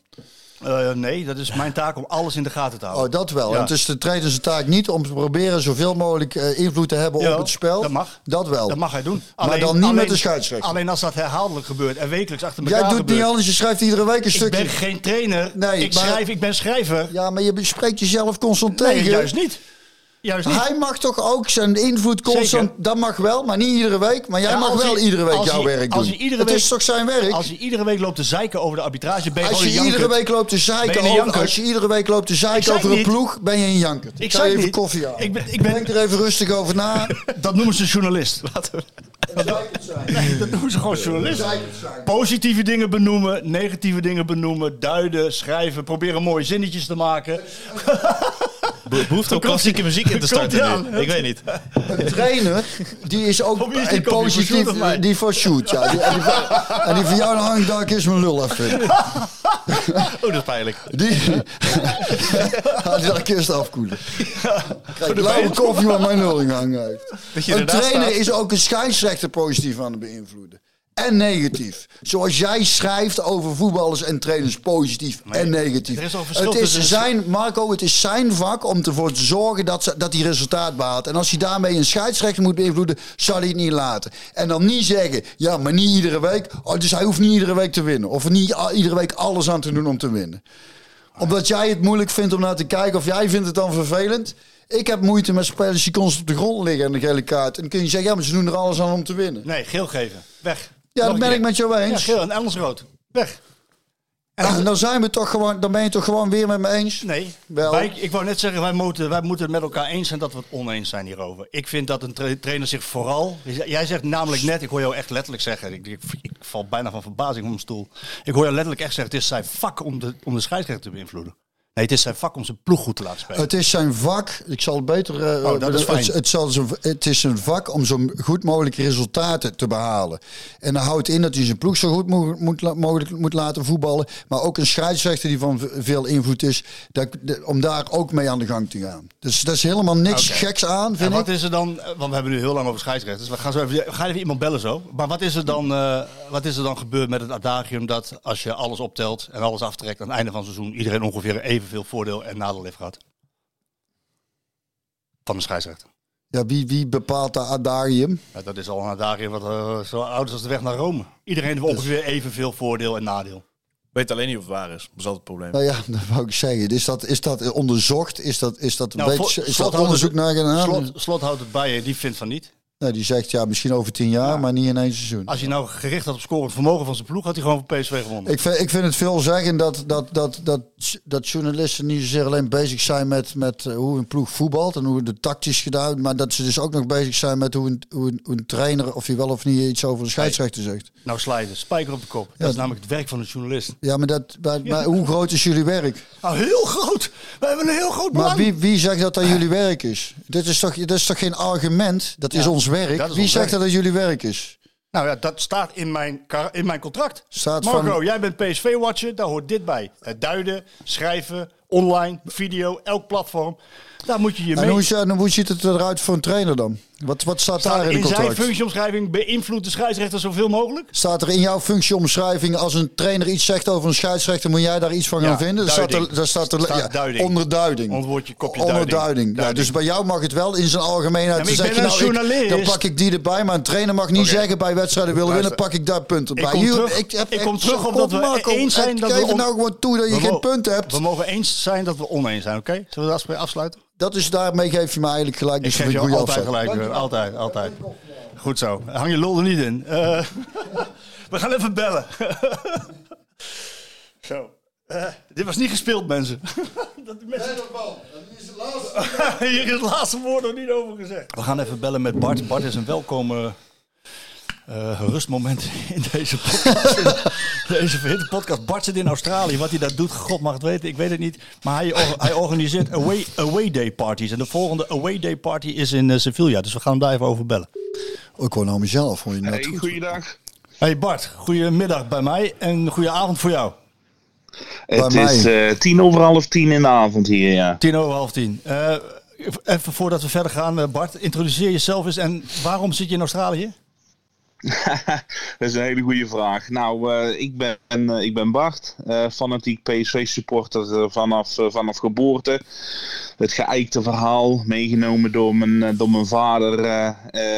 Eh, nee, dat is mijn taak om alles in de gaten te houden. Oh, dat wel. Ja. En het is de trainer zijn taak niet om te proberen zoveel mogelijk eh, invloed te hebben op het spel. dat mag. Dat wel. Dat mag hij doen. Maar dan niet met de scheidsrechter. Alleen als dat herhaaldelijk gebeurt en wekelijks achter elkaar Jij doet gebeurt. niet anders, je schrijft iedere week een Ik stukje. ben geen trainer. Nee, ik, maar- schrijf, ik ben schrijver. Ja, maar je bespreekt jezelf constant nee, tegen. juist niet. Juist niet. Hij mag toch ook zijn invloed constant... Zeker. Dat mag wel, maar niet iedere week. Maar jij Ja, mag wel hij- iedere week jouw hij- werk als doen. het is toch zijn werk? Als je iedere week loopt te zeiken over de arbitrage, ben je Als je een iedere janker. week loopt te zeiken je over, als je iedere week loopt te Ik zeiken zei over een ploeg, ben je een janker. Ik even niet. koffie aan. Ik ben, ik ben, Denk er even rustig over na. dat noemen ze journalist. Het zijn. Dat noemen ze gewoon journalist. Positieve dingen benoemen, negatieve dingen benoemen, duiden, schrijven, proberen mooie zinnetjes te maken. Be- behoefte om klassieke muziek in te starten. Ik weet niet. Een trainer, die is ook die een positief... Die voor shoot, ja. Die, en, die, van- en die van jou hangt daar is mijn lul even. Oh, dat is pijnlijk. Die... Die daar kist afkoelen. Kijk, lauwe koffie waar mijn lul in hangen heeft. Een trainer staat. is ook een scheidsrechter positief aan het beïnvloeden. En negatief. Zoals jij schrijft over voetballers en trainers positief en negatief. er is verschil het is tussen- zijn, Marco, het is zijn vak om ervoor te zorgen dat, ze, dat hij resultaat behaalt. En als hij daarmee een scheidsrechter moet beïnvloeden, zal hij het niet laten. En dan niet zeggen, ja, maar niet iedere week. Oh, dus hij hoeft niet iedere week te winnen. Of niet iedere week alles aan te doen om te winnen. Omdat jij het moeilijk vindt om naar te kijken, of jij vindt het dan vervelend. Ik heb moeite met spelers die constant op de grond liggen en de gele kaart. En dan kun je zeggen, ja, maar ze doen er alles aan om te winnen. Nee, geel geven. Weg. Ja, dat ben ik met jou Ja, eens. geel en anders rood. Weg. En dan, zijn we toch gewoon, dan ben je toch gewoon weer met me eens? Nee, Wel. wij, ik wou net zeggen, wij moeten, wij moeten het met elkaar eens zijn dat we het oneens zijn hierover. Ik vind dat een tra- trainer zich vooral... Jij zegt namelijk net, ik hoor jou echt letterlijk zeggen... Ik, ik, ik val bijna van verbazing op mijn stoel. Ik hoor jou letterlijk echt zeggen, het is zijn vak om de, om de scheidsrechter te beïnvloeden. Nee, het is zijn vak om zijn ploeg goed te laten spelen. Het is zijn vak. Ik zal het beter. eh, Oh, dat is het, fijn. het, zal zijn, het is een vak om zo goed mogelijk resultaten te behalen. En dat houdt in dat hij zijn ploeg zo goed mo- moet, la- mogelijk moet laten voetballen. Maar ook een scheidsrechter die van veel invloed is. Dat, de- om daar ook mee aan de gang te gaan. Dus dat is helemaal niks geks aan, En vind wat ik. is er dan, eh, want we hebben nu heel lang over scheidsrechters. We gaan, zo even, we gaan even iemand bellen zo. Maar wat is, er dan, eh, wat is er dan gebeurd met het adagium dat als je alles optelt en alles aftrekt aan het einde van het seizoen iedereen ongeveer evenveel voordeel en nadeel heeft gehad? Van de scheidsrechter. Ja, wie, wie bepaalt dat adagium? Ja, dat is al een adagium wat eh, zo oud is als de weg naar Rome. Iedereen heeft ongeveer evenveel voordeel en nadeel. Weet alleen niet of het waar is. Dat is altijd het probleem. Nou ja, dat wou ik zeggen. Is dat, is dat onderzocht? Is dat, is dat, Nou, weet- Slot is dat onderzoek het- naar gedaan? Slot, slot houdt het bij je, die vindt van niet. Nou, die zegt ja, misschien over tien jaar, maar niet in één seizoen. Als hij nou gericht had op scorend vermogen van zijn ploeg, had hij gewoon voor PSV gewonnen. Ik vind, ik vind het veel zeggen dat, dat, dat, dat, dat journalisten niet zozeer alleen bezig zijn met, met eh, hoe een ploeg voetbalt en hoe de tactisch gedaan, maar dat ze dus ook nog bezig zijn met hoe een, hoe een, hoe een trainer, of hij wel of niet iets over de scheidsrechter zegt. Nou, slijden, spijker op de kop. Dat is namelijk het werk van de journalist. Ja, maar, dat, maar, maar hoe groot is jullie werk? Nou, heel groot. We hebben een heel groot Maar belang. wie, wie zegt dat dat jullie werk is? Dit is toch, dit is toch geen argument? Dat is ons werk. is wie ons zegt werk. dat dat jullie werk is? Nou ja, dat staat in mijn, kar- in mijn contract. Staat Marco, van- jij bent PSV-watcher, daar hoort dit bij. Het duiden, schrijven, online, video, elk platform. Daar moet je je En mee... hoe, hoe ziet het eruit voor een trainer dan? Wat, wat staat Staat daar in in het zijn contract? functieomschrijving beïnvloedt de scheidsrechter zoveel mogelijk? Staat er in jouw functieomschrijving als een trainer iets zegt over een scheidsrechter, moet jij daar iets van gaan Ja, vinden? Staat duiding. er, daar staat er Staat ja, duiding. onderduiding. Onderwoordje, kopje Onderduiding. duiding. Ja, dus bij jou mag het wel in zijn algemeenheid. Ja, ik ben nou, ik- journalist. dan pak ik die erbij, maar een trainer mag niet zeggen bij wedstrijden willen winnen, pak ik daar punten Ik bij. kom Hier, terug- heb ik kom terug op dat we eens zijn dat Geef nou gewoon toe dat je geen punten hebt. We mogen eens zijn dat we oneens zijn, oké? Zullen we de afspraak afsluiten? Dat is daarmee geef je me eigenlijk gelijk. Ik Dus geef ik je een goede altijd gelijk. Jurgen. Altijd, altijd. Goed zo. Hang je lul er niet in. Eh, we gaan even bellen. zo. Eh, dit was niet gespeeld, mensen. dat de mensen... Hier is het laatste woord nog niet over gezegd. We gaan even bellen met Bart. Bart is een welkome eh, rustmoment in deze podcast. in deze verhitte podcast. Bart zit in Australië. Wat hij daar doet, God mag het weten. Ik weet het niet. Maar hij, or- hij organiseert away, away day parties. En de volgende away day party is in eh, Sevilla. Dus we gaan hem daar even over bellen. Oh, ik hoor nou mezelf, hoor je net Hey, goed. goeiedag. Hey Bart, goedemiddag bij mij en goede avond voor jou. Het is eh, tien over half tien in de avond hier, ja. Tien over half tien. Eh, even voordat we verder gaan, Bart, introduceer jezelf eens. En waarom zit je in Australië? Dat is een hele goede vraag. Nou, eh, ik, ben, eh, ik ben Bart, eh, fanatiek PSV-supporter vanaf, vanaf geboorte. Het geëikte verhaal, meegenomen door mijn, door mijn vader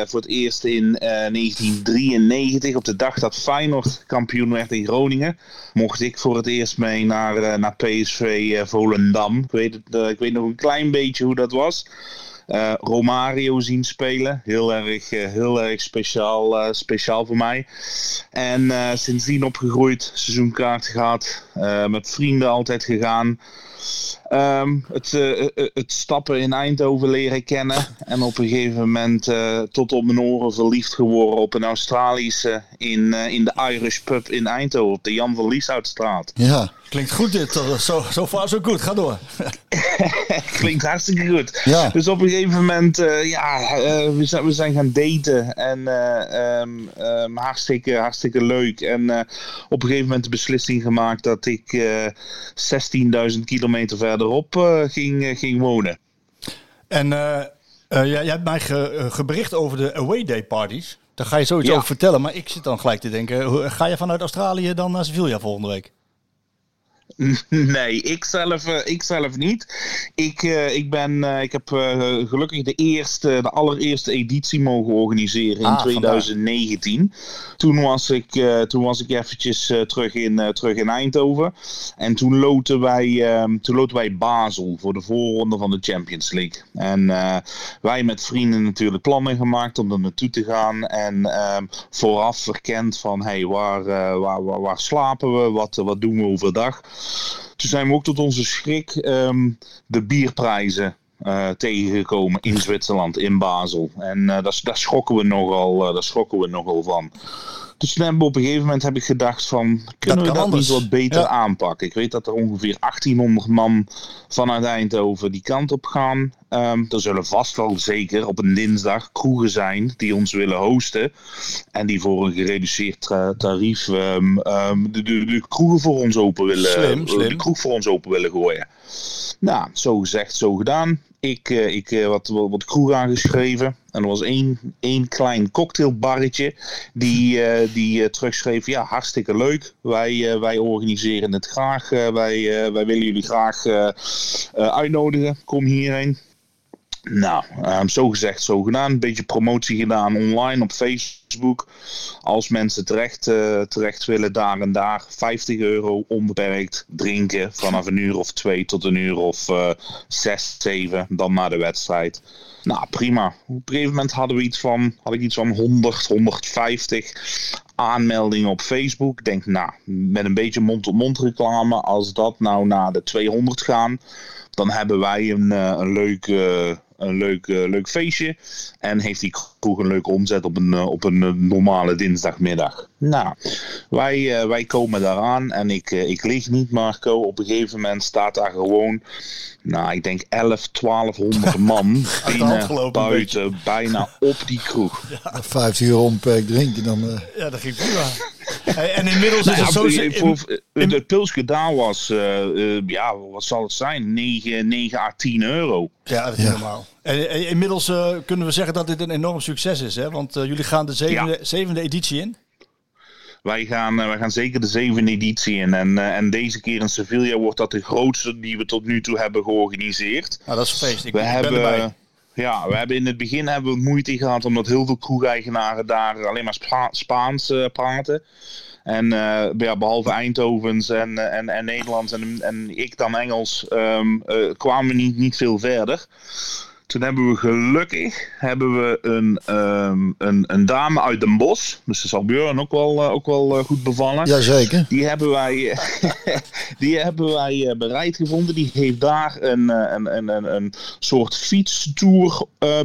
voor het eerst in eh, 1993. Op de dag dat Feyenoord kampioen werd in Groningen, mocht ik voor het eerst mee naar, naar PSV Volendam. Ik weet, ik weet nog een klein beetje hoe dat was. Eh, Romario zien spelen. Heel erg, eh, heel erg speciaal, eh, speciaal voor mij. En sindsdien opgegroeid, seizoenkaart gehad, eh, met vrienden altijd gegaan. Ehm, het, eh, eh, het stappen in Eindhoven leren kennen. En op een gegeven moment eh, tot op mijn oren verliefd geworden op een Australische in, eh, in de Irish Pub in Eindhoven. Op de Jan van Lieshoutstraat. Ja, Klinkt goed dit. Zo, zo, zo far, zo goed. Ga door. Klinkt hartstikke goed. Ja. Dus op een gegeven moment, eh, ja, eh, we, zijn, we zijn gaan daten. En eh, ehm, ehm, hartstikke, hartstikke leuk. En eh, op een gegeven moment de beslissing gemaakt dat ik eh 16.000 kilometer verderop eh, ging, eh, ging wonen. En eh, jij, hebt mij ge, gebericht over de away day parties. Daar ga je zoiets Ja. over vertellen. Maar ik zit dan gelijk te denken, ga je vanuit Australië dan naar Sevilla volgende week? Nee, ik zelf, eh, ik zelf niet. Ik, eh, ik, ben, eh, ik heb gelukkig de, eerste, de allereerste editie mogen organiseren in Ah, 2019. Toen was ik, toen was ik eventjes terug, in, terug in Eindhoven. En toen loten, wij, ehm, toen loten wij Basel voor de voorronde van de Champions League. En eh, wij met vrienden natuurlijk plannen gemaakt om er naartoe te gaan. En ehm, vooraf verkend van hey, waar, waar, waar, waar slapen we, wat, wat doen we overdag. Toen zijn we ook tot onze schrik ehm, de bierprijzen eh, tegengekomen in Zwitserland, in Basel. En eh daar, daar, we nogal, eh, daar schrokken we nogal van. Dus toen hebben we op een gegeven moment heb ik gedacht van, kunnen kan we dat niet wat beter Ja. aanpakken? Ik weet dat er ongeveer 1800 man vanuit Eindhoven die kant op gaan. Ehm, er zullen vast wel zeker op een dinsdag kroegen zijn die ons willen hosten. En die voor een gereduceerd tra- tarief ehm, ehm, de, de, de kroegen voor ons open willen, Slim, slim. de kroeg voor ons open willen gooien. Nou, zo gezegd, zo gedaan. Ik, eh, ik eh, wat, wat, kroeg aangeschreven. En er was één, één klein cocktailbarretje die, eh, die terugschreef... Ja, hartstikke leuk. Wij, wij organiseren het graag. Wij, wij willen jullie graag uitnodigen. Kom hierheen. Nou, ehm, zo gezegd, zo. Een beetje promotie gedaan online op Facebook. Als mensen terecht, eh, terecht willen, daar en daar. 50 euro onbeperkt drinken. Vanaf een uur of twee tot een uur of eh, zes, zeven. Dan na de wedstrijd. Nou, prima. Op een gegeven moment hadden we iets van, had ik iets van 100, 150 aanmeldingen op Facebook. Ik denk, nou, met een beetje mond-op-mond reclame. Als dat nou naar de 200 gaan dan hebben wij een, eh, een leuk, eh, een leuk, eh, leuk feestje. En heeft die kroeg een leuke omzet op een, eh, op een eh, normale dinsdagmiddag. Nou, wij, eh, wij komen daaraan en ik, ik lieg niet, Marco. Op een gegeven moment staat daar gewoon, nou, ik denk 11, 1200 man binnen, buiten, bijna op die kroeg. 50 euro onbeperkt drinken, dan... eh, Ja, dat ging prima. Hey, en inmiddels is Nou het ja, zo... in- het pilsje daar was, ja, wat zal het zijn? 9, 9 à 10 euro. Ja, dat is normaal. En, inmiddels eh, kunnen we zeggen dat dit een enorm succes is, hè? Want eh, jullie gaan de zevende, zevende editie in. Wij gaan, eh, wij gaan zeker de zevende editie in. En, en deze keer in Sevilla wordt dat de grootste die we tot nu toe hebben georganiseerd. Nou, dat is feest. Ik, We ben hebben, erbij. ja, we hebben in het begin hebben we moeite gehad omdat heel veel kroegeigenaren daar alleen maar Spa- Spaans praten. En eh, ja, behalve Eindhovens en, en, en Nederlands en, en ik dan Engels ehm, eh, kwamen we niet, niet veel verder. Toen hebben we gelukkig hebben we een, ehm, een, een dame uit Den Bosch. Dus dat zal Björn ook wel, eh, ook wel eh, goed bevallen. Jazeker. Die hebben wij, die hebben wij eh, bereid gevonden. Die heeft daar een, eh, een, een, een, een soort eh.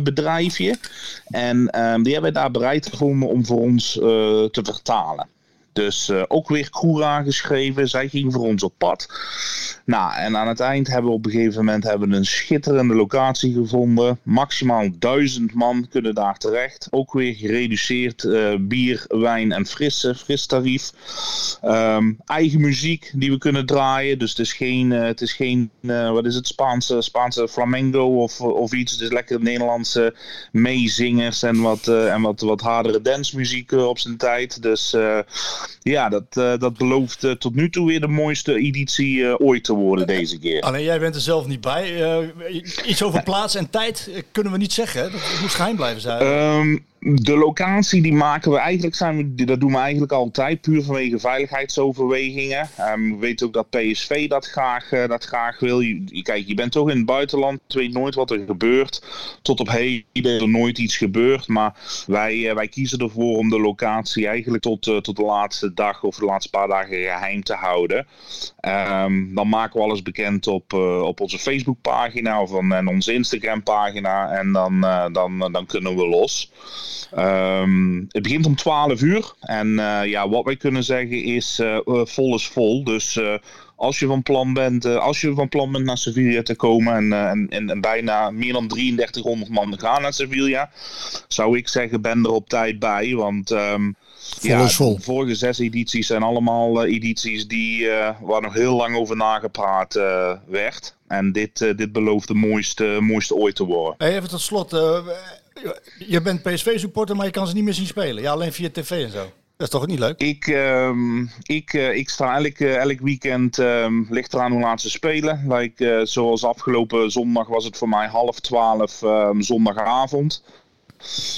En ehm, die hebben wij daar bereid gevonden om voor ons eh, te vertalen. Dus eh, ook weer crew aangeschreven. Zij ging voor ons op pad. Nou, en aan het eind hebben we op een gegeven moment hebben we een schitterende locatie gevonden. Maximaal duizend man kunnen daar terecht. Ook weer gereduceerd eh, bier, wijn en frisse, fris tarief. Ehm, eigen muziek die we kunnen draaien. Dus het is geen, eh, het is geen eh, wat is het, Spaanse, Spaanse flamenco of, of iets. Het is lekker Nederlandse meezingers en wat, en wat, wat hardere dancemuziek eh, op zijn tijd. Dus ja, dat, dat belooft tot nu toe weer de mooiste editie ooit te worden deze keer. Alleen jij bent er zelf niet bij. Eh, iets over plaats en tijd kunnen we niet zeggen. Dat moet geheim blijven zijn. Ehm, de locatie die maken we eigenlijk, dat doen we eigenlijk altijd puur vanwege veiligheidsoverwegingen. Ehm, we weten ook dat PSV dat graag, eh, dat graag wil. Je, kijk, je bent toch in het buitenland, je weet nooit wat er gebeurt. Tot op heden is er nooit iets gebeurd, maar wij, eh, wij kiezen ervoor om de locatie eigenlijk tot, eh, tot de laatste dag of de laatste paar dagen geheim te houden. Ehm, dan maken we alles bekend op, op onze Facebookpagina of en onze Instagram-pagina en dan, dan, dan kunnen we los. Ehm, het begint om 12 uur. En eh, ja, wat wij kunnen zeggen is eh, eh, vol is vol. Dus eh, als je van plan bent, eh, als je van plan bent naar Sevilla te komen en, eh, en, en, en bijna meer dan 3300 man gaan naar Sevilla, zou ik zeggen, ben er op tijd bij. Want ehm, ja, is vol. de vorige zes edities zijn allemaal edities die, eh, waar nog heel lang over nagepraat eh, werd. En dit, dit belooft de mooiste, mooiste ooit te worden. Hey, even tot slot. Je bent PSV-supporter, maar je kan ze niet meer zien spelen. Ja, alleen via tv en zo. Dat is toch ook niet leuk? Ik, ehm, ik, eh, ik sta elk, eh, elk weekend, ehm, ligt eraan hoe laat ze spelen. Like, eh, zoals afgelopen zondag was het voor mij half twaalf ehm, zondagavond.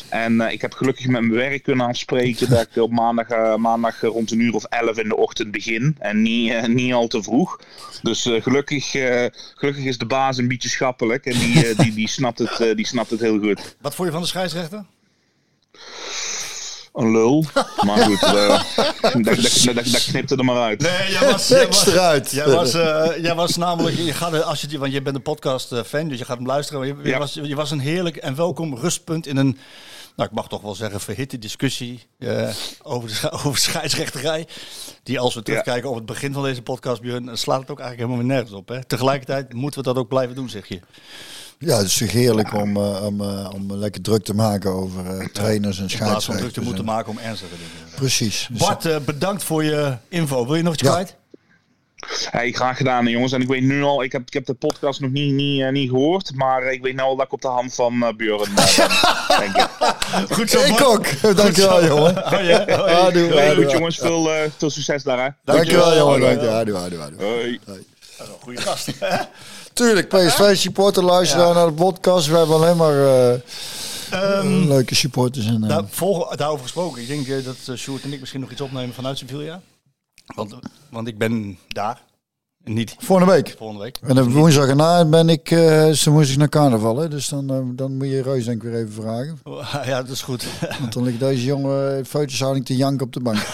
En eh, ik heb gelukkig met mijn werk kunnen afspreken dat ik op maandag, eh, maandag rond een uur of elf in de ochtend begin. En niet, eh, niet al te vroeg. Dus eh, gelukkig, eh, gelukkig is de baas een beetje schappelijk. En die, eh, die, die, snapt het, eh, die snapt het heel goed. Wat vond je van de scheidsrechter? Een lul. Maar goed, eh, dat, dat, dat, dat knipte er maar uit. Nee, jij was, jij was, eruit. jij was, eh, jij was namelijk, je gaat, als je, die- want je bent een podcast eh, fan, dus je gaat hem luisteren. Maar je, je Ja. was, je was een heerlijk en welkom rustpunt in een, nou ik mag toch wel zeggen, verhitte discussie over, de, over scheidsrechterij. Die als we terugkijken op het begin van deze podcast, Björn, slaat het ook eigenlijk helemaal weer nergens op. Hè? Tegelijkertijd moeten we dat ook blijven doen, zeg je. Ja, het is toch heerlijk om, eh, om, eh, om lekker druk te maken over eh, trainers en In plaats van druk te scheidsrechters. moeten en- maken om ernstige dingen. Precies. Dus- Bart, eh, bedankt voor je info. Wil je nog iets Ja. kwijt? Hey, graag gedaan, jongens. En ik weet nu al, ik heb, ik heb de podcast nog niet, niet, eh, niet gehoord. Maar ik weet nu al dat ik op de hand van eh Björn eh, ben, denk ik. Goed zo, ik ook. Dankjewel, jongen. Oh, ja. Hoi. Adieu, Hey, adieu. goed, jongens. Veel, eh, veel succes daar, hè. Dankjewel, jongen. Hoi. Dankjewel. Adieu, adieu, adieu. Hoi. Goeie gast. Tuurlijk, PSV supporter luisteren naar de podcast. We hebben alleen maar eh, Ehm, leuke supporters. En, eh, Daar, volg, daarover gesproken. Ik denk eh, dat uh, Sjoerd en ik misschien nog iets opnemen vanuit Sevilla. Want, want ik ben daar. Niet volgende week. volgende week. En op woensdag erna ben ik, eh ze moest ik naar carnaval. Hè? Dus dan, eh, dan moet je Reus denk ik weer even vragen. Ja, dat is goed. Want dan ligt deze jongen foto's te janken op de bank.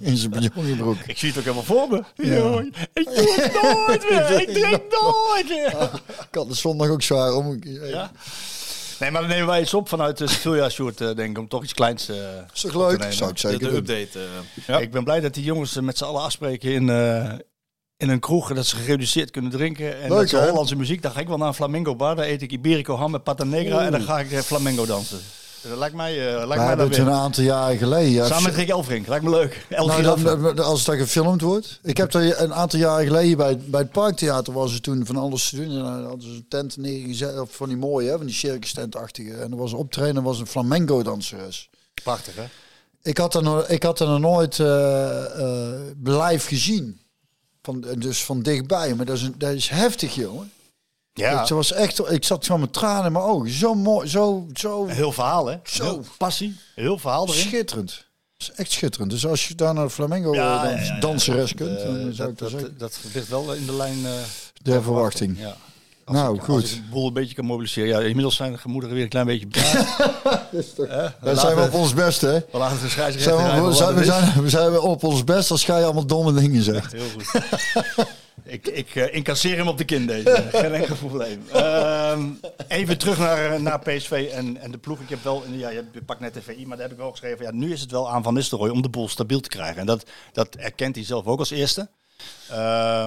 In zijn joggingbroek. ik zie het ook helemaal voor me. Ja. Ik doe het nooit meer. Ik drink nooit meer. Ik had de zondag ook zwaar om. Ja? Nee, maar dan nemen wij iets op vanuit de eh, denk ik, om toch iets kleins eh, Is toch leuk? Zou ik De, zeker de doen. update. eh, ja. Ik ben blij dat die jongens eh, met z'n allen afspreken in, eh, in een kroeg. Dat ze gereduceerd kunnen drinken. En Leuk, dat ze hè? Hollandse muziek. Dan ga ik wel naar een flamenco bar. Daar eet ik Iberico ham met pata negra. En dan ga ik eh, flamenco dansen. Dat lijkt mij, eh lijkt We mij hebben dat het weer. een aantal jaren geleden. ja, Samen met Rick Elfrink. Lijkt me leuk. Nou, dan, als dat gefilmd wordt. Ik heb er een aantal jaren geleden bij, bij het Parktheater was er toen van alles te doen. En dan hadden ze een tent neergezet, of van die mooie, hè, van die circus tentachtige. En er was een optreden, was een flamenco danseres. Prachtig, hè? Ik had er nog, ik had er nog nooit eh, eh, live gezien. Van, dus van dichtbij. Maar dat is, een, dat is heftig, jongen. Ja. Het was echt, ik zat gewoon met tranen in mijn ogen. Zo mooi, zo, zo Heel verhaal, hè? Zo. Heel passie. Heel verhaal erin. schitterend. Is echt schitterend. Dus als je daar naar de flamenco Ja, eh, ja, dans- ja, ja. danseres kunt, Eh, dan zou dat, ik dat dat, dat ligt wel in de lijn eh, De verwachting. Ja. Nou, ik, goed. Als ik de boel een beetje kan mobiliseren. Ja, inmiddels zijn de gemoederen weer een klein beetje bedaard. Daar zijn we op ons best, hè? We laten de scheidsrechter Zijn we, we, zijn, we, zijn, we zijn op ons best als jij allemaal domme dingen zegt. Heel goed. ik ik eh, incasseer hem op de kin deze. Geen enkel probleem. Ehm, even terug naar, eh, naar PSV en, en de ploeg. Ik heb wel, ja, je pakt net de VI, maar daar heb ik wel geschreven. Ja, nu is het wel aan Van Nistelrooy om de boel stabiel te krijgen. En dat, dat erkent hij zelf ook als eerste. Eh,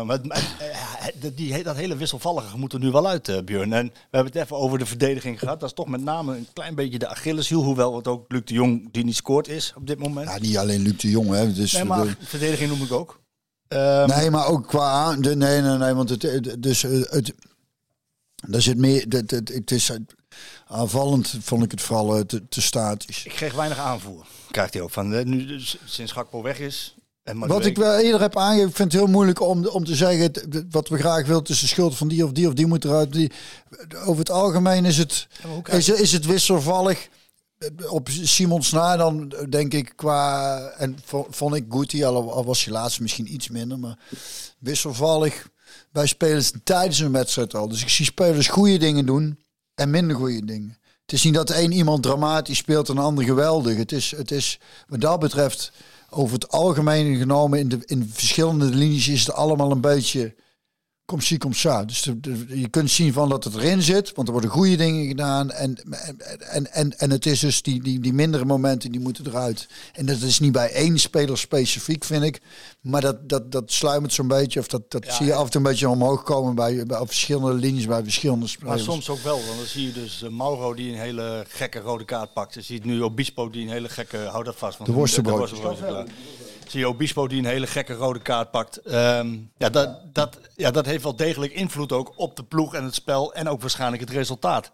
maar eh, dat- die, dat hele wisselvallige moet er nu wel uit, eh, Björn. En we hebben het even over de verdediging gehad. Dat is toch met name een klein beetje de Achilleshiel. Hoewel het ook Luc de Jong die niet scoort is op dit moment. Ja, niet alleen Luc de Jong, hè? Dus nee, de- maar verdediging noem ik ook. Ehm, nee, maar ook qua. De, nee, nee, nee, want het, dus het, daar zit meer. Het, het, het is aanvallend, vond ik het vooral te, te statisch. Ik kreeg weinig aanvoer. Krijgt hij ook van nu dus, sinds Gakpo weg is. En Wat ik wel eerder heb aangegeven, ik vind het heel moeilijk om, om te zeggen wat we graag willen. De schuld van die of die of die moet eruit. Die. Over het algemeen is het, Ja, is, is het wisselvallig. Op Simons na dan denk ik qua en vo- vond ik Guti al, al was hij laatst misschien iets minder, maar wisselvallig bij spelers tijdens een wedstrijd al. Dus ik zie spelers goede dingen doen en minder goede dingen. Het is niet dat één iemand dramatisch speelt en de ander geweldig. Het is, het is wat dat betreft over het algemeen genomen in de, in de verschillende linies is het allemaal een beetje kom zie, kom sa. Dus de- de- je kunt zien van dat het erin zit, want er worden goede dingen gedaan. En, en, en, en het is dus die, die, die mindere momenten, die moeten eruit. En dat is niet bij één speler specifiek, vind ik. Maar dat, dat, dat sluimert zo'n beetje, of dat, dat Ja, zie je af en toe een beetje omhoog komen bij, bij verschillende linies, bij verschillende Maar spelers. soms ook wel, want dan zie je dus eh, Mauro die een hele gekke rode kaart pakt. Je ziet nu Obispo die een hele gekke, hou dat vast. want De worstenbroodjes. de klaar. Zie je Obispo die een hele gekke rode kaart pakt. Ehm, ja, dat, dat, ja, dat heeft wel degelijk invloed ook op de ploeg en het spel en ook waarschijnlijk het resultaat.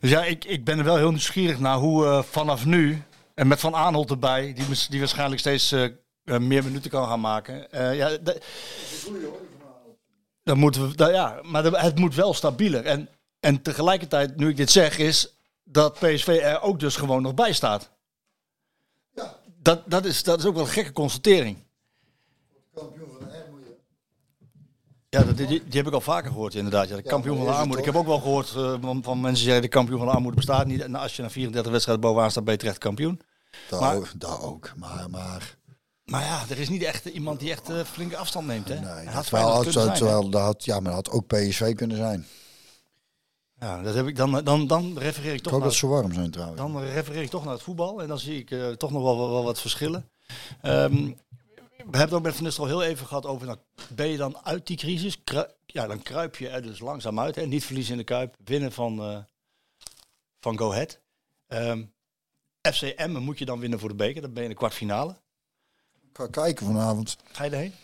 Dus ja, ik, ik ben er wel heel nieuwsgierig naar hoe eh, vanaf nu, en met Van Aanholt erbij, die, die waarschijnlijk steeds eh, eh, meer minuten kan gaan maken. Ja, dat- dan moeten we, nou ja, maar het moet wel stabieler. En, en tegelijkertijd, nu ik dit zeg, is dat PSV er ook dus gewoon nog bij staat. Dat, dat, is, dat is ook wel een gekke constatering. Ja, dat, die, die heb ik al vaker gehoord inderdaad. Ja, de kampioen van de armoede. Ik heb ook wel gehoord eh, van, van mensen die zeggen de kampioen van de armoede bestaat niet. En als je na 34 wedstrijden bovenaan staat, ben je terecht kampioen. Dat, Maar- ook, dat ook. Maar, maar Maar ja, er is niet echt iemand die echt eh, flinke afstand neemt. Hè? nee, dat had wel, had, zijn, terwijl dat had, ja, maar dat had ook PSV kunnen zijn. Ja, dat heb ik, dan, dan, dan refereer ik Ik toch hoop naar, dat ze warm zijn trouwens. dan refereer ik toch naar het voetbal. En dan zie ik eh, toch nog wel, wel, wel wat verschillen. Ehm, we hebben het ook met Van heel even gehad over, nou, ben je dan uit die crisis? Kru- ja, dan kruip je er dus langzaam uit. Hè? Niet verliezen in de Kuip, winnen van, eh, van Go Ahead. Ehm, FC Emmen moet je dan winnen voor de beker. Dan ben je in de kwartfinale. Ik ga kijken vanavond. Ga je erheen?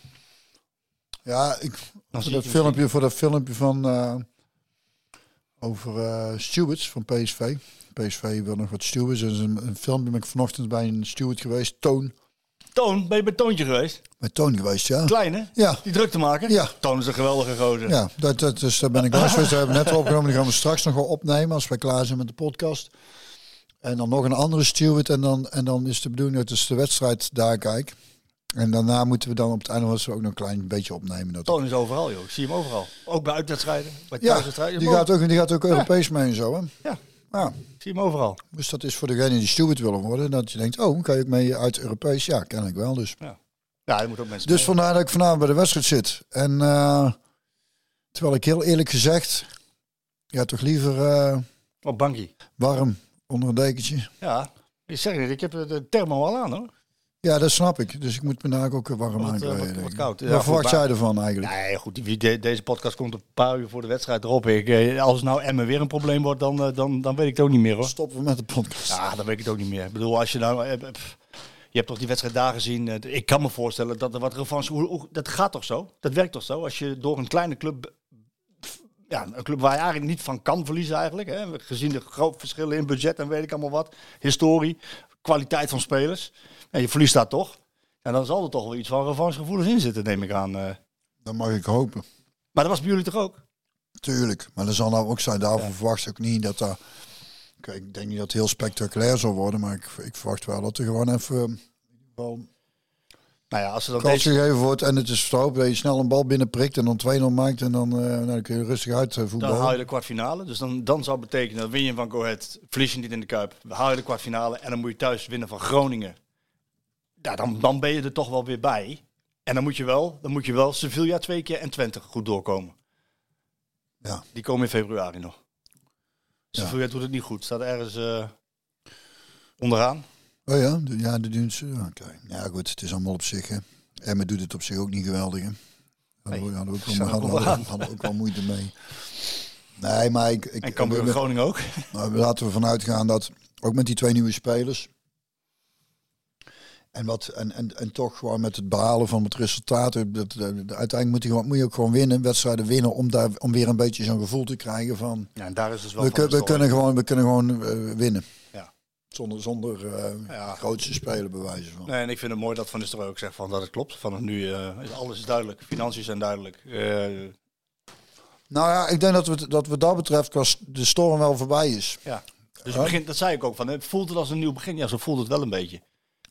Ja, ik, dat ik filmpje, voor dat filmpje van eh, over eh, stewards van PSV. PSV wil nog wat stewards. Er is een, een filmpje ben ik vanochtend bij een steward geweest. Toon. Toon, ben je bij Toontje geweest? Bij Toon geweest, ja. Klein hè? Ja, Die druk te maken? Ja. Toon is een geweldige gozer. ja dat, dat, dus daar ben ik langs geweest. Dat hebben we net opgenomen. Die gaan we straks nog wel opnemen als we klaar zijn met de podcast. En dan nog een andere steward. En dan, en dan is de bedoeling dat dus de wedstrijd daar kijk. En daarna moeten we dan op het einde was ook nog een klein beetje opnemen. Dat Toon is overal joh. Ik zie hem overal. Ook bij uitwedstrijden. Bij ja, die gaat ook, die gaat ook Europees mee en zo. Hè? Ja. Ja. Ik zie hem overal. Dus dat is voor degene die steward willen worden. Dat je denkt, oh, kan je ook mee uit Europees? Ja, ken ik wel. Dus, Ja, je moet ook mensen dus mee. vandaar dat ik vanavond bij de wedstrijd zit. En eh, terwijl ik heel eerlijk gezegd, ja, toch liever eh, Op bankie. warm onder een dekentje. Ja. Ik zeg niet, ik heb de thermo al aan hoor. Ja, dat snap ik. Dus ik moet me daar ook warm Wat, aan eh, kleden, wat- koud. Ja, Wat verwacht jij ervan eigenlijk? Nee, goed. de- deze podcast komt een paar uur voor de wedstrijd erop. Ik, eh, als nou Emmen weer een probleem wordt, dan, eh, dan, dan weet ik het ook niet meer hoor. Stoppen we met de podcast. Ja, dan weet ik het ook niet meer. Ik bedoel, als je nou... eh, eh, pff, Je hebt toch die wedstrijd daar gezien. eh, Ik kan me voorstellen dat er wat revanche... Dat gaat toch zo? Dat werkt toch zo? Als je door een kleine club... Ja, een club waar je eigenlijk niet van kan verliezen eigenlijk. Hè? Gezien de grote verschillen in budget en weet ik allemaal wat. Historie, kwaliteit van spelers. En je verliest daar toch. En dan zal er toch wel iets van revanchegevoelens in zitten, neem ik aan. eh. Dat mag ik hopen. Maar dat was bij jullie toch ook? Tuurlijk. Maar er zal nou ook zijn, daarvoor verwacht ik niet dat dat... Kijk, ik denk niet dat het heel spectaculair zal worden, maar ik, ik verwacht wel dat er gewoon even... eh, ieder geval Nou ja, als ze dan deze... gegeven wordt en het is vertrouwd dat je snel een bal binnenprikt en dan 2-0 maakt en dan, eh, nou, dan kun je rustig uit eh, Dan voetballen. haal je de kwartfinale. Dus dan, dan zou betekenen, dan win je van Go Ahead, verlies je niet in de Kuip. Dan haal je de kwartfinale en dan moet je thuis winnen van Groningen. Ja, dan, dan ben je er toch wel weer bij. En dan moet je wel, dan moet je wel Sevilla twee keer en Twente goed doorkomen. Ja. Die komen in februari nog. Ja. Sevilla doet het niet goed. Staat ergens eh, onderaan. Oh ja, de, ja, de doen ze. Oké. Ja, goed, het is allemaal op zich. Hè. Emmen doet het op zich ook niet geweldig. Hè. We- Nee, hadden, we ook wel, hadden, onderaan. hadden, hadden ook wel moeite mee. Nee, maar ik, ik, En Cambuur en Groningen ook. Nou, laten we vanuit gaan dat ook met die twee nieuwe spelers. En, wat, en, en, en toch gewoon met het behalen van het resultaat. Dat, dat- dat- uiteindelijk moet je, gewoon, moet je ook gewoon winnen, wedstrijden winnen. Om, daar, om weer een beetje zo'n gevoel te krijgen van. Ja, en daar is dus wel We, van kun- we kunnen gewoon, we kunnen gewoon eh, winnen. Ja. Zonder, zonder eh Ja. grootste spelen bewijzen van. Nee, en ik vind het mooi dat Van Nistelrooy ook zegt van dat het klopt. Vanaf nu eh, is alles is duidelijk. Financiën zijn duidelijk. Eh, Nou ja, ik denk dat we, dat wat dat betreft qua s- de storm wel voorbij is. Ja. Dus begint, dat zei ik ook van, het voelt het als een nieuw begin. Ja, zo voelt het wel een beetje.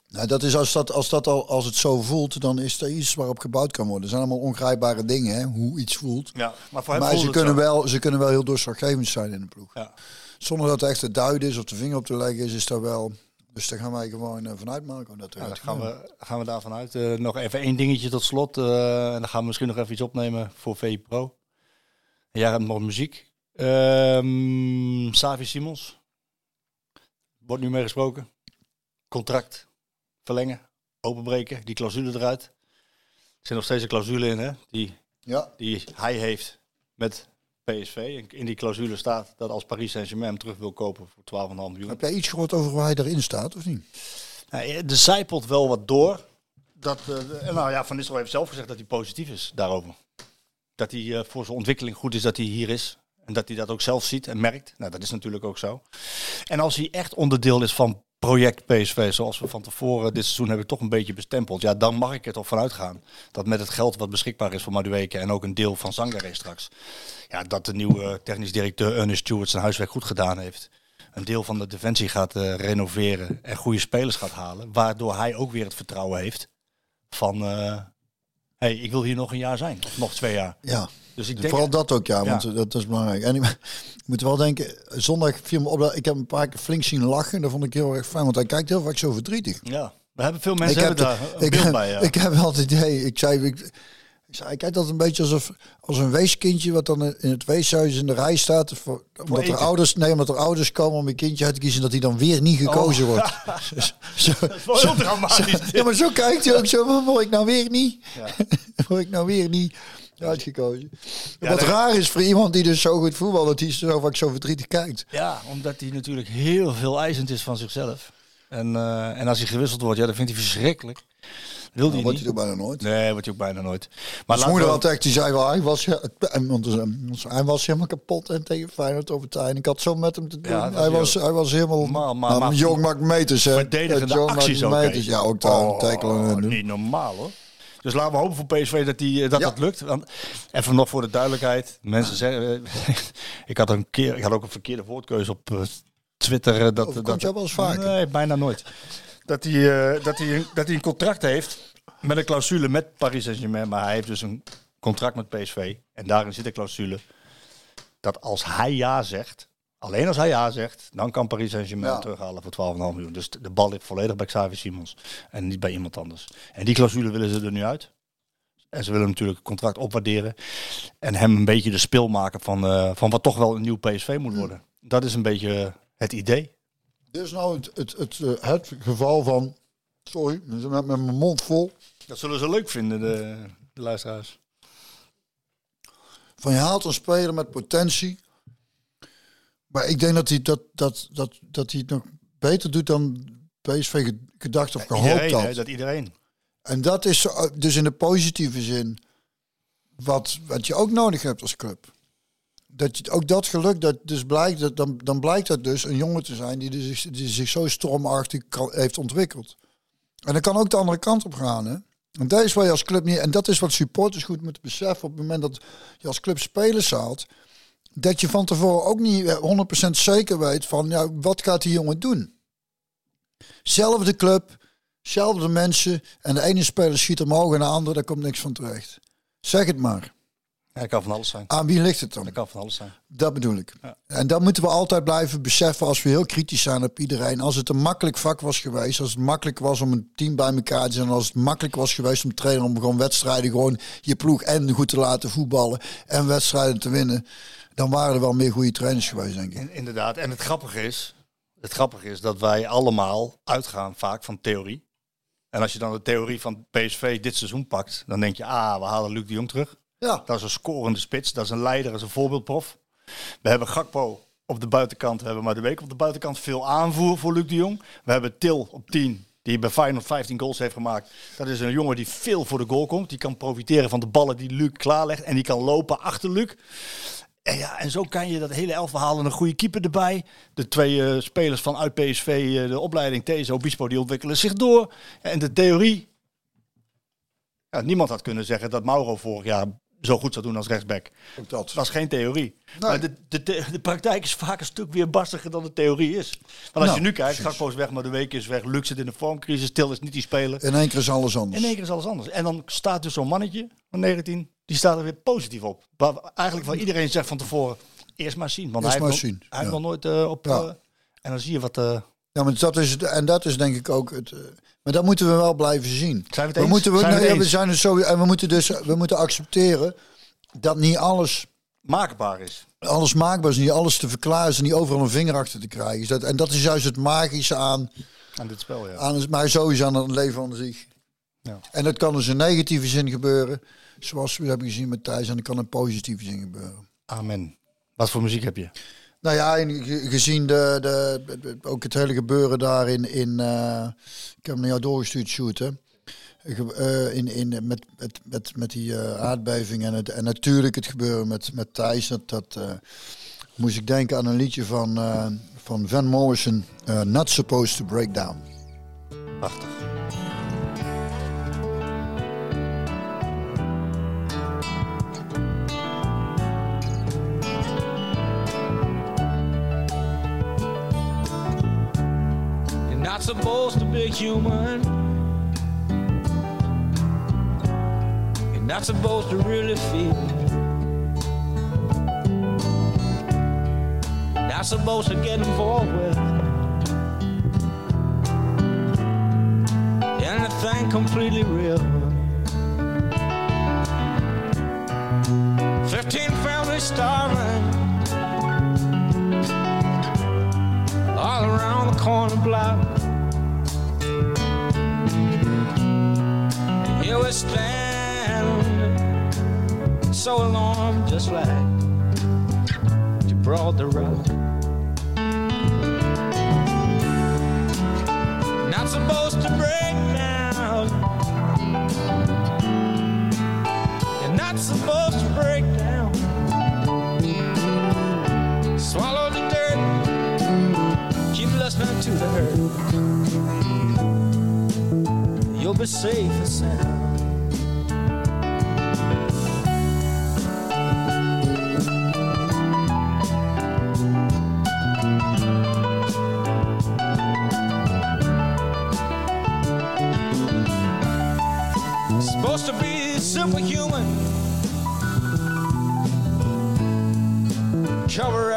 Nou, dat is als, dat, als, dat al, als het zo voelt, dan is er iets waarop gebouwd kan worden. Er zijn allemaal ongrijpbare dingen, hè, hoe iets voelt. Ja, maar voor hem Maar ze het kunnen, zo. wel, ze kunnen wel heel doorslaggevend zijn in de ploeg. Ja. Zonder dat het echt te duiden is of de vinger op te leggen is, is dat wel... Dus daar gaan wij gewoon eh, vanuit maken. Dat Ja, eruit dan gaan we, gaan we daarvan uit. Eh, nog even één dingetje tot slot. eh, en dan gaan we misschien nog even iets opnemen voor VI Pro. En jij hebt nog muziek. Ehm Savi Simons. Wordt nu mee gesproken. Contract verlengen. Openbreken. Die clausule eruit. Er zit nog steeds een clausule in hè, die, Ja, die hij heeft met PSV. En in die clausule staat dat als Paris Saint-Germain hem terug wil kopen voor 12,5 miljoen. heb jij iets gehoord over waar hij erin staat, of niet? Nou, er zijpelt wel wat door. Dat, eh, de- nou ja, Van Nistelrooy heeft zelf gezegd dat hij positief is daarover. Dat hij eh, voor zijn ontwikkeling goed is dat hij hier is. En dat hij dat ook zelf ziet en merkt. Nou, dat is natuurlijk ook zo. En als hij echt onderdeel is van project PSV, zoals we van tevoren dit seizoen hebben toch een beetje bestempeld. Ja, dan mag ik er toch vanuit gaan. Dat met het geld wat beschikbaar is voor Madueke en ook een deel van Zangaré straks. Ja, dat de nieuwe technisch directeur Ernest Stewart zijn huiswerk goed gedaan heeft een deel van de defensie gaat eh, renoveren en goede spelers gaat halen. Waardoor hij ook weer het vertrouwen heeft van, eh, hey, ik wil hier nog een jaar zijn. Of nog twee jaar. Ja. Dus ik denk... Vooral dat ook, ja, want dat is belangrijk. En ik moet wel denken, zondag viel me op dat ik heb een paar keer flink zien lachen. Dat vond ik heel erg fijn, want hij kijkt heel vaak zo verdrietig. Ja, we hebben veel mensen ik hebben heb, daar ik, bij. Ja. ik heb wel het idee, ik zei, ik, ik zei, kijkt dat een beetje alsof als een weeskindje wat dan in het weeshuis in de rij staat. Voor, omdat er ouders, nee, omdat er ouders komen om een kindje uit te kiezen, dat hij dan weer niet gekozen Oh. wordt. zo, dat is wel heel dramatisch. ja, maar zo kijkt hij ook zo, word ik nou weer niet? word ik nou weer niet uitgekozen? Ja, Wat raar is voor iemand die dus zo goed voetbalt, dat hij zo vaak zo verdrietig kijkt. Ja, omdat hij natuurlijk heel veel eisend is van zichzelf. En, eh, en als hij gewisseld wordt, ja, dat vindt hij verschrikkelijk. Wil Dat hij wordt niet. er bijna nooit. Nee, wordt hij ook bijna nooit. Maar Mijn moeder had echt, die zei wel, hij was, eh, hij was helemaal kapot en tegen Feyenoord over tijd. En ik had zo met hem te doen. Ja, hij, was, hij was helemaal, Maar- maar- nou, maar- jong maakt meters. Hè. verdedigende maakt acties ook. meters. Ja, ook daar Oh, een tackelen en doen. Niet normaal hoor. Dus laten we hopen voor PSV dat, die, eh, dat Ja. dat lukt. Want, even nog voor de duidelijkheid. Mensen zeggen... eh, ik, had een keer, ik had ook een verkeerde woordkeuze op Twitter. dat, Overkomt dat, jou wel eens vaker? Nee, bijna nooit. Dat hij, eh, dat, hij, dat hij een contract heeft met een clausule met Paris Saint-Germain. Maar hij heeft dus een contract met PSV. En daarin zit een clausule dat als hij ja zegt... Alleen als hij ja zegt, dan kan Paris Saint-Germain Ja. terughalen voor 12,5 miljoen. Dus de bal ligt volledig bij Xavi Simons en niet bij iemand anders. En die clausule willen ze er nu uit. En ze willen natuurlijk het contract opwaarderen. En hem een beetje de spil maken van, eh, van wat toch wel een nieuw PSV moet worden. Dat is een beetje het idee. Dit is nou het, het, het, eh, het geval van, sorry, ik ben met mijn mond vol. Dat zullen ze leuk vinden, de, de luisteraars. Van je haalt een speler met potentie. Maar ik denk dat hij, dat, dat, dat, dat hij het nog beter doet dan PSV ge- gedacht of gehoopt Iedereen, had. hè, dat iedereen. En dat is zo- dus in de positieve zin wat, wat je ook nodig hebt als club. Dat ook dat geluk, dat dus blijkt, dat, dan, dan blijkt dat dus een jongen te zijn die, dus, die zich zo stormachtig heeft ontwikkeld. En dan kan ook de andere kant op gaan. Hè? En dat is waar je als club niet. En dat is wat supporters goed moeten beseffen op het moment dat je als club spelers haalt. Dat je van tevoren ook niet eh, 100% zeker weet van ja, wat gaat die jongen doen. Zelfde club, zelfde mensen. En de ene speler schiet omhoog en de andere, daar komt niks van terecht. Zeg het maar. Ja, dat kan van alles zijn. Aan wie ligt het dan? Dat kan van alles zijn. Dat bedoel ik. Ja. En dat moeten we altijd blijven beseffen als we heel kritisch zijn op iedereen. Als het een makkelijk vak was geweest, als het makkelijk was om een team bij elkaar te zijn, als het makkelijk was geweest om te trainen om gewoon wedstrijden, gewoon je ploeg en goed te laten voetballen en wedstrijden te winnen, dan waren er wel meer goede trainers geweest, denk ik. In- inderdaad. En het grappige is, het grappige is dat wij allemaal uitgaan vaak van theorie. En als je dan de theorie van PSV dit seizoen pakt, dan denk je, ah, we halen Luc de Jong terug. Ja, Dat is een scorende spits, dat is een leider, dat is een voorbeeldprof. We hebben Gakpo op de buitenkant, we hebben maar de week op de buitenkant veel aanvoer voor Luc de Jong. We hebben Til op 10, die bij Feyenoord 15 goals heeft gemaakt. Dat is een jongen die veel voor de goal komt. Die kan profiteren van de ballen die Luc klaarlegt en die kan lopen achter Luc. En, ja, en zo kan je dat hele elftal halen. Een goede keeper erbij. De twee eh, spelers vanuit PSV, eh, de opleiding These, Obispo, die ontwikkelen zich door. En de theorie. Ja, niemand had kunnen zeggen dat Mauro vorig jaar zo goed zou doen als rechtsback. ook dat. Is geen theorie. Maar de, de, de, praktijk is vaak een stuk weer barstiger dan de theorie is. Want als Nou, je nu kijkt, Gakpo is weg, maar de week is weg. Luc zit in de vormcrisis, Til is niet die speler. In één keer is alles anders. In één keer is alles anders. En dan staat dus zo'n mannetje van 19, die staat er weer positief op. Waar, eigenlijk waar iedereen zegt van tevoren, eerst maar zien. Want Eerst hij heeft, maar nog- zien, hij heeft ja. nog nooit eh, op... Ja. eh, en dan zie je wat... eh, Ja, maar dat is het, en dat is denk ik ook het. Maar dat moeten we wel blijven zien. Zijn we het we eens? moeten, we, Zijn we nee, het ja, we eens? zijn het zo, en we moeten dus we moeten accepteren dat niet alles maakbaar is. alles maakbaar is, niet alles te verklaren is niet overal een vinger achter te krijgen. Is dat, en dat is juist het magische aan, Aan dit spel, ja. aan maar sowieso aan het leven aan zich. Ja. En dat kan dus in negatieve zin gebeuren, zoals we hebben gezien met Thijs, en dat kan in positieve zin gebeuren. Amen. Wat voor muziek heb je? Nou ja, en ge- gezien de, de, ook het hele gebeuren daar in, in eh, ik heb hem jou doorgestuurd, shoot, hè. Ge- eh, in, in, met, met, met, met die eh, aardbeving en, het, en natuurlijk het gebeuren met, met Thijs, dat, dat moest ik denken aan een liedje van, van Van Morrison, Not Supposed to Break Down. Prachtig. Not supposed to be human. You're not supposed to really feel. Not supposed to get involved with anything completely real. Fifteen families starving all around the corner block. Here stand, so alarmed, just like you brought the rock. Not supposed to break down. You're not supposed to break down. Swallow the dirt. Keep listening to the herd. You'll be safe and sound. Superhuman. Cover